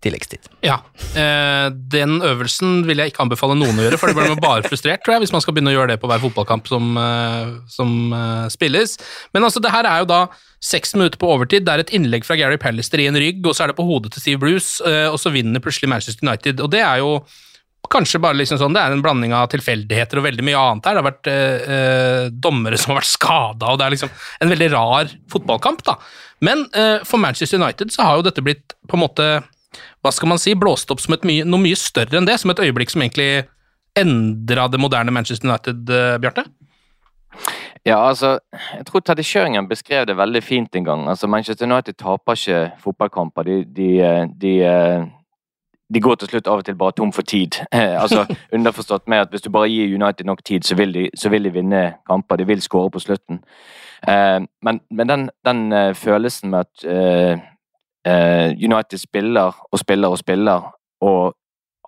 S4: tilleggstid.
S3: Ja. Eh, den øvelsen vil jeg ikke anbefale noen å gjøre, for det blir bare frustrert, tror jeg, hvis man skal begynne å gjøre det på hver fotballkamp som, eh, som eh, spilles. Men altså, det her er jo da seks minutter på overtid. Det er et innlegg fra Gary Pallister i en rygg, og så er det på hodet til Steve Bruce, eh, og så vinner plutselig Manchester United. Og det er jo kanskje bare liksom sånn, det er en blanding av tilfeldigheter og veldig mye annet her. Det har vært eh, eh, dommere som har vært skada, og det er liksom en veldig rar fotballkamp, da. Men eh, for Manchester United så har jo dette blitt på en måte hva skal man si, blåst opp som mye, noe mye større enn det, som et øyeblikk som egentlig endra det moderne Manchester United, eh, Bjarte?
S5: Ja, altså, jeg tror Teddy Schøringen beskrev det veldig fint en gang. Altså, Manchester United taper ikke fotballkamper. De, de, eh, de, eh, de går til slutt av og til bare tom for tid. Eh, altså, Underforstått med at hvis du bare gir United nok tid, så vil de, så vil de vinne kamper. De vil skåre på slutten. Eh, men men den, den eh, følelsen med at eh, eh, United spiller og spiller og spiller, og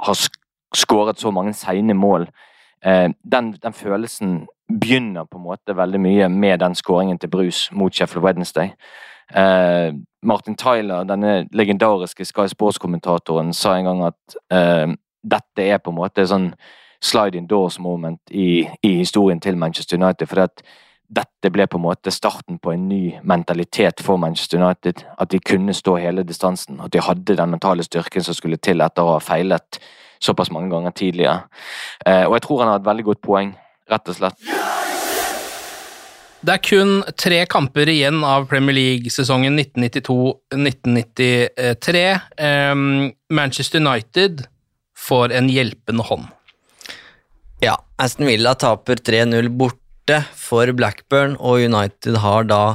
S5: har skåret så mange seine mål, eh, den, den følelsen begynner på en måte veldig mye med den skåringen til Bruce mot Sheffield Wednesday. Eh, Martin Tyler, denne legendariske Sky Sports-kommentatoren, sa en gang at eh, dette er på en måte sånn sliding indoors moment i, i historien til Manchester United. For at dette ble på en måte starten på en ny mentalitet for Manchester United. At de kunne stå hele distansen. At de hadde den mentale styrken som skulle til etter å ha feilet såpass mange ganger tidligere. Eh, og jeg tror han har et veldig godt poeng, rett og slett.
S3: Det er kun tre kamper igjen av Premier League-sesongen 1992-1993. Ehm, Manchester United får en hjelpende hånd.
S4: Ja, Aston Villa taper 3-0 borte for Blackburn, og United har da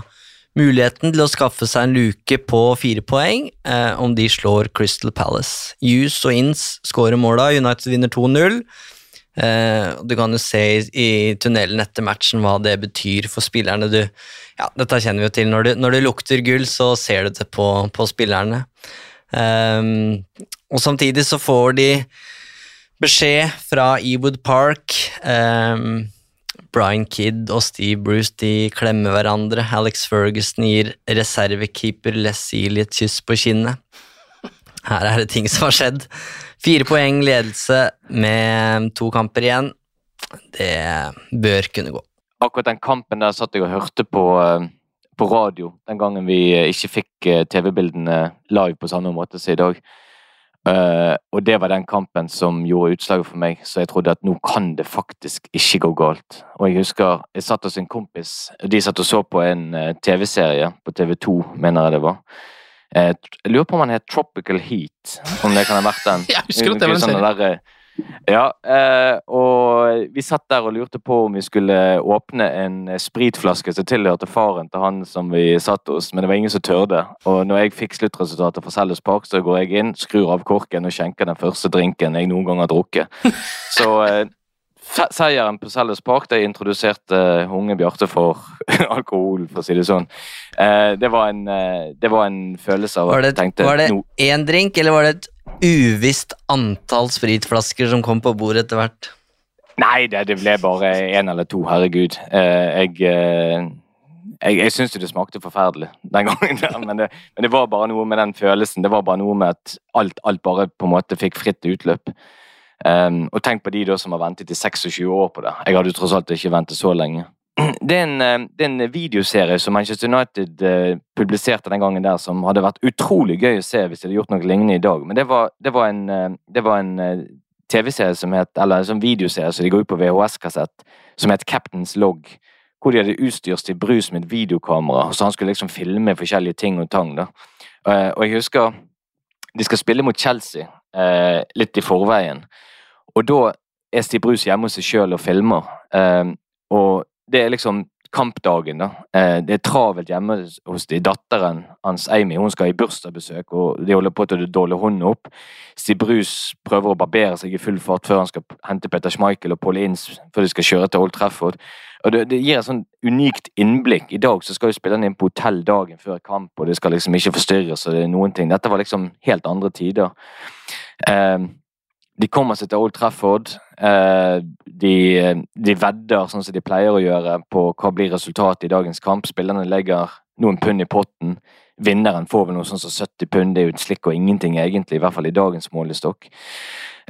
S4: muligheten til å skaffe seg en luke på fire poeng eh, om de slår Crystal Palace. Hughes og Inns skårer måla, United vinner 2-0. Eh, du kan jo se i, i tunnelen etter matchen hva det betyr for spillerne. Du, ja, dette kjenner vi jo til. Når det, når du lukter gull, så ser du det på, på spillerne. Um, og samtidig så får de beskjed fra Ewood Park. Um, Brian Kidd og Steve Bruce de klemmer hverandre. Alex Ferguson gir reservekeeper Les Ely et kyss på kinnet. Her er det ting som har skjedd. Fire poeng ledelse med to kamper igjen. Det bør kunne gå.
S5: Akkurat den kampen der satt jeg og hørte på, eh, på radio den gangen vi eh, ikke fikk eh, TV-bildene live på samme måte som i dag. Eh, og det var den kampen som gjorde utslaget for meg, så jeg trodde at nå kan det faktisk ikke gå galt. Og jeg husker jeg satt hos en kompis, de satt og så på en eh, TV-serie på TV2, mener jeg det var. Eh, jeg lurer på om han het Tropical Heat, om det kan ha vært den.
S3: jeg husker at det var en serie.
S5: Ja, eh, og vi satt der og lurte på om vi skulle åpne en spritflaske som tilhørte faren til han som vi satt hos, men det var ingen som tørde. Og når jeg fikk sluttresultatet fra Sellers Park, så går jeg inn, skrur av korken og skjenker den første drinken jeg noen gang har drukket. Så eh, seieren på Sellers Park det introduserte unge Bjarte for alkohol, for å si det sånn. Eh, det, var en, eh, det var en følelse av
S4: Var
S5: at
S4: det,
S5: jeg tenkte
S4: var det én drink, eller var det et uvisst antall spritflasker som kom på bordet etter hvert?
S5: Nei, det, det ble bare én eller to, herregud. Eh, jeg eh, jeg, jeg syns det smakte forferdelig den gangen, der, men det, men det var bare noe med den følelsen. Det var bare noe med at alt, alt bare på en måte fikk fritt utløp. Um, og tenk på de da som har ventet i 26 år på det. Jeg hadde jo tross alt ikke ventet så lenge. Det er en, eh, det er en videoserie som Manchester United uh, publiserte den gangen der, som hadde vært utrolig gøy å se hvis de hadde gjort noe lignende i dag. Men det var, det var en, uh, en uh, TV-serie som het, eller en sånn videoserie som de går ut på VHS-kassett, som het Captain's Log. Hvor de hadde utstyrt Stig Brus med et videokamera, så han skulle liksom filme forskjellige ting og tang. da. Eh, og jeg husker de skal spille mot Chelsea eh, litt i forveien. Og da er Stig Brus hjemme hos seg sjøl og filmer. Eh, og det er liksom kampdagen, da. Eh, det er travelt hjemme hos de. Datteren hans Amy hun skal i bursdagsbesøk, og de holder på til å dåle hånden opp. Stig Brus prøver å barbere seg i full fart før han skal hente Peter Schmeichel og Paul Ince før de skal kjøre til Old Trafford. Og det, det gir et sånn unikt innblikk. I dag så skal jo spillerne inn på hotell dagen før kamp, og det skal liksom ikke forstyrres. og det er noen ting. Dette var liksom helt andre tider. Eh, de kommer seg til Old Trafford. Eh, de, de vedder, sånn som de pleier å gjøre, på hva blir resultatet i dagens kamp. Spillerne legger noen pund i potten. Vinneren får vel noe sånn som 70 pund. Det er jo et slikk og ingenting, egentlig, i hvert fall i dagens målestokk.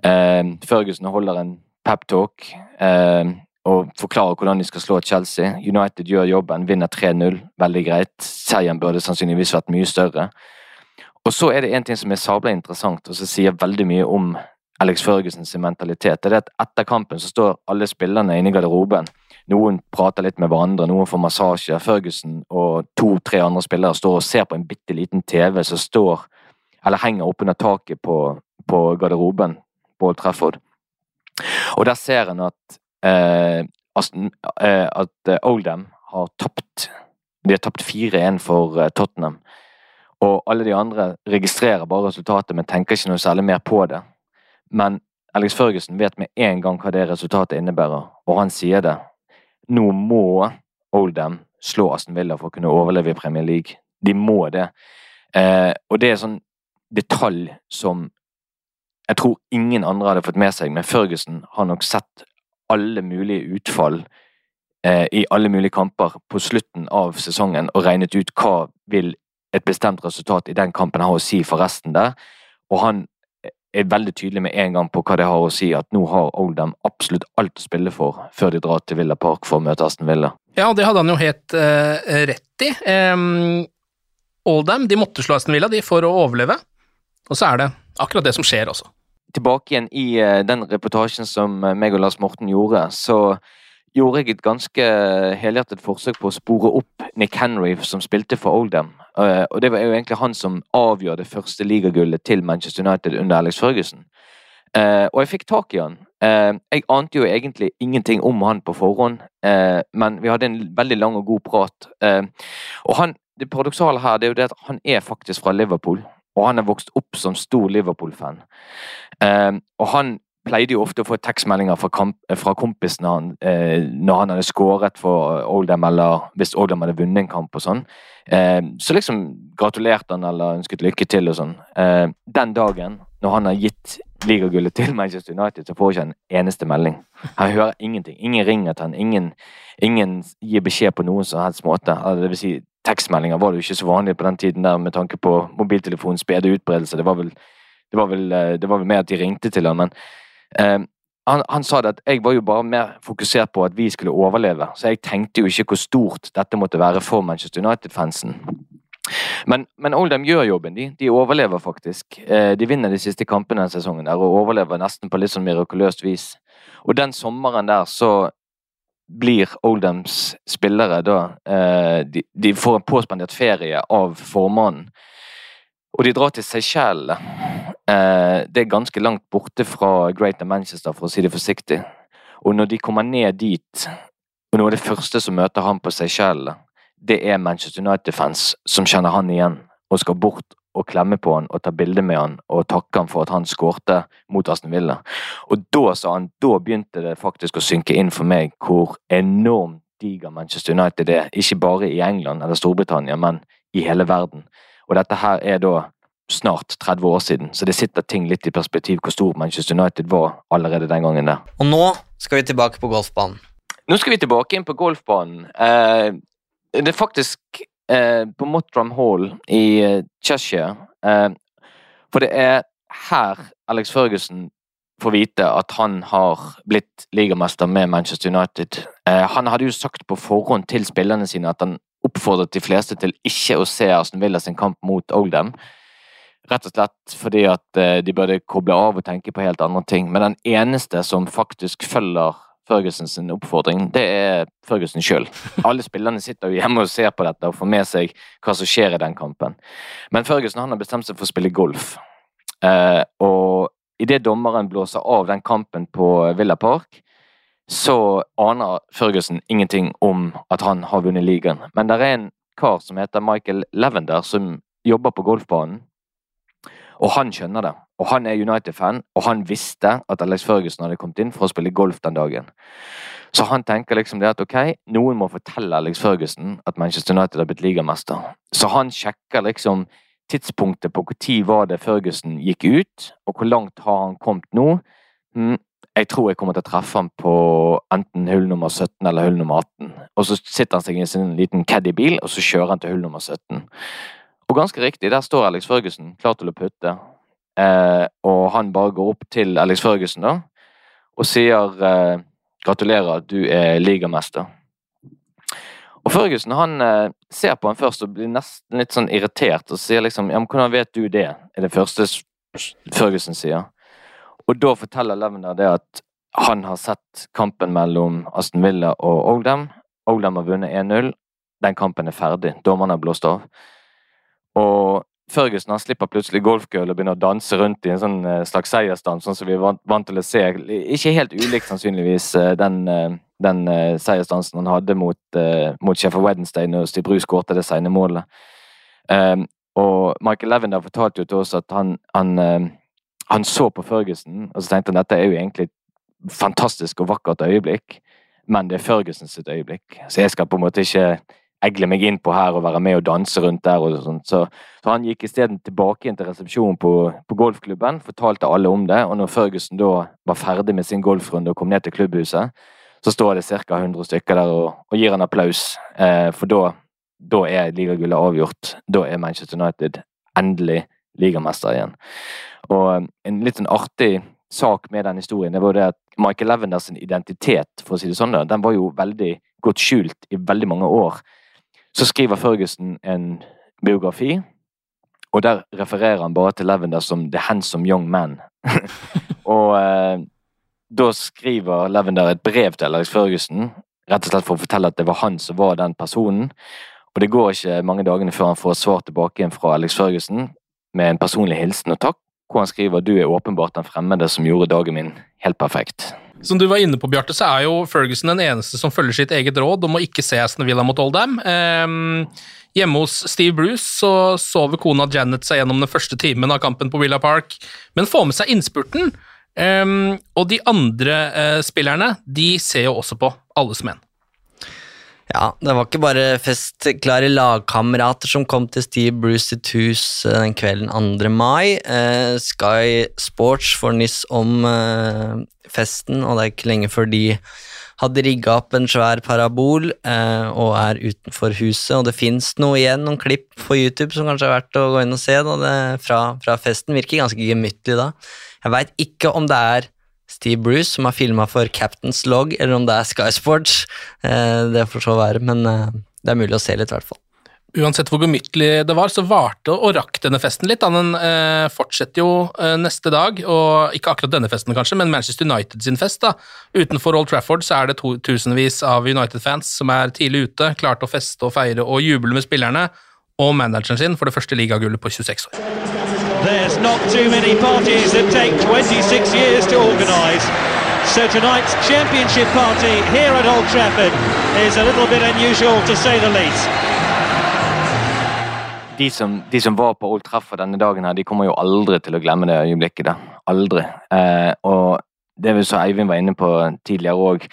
S5: Eh, Ferguson holder en peptalk eh, og forklarer hvordan de skal slå Chelsea. United gjør jobben, vinner 3-0. Veldig greit. Seieren burde sannsynligvis vært mye større. Og så er det en ting som er sabla interessant, og som sier veldig mye om Alex Fergusons mentalitet. Det er at etter kampen så står alle spillerne inne i garderoben. Noen prater litt med hverandre, noen får massasje. Ferguson og to-tre andre spillere står og ser på en bitte liten TV som står eller henger oppunder taket på, på garderoben på Old Trafford. Og der ser en at, eh, eh, at eh, Oldham har tapt. De har tapt 4-1 for eh, Tottenham. Og alle de andre registrerer bare resultatet, men tenker ikke noe særlig mer på det. Men Alex Ferguson vet med en gang hva det resultatet innebærer, og han sier det. Nå må Oldham slå Aston Villa for å kunne overleve i Premier League. De må det. Eh, og det er sånn detalj som jeg tror ingen andre hadde fått med seg, men Ferguson har nok sett alle mulige utfall eh, i alle mulige kamper på slutten av sesongen og regnet ut hva vil et bestemt resultat i den kampen har å si for resten der. Og han er veldig tydelig med en gang på hva det har å si, at nå har Oldham absolutt alt å spille for før de drar til Villa Park for å møte Aston Villa.
S3: Ja, det hadde han jo helt uh, rett i. Um, Oldham de måtte slå Aston Villa de for å overleve, og så er det akkurat det som skjer også.
S5: Tilbake igjen i uh, den reportasjen som eh, meg og Lars Morten gjorde, så gjorde jeg et ganske helhjertet forsøk på å spore opp Nick Henry, som spilte for Oldham. Eh, Og det var jo egentlig han som avgjør det første ligagullet til Manchester United under Alex Ferguson. Eh, og jeg fikk tak i han. Eh, jeg ante jo egentlig ingenting om han på forhånd, men vi hadde en veldig lang og god prat. Og han, det paradoksale her det er jo det at han er faktisk fra Liverpool, og han er vokst opp som stor Liverpool-fan. Og han pleide jo ofte å få tekstmeldinger fra, kamp, fra kompisene han, eh, når han hadde skåret for Oldham, eller hvis Oldham hadde vunnet en kamp og sånn. Eh, så liksom gratulerte han eller ønsket lykke til og sånn. Eh, den dagen, når han har gitt ligagullet til Manchester United, så får ikke han en eneste melding. Han hører ingenting. Ingen ringer til han. Ingen, ingen gir beskjed på noen som helst måte. Altså, det vil si, tekstmeldinger var det jo ikke så vanlig på den tiden der med tanke på mobiltelefonens spede utbredelse. Det var vel, det var vel, eh, det var vel mer at de ringte til han, men eh, han, han sa det at jeg var jo bare mer fokusert på at vi skulle overleve, så jeg tenkte jo ikke hvor stort dette måtte være for Manchester United-fansen. Men, men Oldham gjør jobben, de. De overlever faktisk. Eh, de vinner de siste kampene denne sesongen der, og overlever nesten på litt sånn mirakuløst vis. Og den sommeren der så blir Oldhams spillere da eh, de, de, får en påspandert ferie av formannen. Og de drar til Seychellene. Eh, det er ganske langt borte fra Greater Manchester, for å si det forsiktig. Og når de kommer ned dit, og noe av det første som møter han på Seychellene, det er Manchester United-fans som kjenner han igjen og skal bort og klemme på han og ta bilde med han og takke han for at han skårte mot Aston Villa. Og da, sa han, da begynte det faktisk å synke inn for meg hvor enormt diger Manchester United er. Ikke bare i England eller Storbritannia, men i hele verden. Og dette her er da snart 30 år siden, så det sitter ting litt i perspektiv hvor stor Manchester United var allerede den gangen der.
S4: Og nå skal vi tilbake på golfbanen.
S5: Nå skal vi tilbake inn på golfbanen. Eh, det er faktisk eh, på Mottram Hall i eh, Cheshire. Eh, for det er her Alex Ferguson får vite at han har blitt ligamester med Manchester United. Eh, han hadde jo sagt på forhånd til spillerne sine at han oppfordret de fleste til ikke å se Aston Villa sin kamp mot Oldham. Rett og slett fordi at eh, de burde koble av og tenke på helt andre ting. Men den eneste som faktisk følger Ferguson sin oppfordring, det er Ferguson sjøl. Alle spillerne sitter jo hjemme og ser på dette og får med seg hva som skjer i den kampen. Men Ferguson han har bestemt seg for å spille golf. Eh, og idet dommeren blåser av den kampen på Villa Park, så aner Ferguson ingenting om at han har vunnet ligaen. Men det er en kar som heter Michael Levender, som jobber på golfbanen. Og han skjønner det. Og han er United-fan, og han visste at Alex Ferguson hadde kommet inn for å spille golf den dagen. Så han tenker liksom det at ok, noen må fortelle Alex Ferguson at Manchester United har blitt ligamester. Så han sjekker liksom tidspunktet på når var det Ferguson gikk ut, og hvor langt har han kommet nå. Hm, jeg tror jeg kommer til å treffe ham på enten hull nummer 17 eller hull nummer 18. Og så sitter han seg i sin liten caddy-bil, og så kjører han til hull nummer 17. Og ganske riktig, der står Alex Førgussen klar til å putte. Eh, og han bare går opp til Alex Førgussen da, og sier eh, gratulerer, du er ligamester. Og Førgussen han eh, ser på han først og blir nesten litt sånn irritert og sier liksom ja, men hvordan vet du det? er det første Førgussen sier. Og da forteller Levner det at han har sett kampen mellom Aston Villa og Oldham. Oldham har vunnet 1-0. Den kampen er ferdig. Dommerne har blåst av. Og Ferguson han slipper plutselig golfgirl og begynner å danse rundt i en sånn eh, slags seiersdans, sånn som vi er vant, til å se. Ikke helt ulikt, sannsynligvis, eh, den, eh, den seiersdansen han hadde mot, mot Sheffield Wednesday når Steve Bruce skårte det sene målet. Um, og Michael Levender fortalte jo til oss at han, han, han, så på Ferguson og så tenkte han dette er jo egentlig et fantastisk og vakkert øyeblikk, men det er Ferguson sitt øyeblikk. Så jeg skal på en måte ikke egle meg inn på her og være med og danse rundt der. og sånt. Så, så han gikk isteden tilbake inn til resepsjonen på, på, golfklubben, fortalte alle om det. Og når Ferguson da var ferdig med sin golfrunde og kom ned til klubbhuset, så står det ca. 100 stykker der og, og gir en applaus. Eh, for da, da er ligagullet avgjort. Da er Manchester United endelig ligamester igjen. Og en litt sånn artig sak med den historien, det var det at Michael Levenders identitet, for å si det sånn, den var jo veldig godt skjult i veldig mange år. Så skriver Ferguson en biografi, og der refererer han bare til Lavender som 'the handsome young man'. og eh, da skriver Lavender et brev til Alex Ferguson, rett og slett for å fortelle at det var han som var den personen. Og det går ikke mange dagene før han får svar tilbake igjen fra Alex Ferguson med en personlig hilsen og takk, hvor han skriver 'du er åpenbart den fremmede som gjorde dagen min helt perfekt'.
S3: Som du var inne på, Bjarte, så er jo Ferguson den eneste som følger sitt eget råd om å ikke se Aston Villa mot Oldham. Um, hjemme hos Steve Bruce så sover kona Janet seg gjennom den første timen av kampen på Villa Park, men får med seg innspurten. Um, og de andre uh, spillerne de ser jo også på, alle som en.
S4: Ja, det var ikke bare festklare lagkamerater som kom til Steve Bruce sitt hus eh, den kvelden 2. mai. Eh, Sky Sports får nyss om eh, festen, og det er ikke lenge før de hadde rigga opp en svær parabol eh, og er utenfor huset. Og det fins noe igjen, noen klipp på YouTube som kanskje er verdt å gå inn og se da, det, fra, fra, festen. Virker ganske gemyttlig da. Jeg veit ikke om det er Steve Bruce som har filma for Captain's Log, eller om det er Sky Sports. Eh, det får så være, men eh, det er mulig å se litt, i hvert fall.
S3: Uansett hvor gemyttlig det var, så varte og rakk denne festen litt. Den eh, fortsetter jo neste dag, og ikke akkurat denne festen kanskje, men Manchester United sin fest. da. Utenfor Old Trafford så er det to, tusenvis av United-fans som er tidlig ute, klart å feste og feire og juble med spillerne og manageren sin for det første ligagullet på 26 år.
S8: There's not too many parties that take 26 years to organise. So tonight's championship party here at Old Trafford is a little bit unusual to say the least.
S5: De som, de som var på Old Trafford denne dagen, her, de kommer jo aldri til å glemme det øyeblikket. der. Aldri. Eh, og det vi så Eivind var inne på tidligere òg,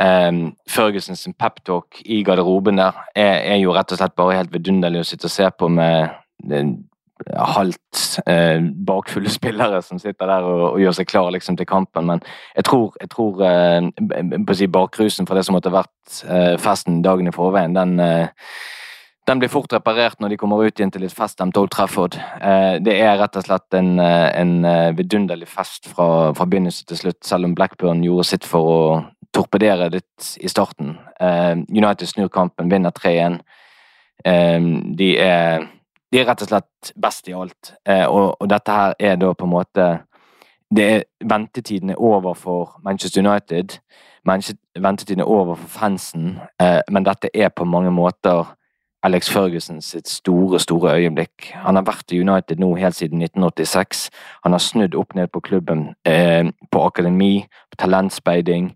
S5: eh, Fergusons peptalk i garderoben der er, er, jo rett og slett bare helt vidunderlig å sitte og se på med halvt eh, bakfulle spillere som sitter der og, og gjør seg klar liksom, til kampen. Men jeg tror, jeg tror eh, si bakrusen for det som måtte vært eh, festen dagen i forveien, den eh, den blir fort reparert når de kommer ut igjen til litt feststemt Old Trafford. Eh, det er rett og slett en, eh, en vidunderlig fest fra, fra, begynnelse til slutt, selv om Blackburn gjorde sitt for å torpedere litt i starten. United snur kampen, vinner 3-1. De er, de er rett og slett best i alt. Og, og dette her er da på en måte er, Ventetiden er over for Manchester United. Ventetiden er over for fansen, men dette er på mange måter Alex Ferguson sitt store, store øyeblikk. Han har vært i United nå helt siden 1986. Han har snudd opp ned på klubben, eh, på akademi, på talentspeiding,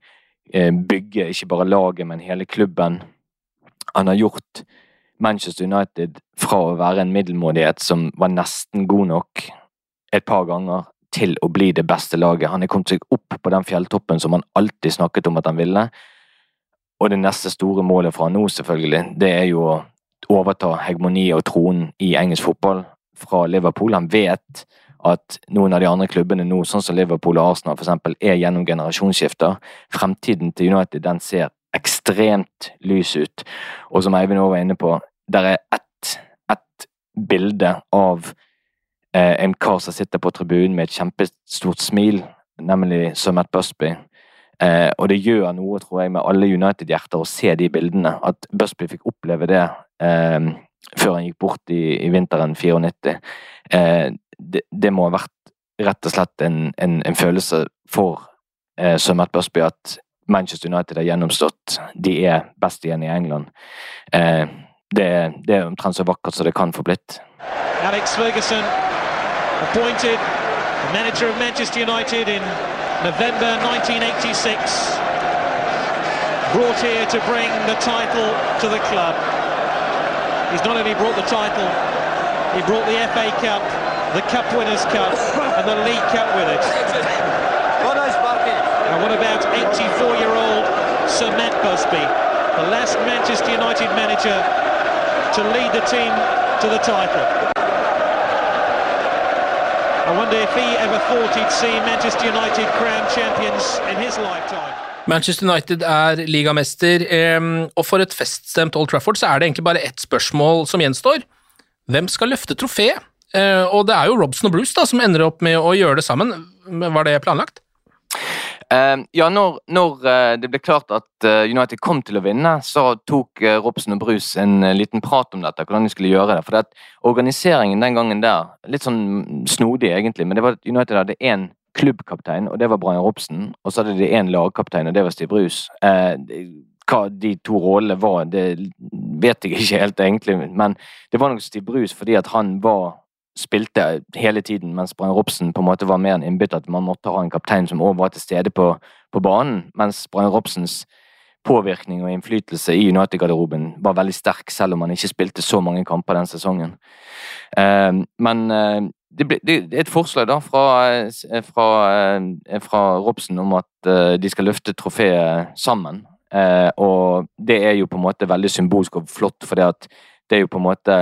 S5: eh, bygge ikke bare laget, men hele klubben. Han har gjort Manchester United fra å være en middelmådighet som var nesten god nok et par ganger, til å bli det beste laget. Han er kommet seg opp på den fjelltoppen som han alltid snakket om at han ville. Og det neste store målet fra nå, selvfølgelig, det er jo å overta hegemoniet og tronen i engelsk fotball fra Liverpool. Han vet at noen av de andre klubbene nå, sånn som Liverpool og Arsenal f.eks., er gjennom generasjonsskifter. Fremtiden til United den ser ekstremt lys ut. Og som Eivind òg var inne på, der er ett, ett bilde av eh, en kar som sitter på tribunen med et kjempestort smil, nemlig Matt Busby. Eh, og det gjør noe, tror jeg, med alle United-hjerter å se de bildene. At Busby fikk oppleve det eh, før han gikk bort i, i vinteren 94. Eh, det, det, må ha vært rett og slett en, en, en følelse for eh, Matt Busby at Manchester United har gjennomstått. De er best igjen i England. Eh, det, det, er omtrent så vakkert som det kan få blitt.
S8: Alex Ferguson appointed manager of Manchester United in November 1986. Brought here to bring the title to the club. He's not only brought the title, he brought the FA Cup, the Cup Winners' Cup, and the League Cup with it. And what about 84-year-old Sir Matt Busby, the last Manchester United manager to lead the team to the title? I wonder if he ever thought he'd see Manchester United crowned champions in his lifetime.
S3: Manchester United er ligamester, og for et feststemt Old Trafford så er det egentlig bare ett spørsmål som gjenstår. Hvem skal løfte trofeet? Eh, og det er jo Robson og Bruce da, som ender opp med å gjøre det sammen. Var det planlagt?
S5: Uh, ja, når, når uh, det ble klart at uh, United kom til å vinne, så tok Robson og Bruce en liten prat om dette, hvordan de skulle gjøre det. For det organiseringen den gangen der, litt sånn snodig egentlig, men det var at United hadde én klubbkaptein, og det var Brian Robson. Og så hadde de én lagkaptein, og det var Steve Bruce. Eh, hva de to rollene var, det vet jeg ikke helt egentlig, men det var nok Steve Bruce fordi at han var spilte hele tiden, mens Brian Robsen på en måte var mer en innbytter. At man måtte ha en kaptein som også var til stede på, på banen. Mens Brian Robsens påvirkning og innflytelse i United-garderoben var veldig sterk, selv om han ikke spilte så mange kamper den sesongen. Eh, men eh, det, er et forslag da fra, eh, fra, fra Robson om at de skal løfte trofeet sammen. Og det er jo på en måte veldig symbolsk og flott, for det er jo på en måte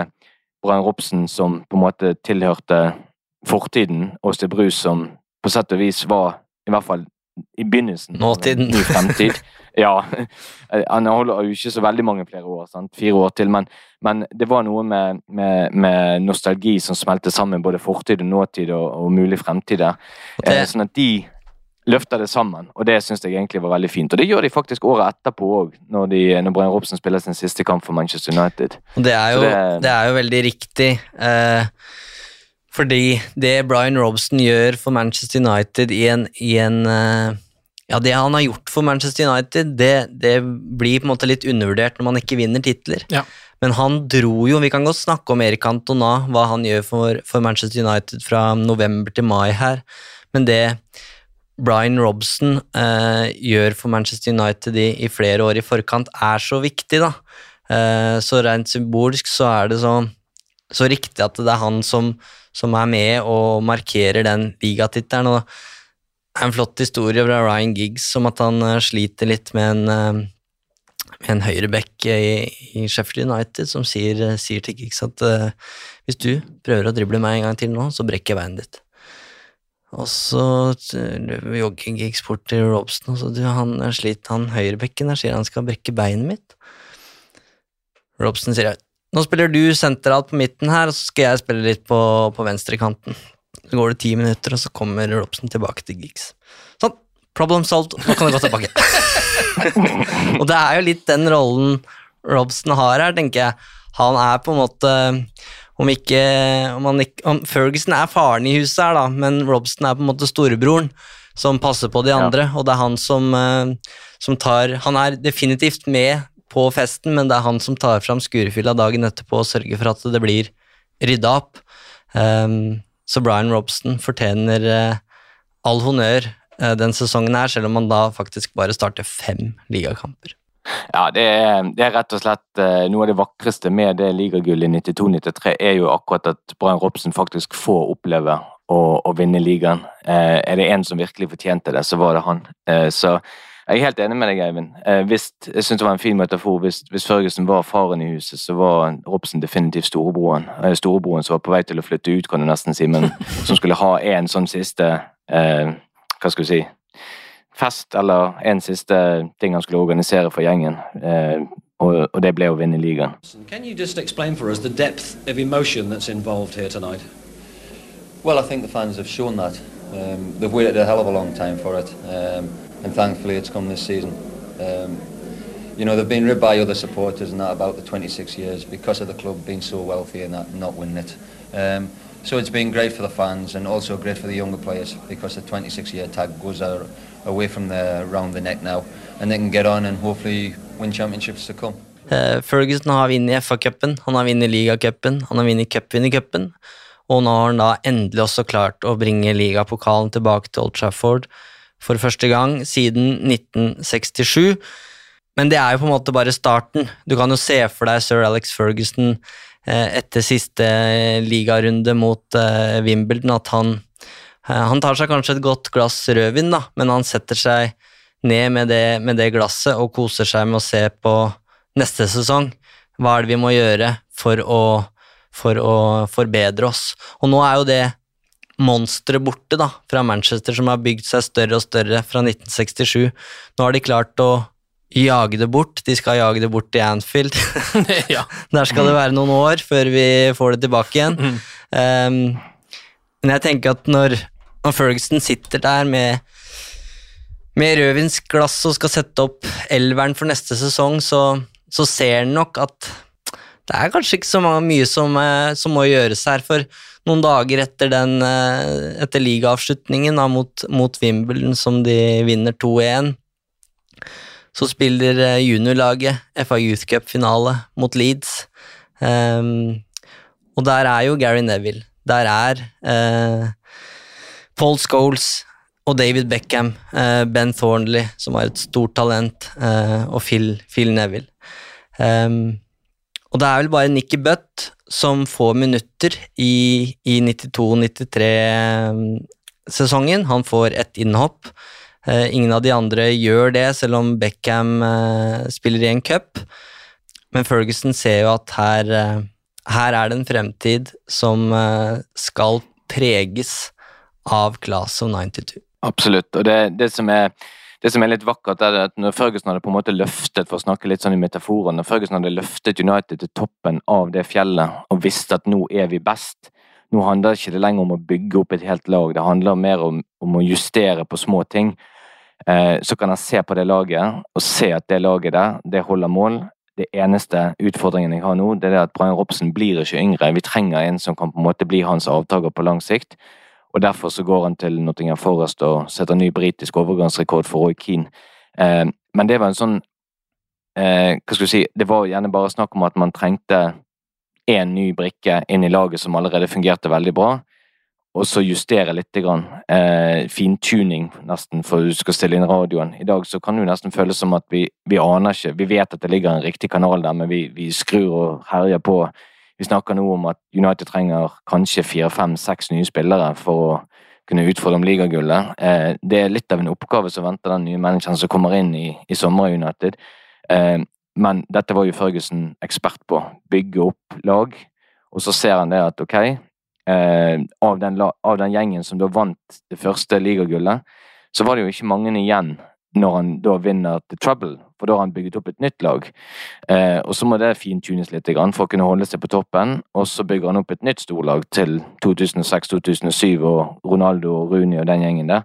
S5: Brian Robson som på en måte tilhørte fortiden, og Steve Bruce som på sett og vis var, i hvert fall i begynnelsen
S4: Nåtiden.
S5: Ny fremtid. Ja. Han holder jo ikke så veldig mange flere år, sant? fire år til, men, men det var noe med, med, med, nostalgi som smelte sammen både fortid og nåtid og, og mulig fremtid der.
S4: Det...
S5: Sånn at de løfter det sammen, og det syns jeg egentlig var veldig fint. Og det gjør de faktisk året etterpå òg, når, de, når Brian Robson spiller sin siste kamp for Manchester United.
S4: Og det er jo, det,
S5: det-
S4: er jo veldig riktig. Eh, fordi det Brian Robson gjør for Manchester United i en, i en eh, Ja, det han har gjort for Manchester United, det, det blir på en måte litt undervurdert når man ikke vinner titler.
S3: Ja.
S4: Men han dro jo Vi kan godt snakke om Erik Antona, hva han gjør for, for Manchester United fra november til mai her, men det Brian Robson eh, gjør for Manchester United i, i flere år i forkant, er så viktig, da. Eh, så rent symbolsk så er det så, så riktig at det er han som, som er med og markerer den ligatittelen. og det er en flott historie fra Ryan Giggs om at han eh, sliter litt med en, eh, med en høyreback i, i Sheffield United som sier, sier til Giggs at eh, hvis du prøver å drible meg en gang til nå, så brekker jeg beinet ditt. Og så eh, jogger Giggs bort til Robson og så du, han er slitt, han høyrebekken der sier han skal brekke beinet mitt. Robson sier nå spiller du sentralt på midten her, og så skal jeg spille litt på, på venstrekanten. Så går det ti minutter, og så kommer Robson tilbake til Giggs. Sånn, problem solved, nå kan du gå tilbake. og det er jo litt den rollen Robson har her, tenker jeg. Han er på en måte om ikke, om han ikke om Ferguson er faren i huset her, da, men Robson er på en måte storebroren som passer på de andre, og det er han som, eh, som tar Han er definitivt med på festen, men det er han som tar fram skurefylla dagen etterpå og sørger for at det blir rydda opp. Um, så Brian Robson fortjener uh, all honnør uh, den sesongen her, selv om han da faktisk bare starter fem ligakamper.
S5: Ja, det er, det er rett og slett eh, noe av det vakreste med det ligagullet i 92-93, er jo akkurat at Brian Robson faktisk får oppleve å, å vinne ligaen. Eh, er det en som virkelig fortjente det, så var det han. Eh, så jeg er helt enig med deg, Eivind. Eh, hvis, jeg synes det var en fin metafor. Hvis, hvis Førgesen var faren i huset, så var Robson definitivt storebroren. Eh, storebroren som var på vei til å flytte ut, kan du nesten si, men som skulle ha en sånn siste eh, Hva skal du si fest eller en siste ting han skulle organisere for gjengen. Eh, og, og det ble å vinne ligaen.
S8: Can you just explain for us the depth of emotion that's involved here tonight?
S10: Well, I think the fans have shown that. Um, they've waited a hell of a long time for it, um, and thankfully it's come this season. Um, you know, they've been ribbed by other supporters and that about the 26 years because of the club being so wealthy and that not winning it. Um, so it's been great for the fans and also great for the younger players because the 26-year tag goes out, away from the round the neck now, and they can get on and hopefully win championships to come.
S4: Uh, Ferguson har vunnet FA-cupen, han har vunnet ligacupen, han har vunnet cupvinnercupen, og nå har han da endelig også klart å bringe ligapokalen tilbake til Old Trafford for første gang siden 1967. Men det er jo på en måte bare starten. Du kan jo se for deg sir Alex Ferguson eh, etter siste ligarunde mot eh, Wimbledon at han, eh, han tar seg kanskje et godt glass rødvin, da, men han setter seg ned med det, med det glasset og koser seg med å se på neste sesong. Hva er det vi må gjøre for å, for å forbedre oss? Og nå er jo det monsteret borte da, fra Manchester, som har bygd seg større og større fra 1967. Nå har de klart å jage det bort. De skal jage det bort til Anfield.
S3: ja.
S4: Der skal det være noen år før vi får det tilbake igjen. Um, men jeg tenker at når, når Ferguson sitter der med, med rødvinsglass og skal sette opp elveren for neste sesong, så, så ser han nok at det er kanskje ikke så mye som, eh, som må gjøres her, for noen dager etter, eh, etter ligaavslutningen mot, mot Wimbledon, som de vinner 2-1, så spiller eh, juniorlaget FA Youth Cup-finale mot Leeds. Um, og der er jo Gary Neville. Der er eh, Paul Scholes og David Beckham, eh, Ben Thornley, som var et stort talent, eh, og Phil, Phil Neville. Um, og det er vel bare Nikki Butt som får minutter i, i 92-93-sesongen. Han får ett innhopp. Uh, ingen av de andre gjør det, selv om Beckham uh, spiller i en cup. Men Ferguson ser jo at her, uh, her er det en fremtid som skal preges av Class of 92.
S5: Absolutt. Og det, det, som er, det som er litt vakkert, er at når Ferguson hadde på en måte løftet for å snakke litt sånn i metaforen, når Ferguson hadde løftet United til toppen av det fjellet og visste at nå er vi best, nå handler det ikke lenger om å bygge opp et helt lag, det handler mer om, om å justere på små ting. Eh, så kan han se på det laget og se at det laget der, det holder mål. Det eneste utfordringen jeg har nå, det er at Brian Robson blir ikke yngre. Vi trenger en som kan på en måte bli hans avtaker på lang sikt. Og Derfor så går han til Nottingham Forest og setter ny britisk overgangsrekord for Roy Keane. Eh, men det var en sånn eh, Hva skal du si Det var gjerne bare snakk om at man trengte én ny brikke inn i laget som allerede fungerte veldig bra, og så justere litt. Grann. Eh, fintuning, nesten, for du skal stille inn radioen. I dag så kan det jo nesten føles som at vi, vi aner ikke Vi vet at det ligger en riktig kanal der, men vi, vi skrur og herjer på. Vi snakker nå om at United trenger kanskje fire, fem, seks nye spillere for å kunne utfordre om ligagullet. Eh, det er litt av en oppgave som venter den nye manageren som kommer inn i, i sommer i United. Eh, men dette var jo Førgussen ekspert på. Bygge opp lag. Og så ser han det at ok, eh, av, den, av, den, gjengen som da vant det første ligagullet, så var det jo ikke mange igjen når han da vinner The Trouble, for da har han bygget opp et nytt lag. Eh, og så må det fintunes litt for å kunne holde seg på toppen, og så bygger han opp et nytt storlag til 2006-2007 og Ronaldo og Rooney og den gjengen der.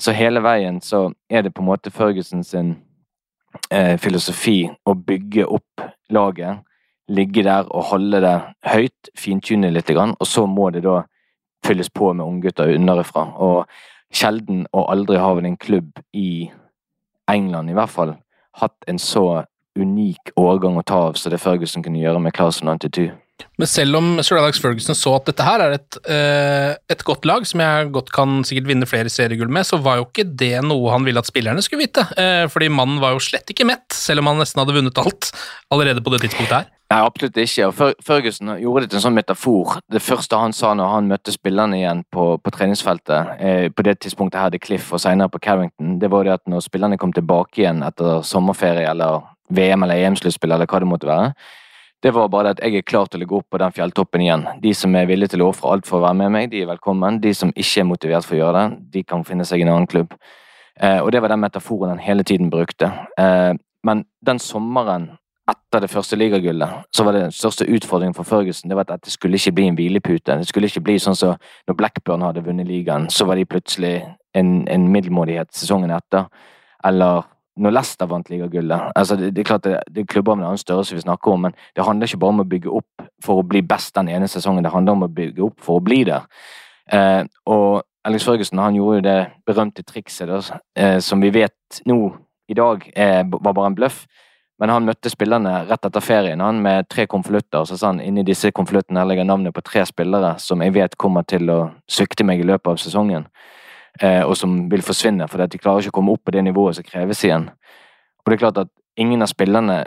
S5: Så hele veien så er det på en måte Ferguson sin eh, filosofi å bygge opp laget, ligge der og holde det høyt, fintune litt, og så må det da fylles på med unggutter underifra. Og sjelden og aldri har vel en klubb i England i hvert fall hatt en så unik årgang å ta av så det Ferguson kunne gjøre med Class 92.
S3: Men selv om Sir Alex Ferguson så at dette her er et, uh, et godt lag, som jeg godt kan sikkert vinne flere seriegull med, så var jo ikke det noe han ville at spillerne skulle vite. Uh, fordi mannen var jo slett ikke mett, selv om han nesten hadde vunnet alt allerede på det tidspunktet her.
S5: Nei, absolutt ikke. og Førgussen gjorde det til en sånn metafor. Det første han sa når han møtte spillerne igjen på, på treningsfeltet, eh, på det tidspunktet her til Cliff og senere på Carrington, det var det at når spillerne kom tilbake igjen etter sommerferie eller VM eller EM-sluttspill eller hva det måtte være, det var bare det at jeg er klar til å gå opp på den fjelltoppen igjen. De som er villige til å ofre alt for å være med meg, de er velkommen. De som ikke er motivert for å gjøre det, de kan finne seg en annen klubb. Eh, og det var den metaforen han hele tiden brukte. Eh, men den sommeren etter det første ligagullet, så var det den største utfordringen for Ferguson det var at det skulle ikke bli en hvilepute. Det skulle ikke bli sånn som så når Blackburn hadde vunnet ligaen, så var de plutselig en, en middelmådighet sesongen etter. Eller når Leicester vant ligagullet altså det, det, er klart det, det er klubber med en annen størrelse vi snakker om, men det handler ikke bare om å bygge opp for å bli best den ene sesongen, det handler om å bygge opp for å bli der. Eh, og Alex Førgussen han gjorde jo det berømte trikset da, eh, som vi vet nå i dag eh, var bare en bløff. Men han møtte spillerne rett etter ferien han med tre konvolutter. Så sa han inni disse konvoluttene legger navnet på tre spillere som jeg vet kommer til å svikte meg i løpet av sesongen. Eh, og som vil forsvinne, fordi de klarer ikke å komme opp på det nivået som kreves igjen. Og det er klart at ingen av spillerne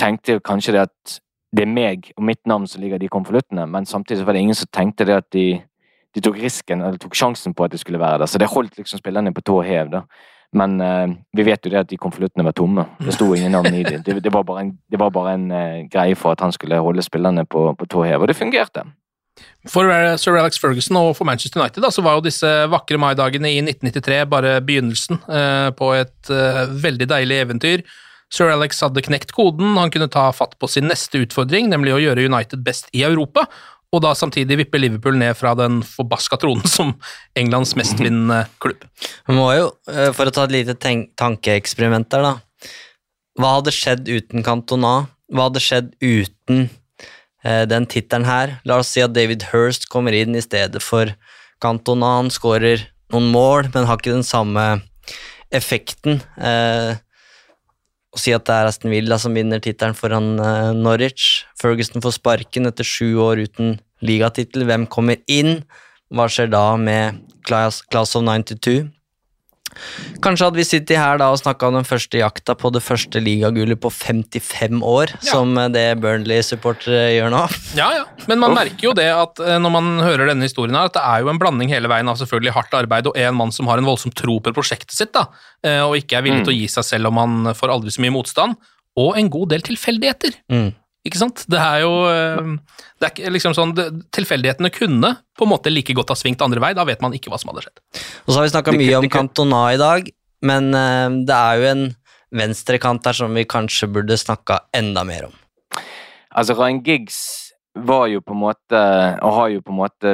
S5: tenkte kanskje det at det er meg og mitt navn som ligger i de konvoluttene, men samtidig var det ingen som tenkte det at de, de tok risken, eller tok sjansen på at det skulle være der. Så det holdt liksom spillerne på tå hev, da. Men uh, vi vet jo det at de konvoluttene var tomme. Det sto ingen navn i dem. Det, det, var bare en, var bare en uh, greie for at han skulle holde spillerne på, på tå hev, og det fungerte.
S3: For Sir Alex Ferguson og for Manchester United da, så var jo disse vakre maidagene i 1993 bare begynnelsen eh, på et eh, veldig deilig eventyr. Sir Alex hadde knekt koden, han kunne ta fatt på sin neste utfordring, nemlig å gjøre United best i Europa, og da samtidig vippe Liverpool ned fra den forbaska tronen som Englands mestvinnende klubb.
S4: Må jo, eh, for å ta et lite tankeeksperiment der, da. Hva hadde skjedd uten Cantona? Hva hadde skjedd uten Eh, den tittelen her. La oss si at David Hirst kommer inn i stedet for Cantona. Han skårer noen mål, men har ikke den samme effekten. Eh, å si at det er Aston Villa som vinner tittelen foran eh, Norwich. Ferguson får sparken etter sju år uten ligatittel. Hvem kommer inn? Hva skjer da med Class, of 92? Kanskje hadde vi sittet her da og snakka om den første jakta på det første ligagullet på 55 år, ja. som det Burnley-supportere gjør nå.
S3: Ja, ja, men man merker jo det at eh, når man hører denne historien her, at det er jo en blanding hele veien av selvfølgelig hardt arbeid og en mann som har en voldsom tro på prosjektet sitt, da, eh, og ikke er villig mm. til å gi seg selv om han får aldri så mye motstand, og en god del tilfeldigheter. Mm. Ikke sant? Det er jo eh, det er liksom sånn, Tilfeldighetene kunne på en måte like godt ha svingt andre vei. Da vet man ikke hva som hadde skjedd.
S4: Og så har vi snakka mye om Cantona i dag, men uh, det er jo en venstrekant her som vi kanskje burde snakka enda mer om.
S5: Altså, Ryan Giggs var jo på en måte Og har jo på en måte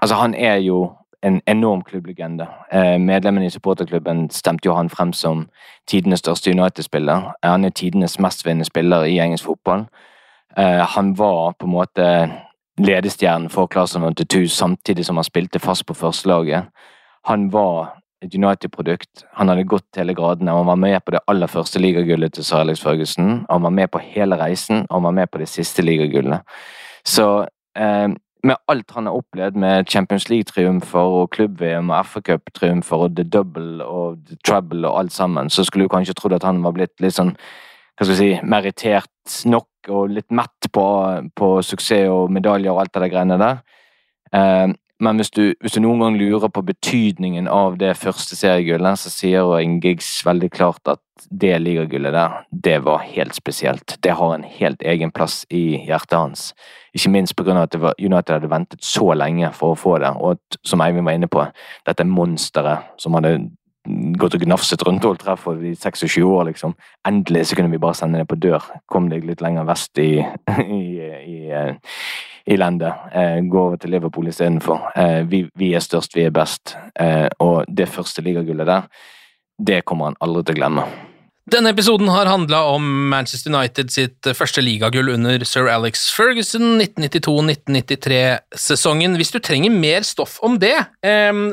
S5: Altså, han er jo en enorm klubblegende. Eh, medlemmene i supporterklubben stemte jo han frem som tidenes største United-spiller. Han er tidenes mestvinnende spiller i engelsk fotball. Eh, han var på en måte ledestjernen for Claesson og Tutu samtidig som han spilte fast på førstelaget. Han var et United-produkt. Han hadde gått hele gradene. Han var med på det aller første ligagullet til Sir Alex Ferguson. Han var med på hele reisen, og han var med på det siste ligagullet. Så eh, med alt han har opplevd med Champions League-triumfer og klubb-VM og FA-cup-triumfer og the double og the trouble og alt sammen, så skulle du kanskje trodd at han var blitt litt sånn hva skal vi si, merittert nok og litt mett på, på suksess og medaljer og alt det der greiene der. Eh, men hvis du, hvis du, noen gang lurer på betydningen av det første seriegullet, så sier Ingigs veldig klart at det ligagullet der, det var helt spesielt. Det har en helt egen plass i hjertet hans. Ikke minst pga. at United hadde ventet så lenge for å få det, og at, som Eivind var inne på, dette monsteret som hadde gått og gnafset rundt Old Trafford i 26 år, liksom. Endelig så kunne vi bare sende det på dør. Kom deg litt lenger vest i, i, i, i landet. Eh, gå over til Liverpool istedenfor. Eh, vi, vi er størst, vi er best. Eh, og det første ligagullet der, det kommer han aldri til å glemme.
S3: Denne episoden har handla om Manchester United sitt første ligagull under sir Alex Ferguson 1992-1993-sesongen. Hvis du trenger mer stoff om det,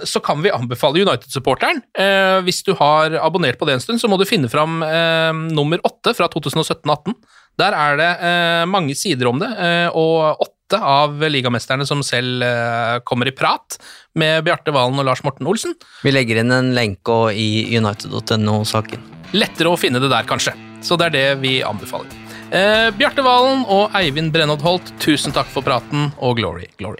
S3: så kan vi anbefale United-supporteren. Eh, hvis du har abonnert på det en stund, så må du finne fram nummer åtte fra 2017-18. Der er det eh, mange sider om det, eh, og åtte av ligamesterne som selv kommer i prat med Bjarte Valen og Lars Morten Olsen.
S4: Vi legger inn en lenke i united.no-saken.
S3: Lettere å finne det der, kanskje. Så det er det vi anbefaler. Eh, Bjarte Valen og Eivind Brennodd-Holt, tusen takk for praten, og glory, glory.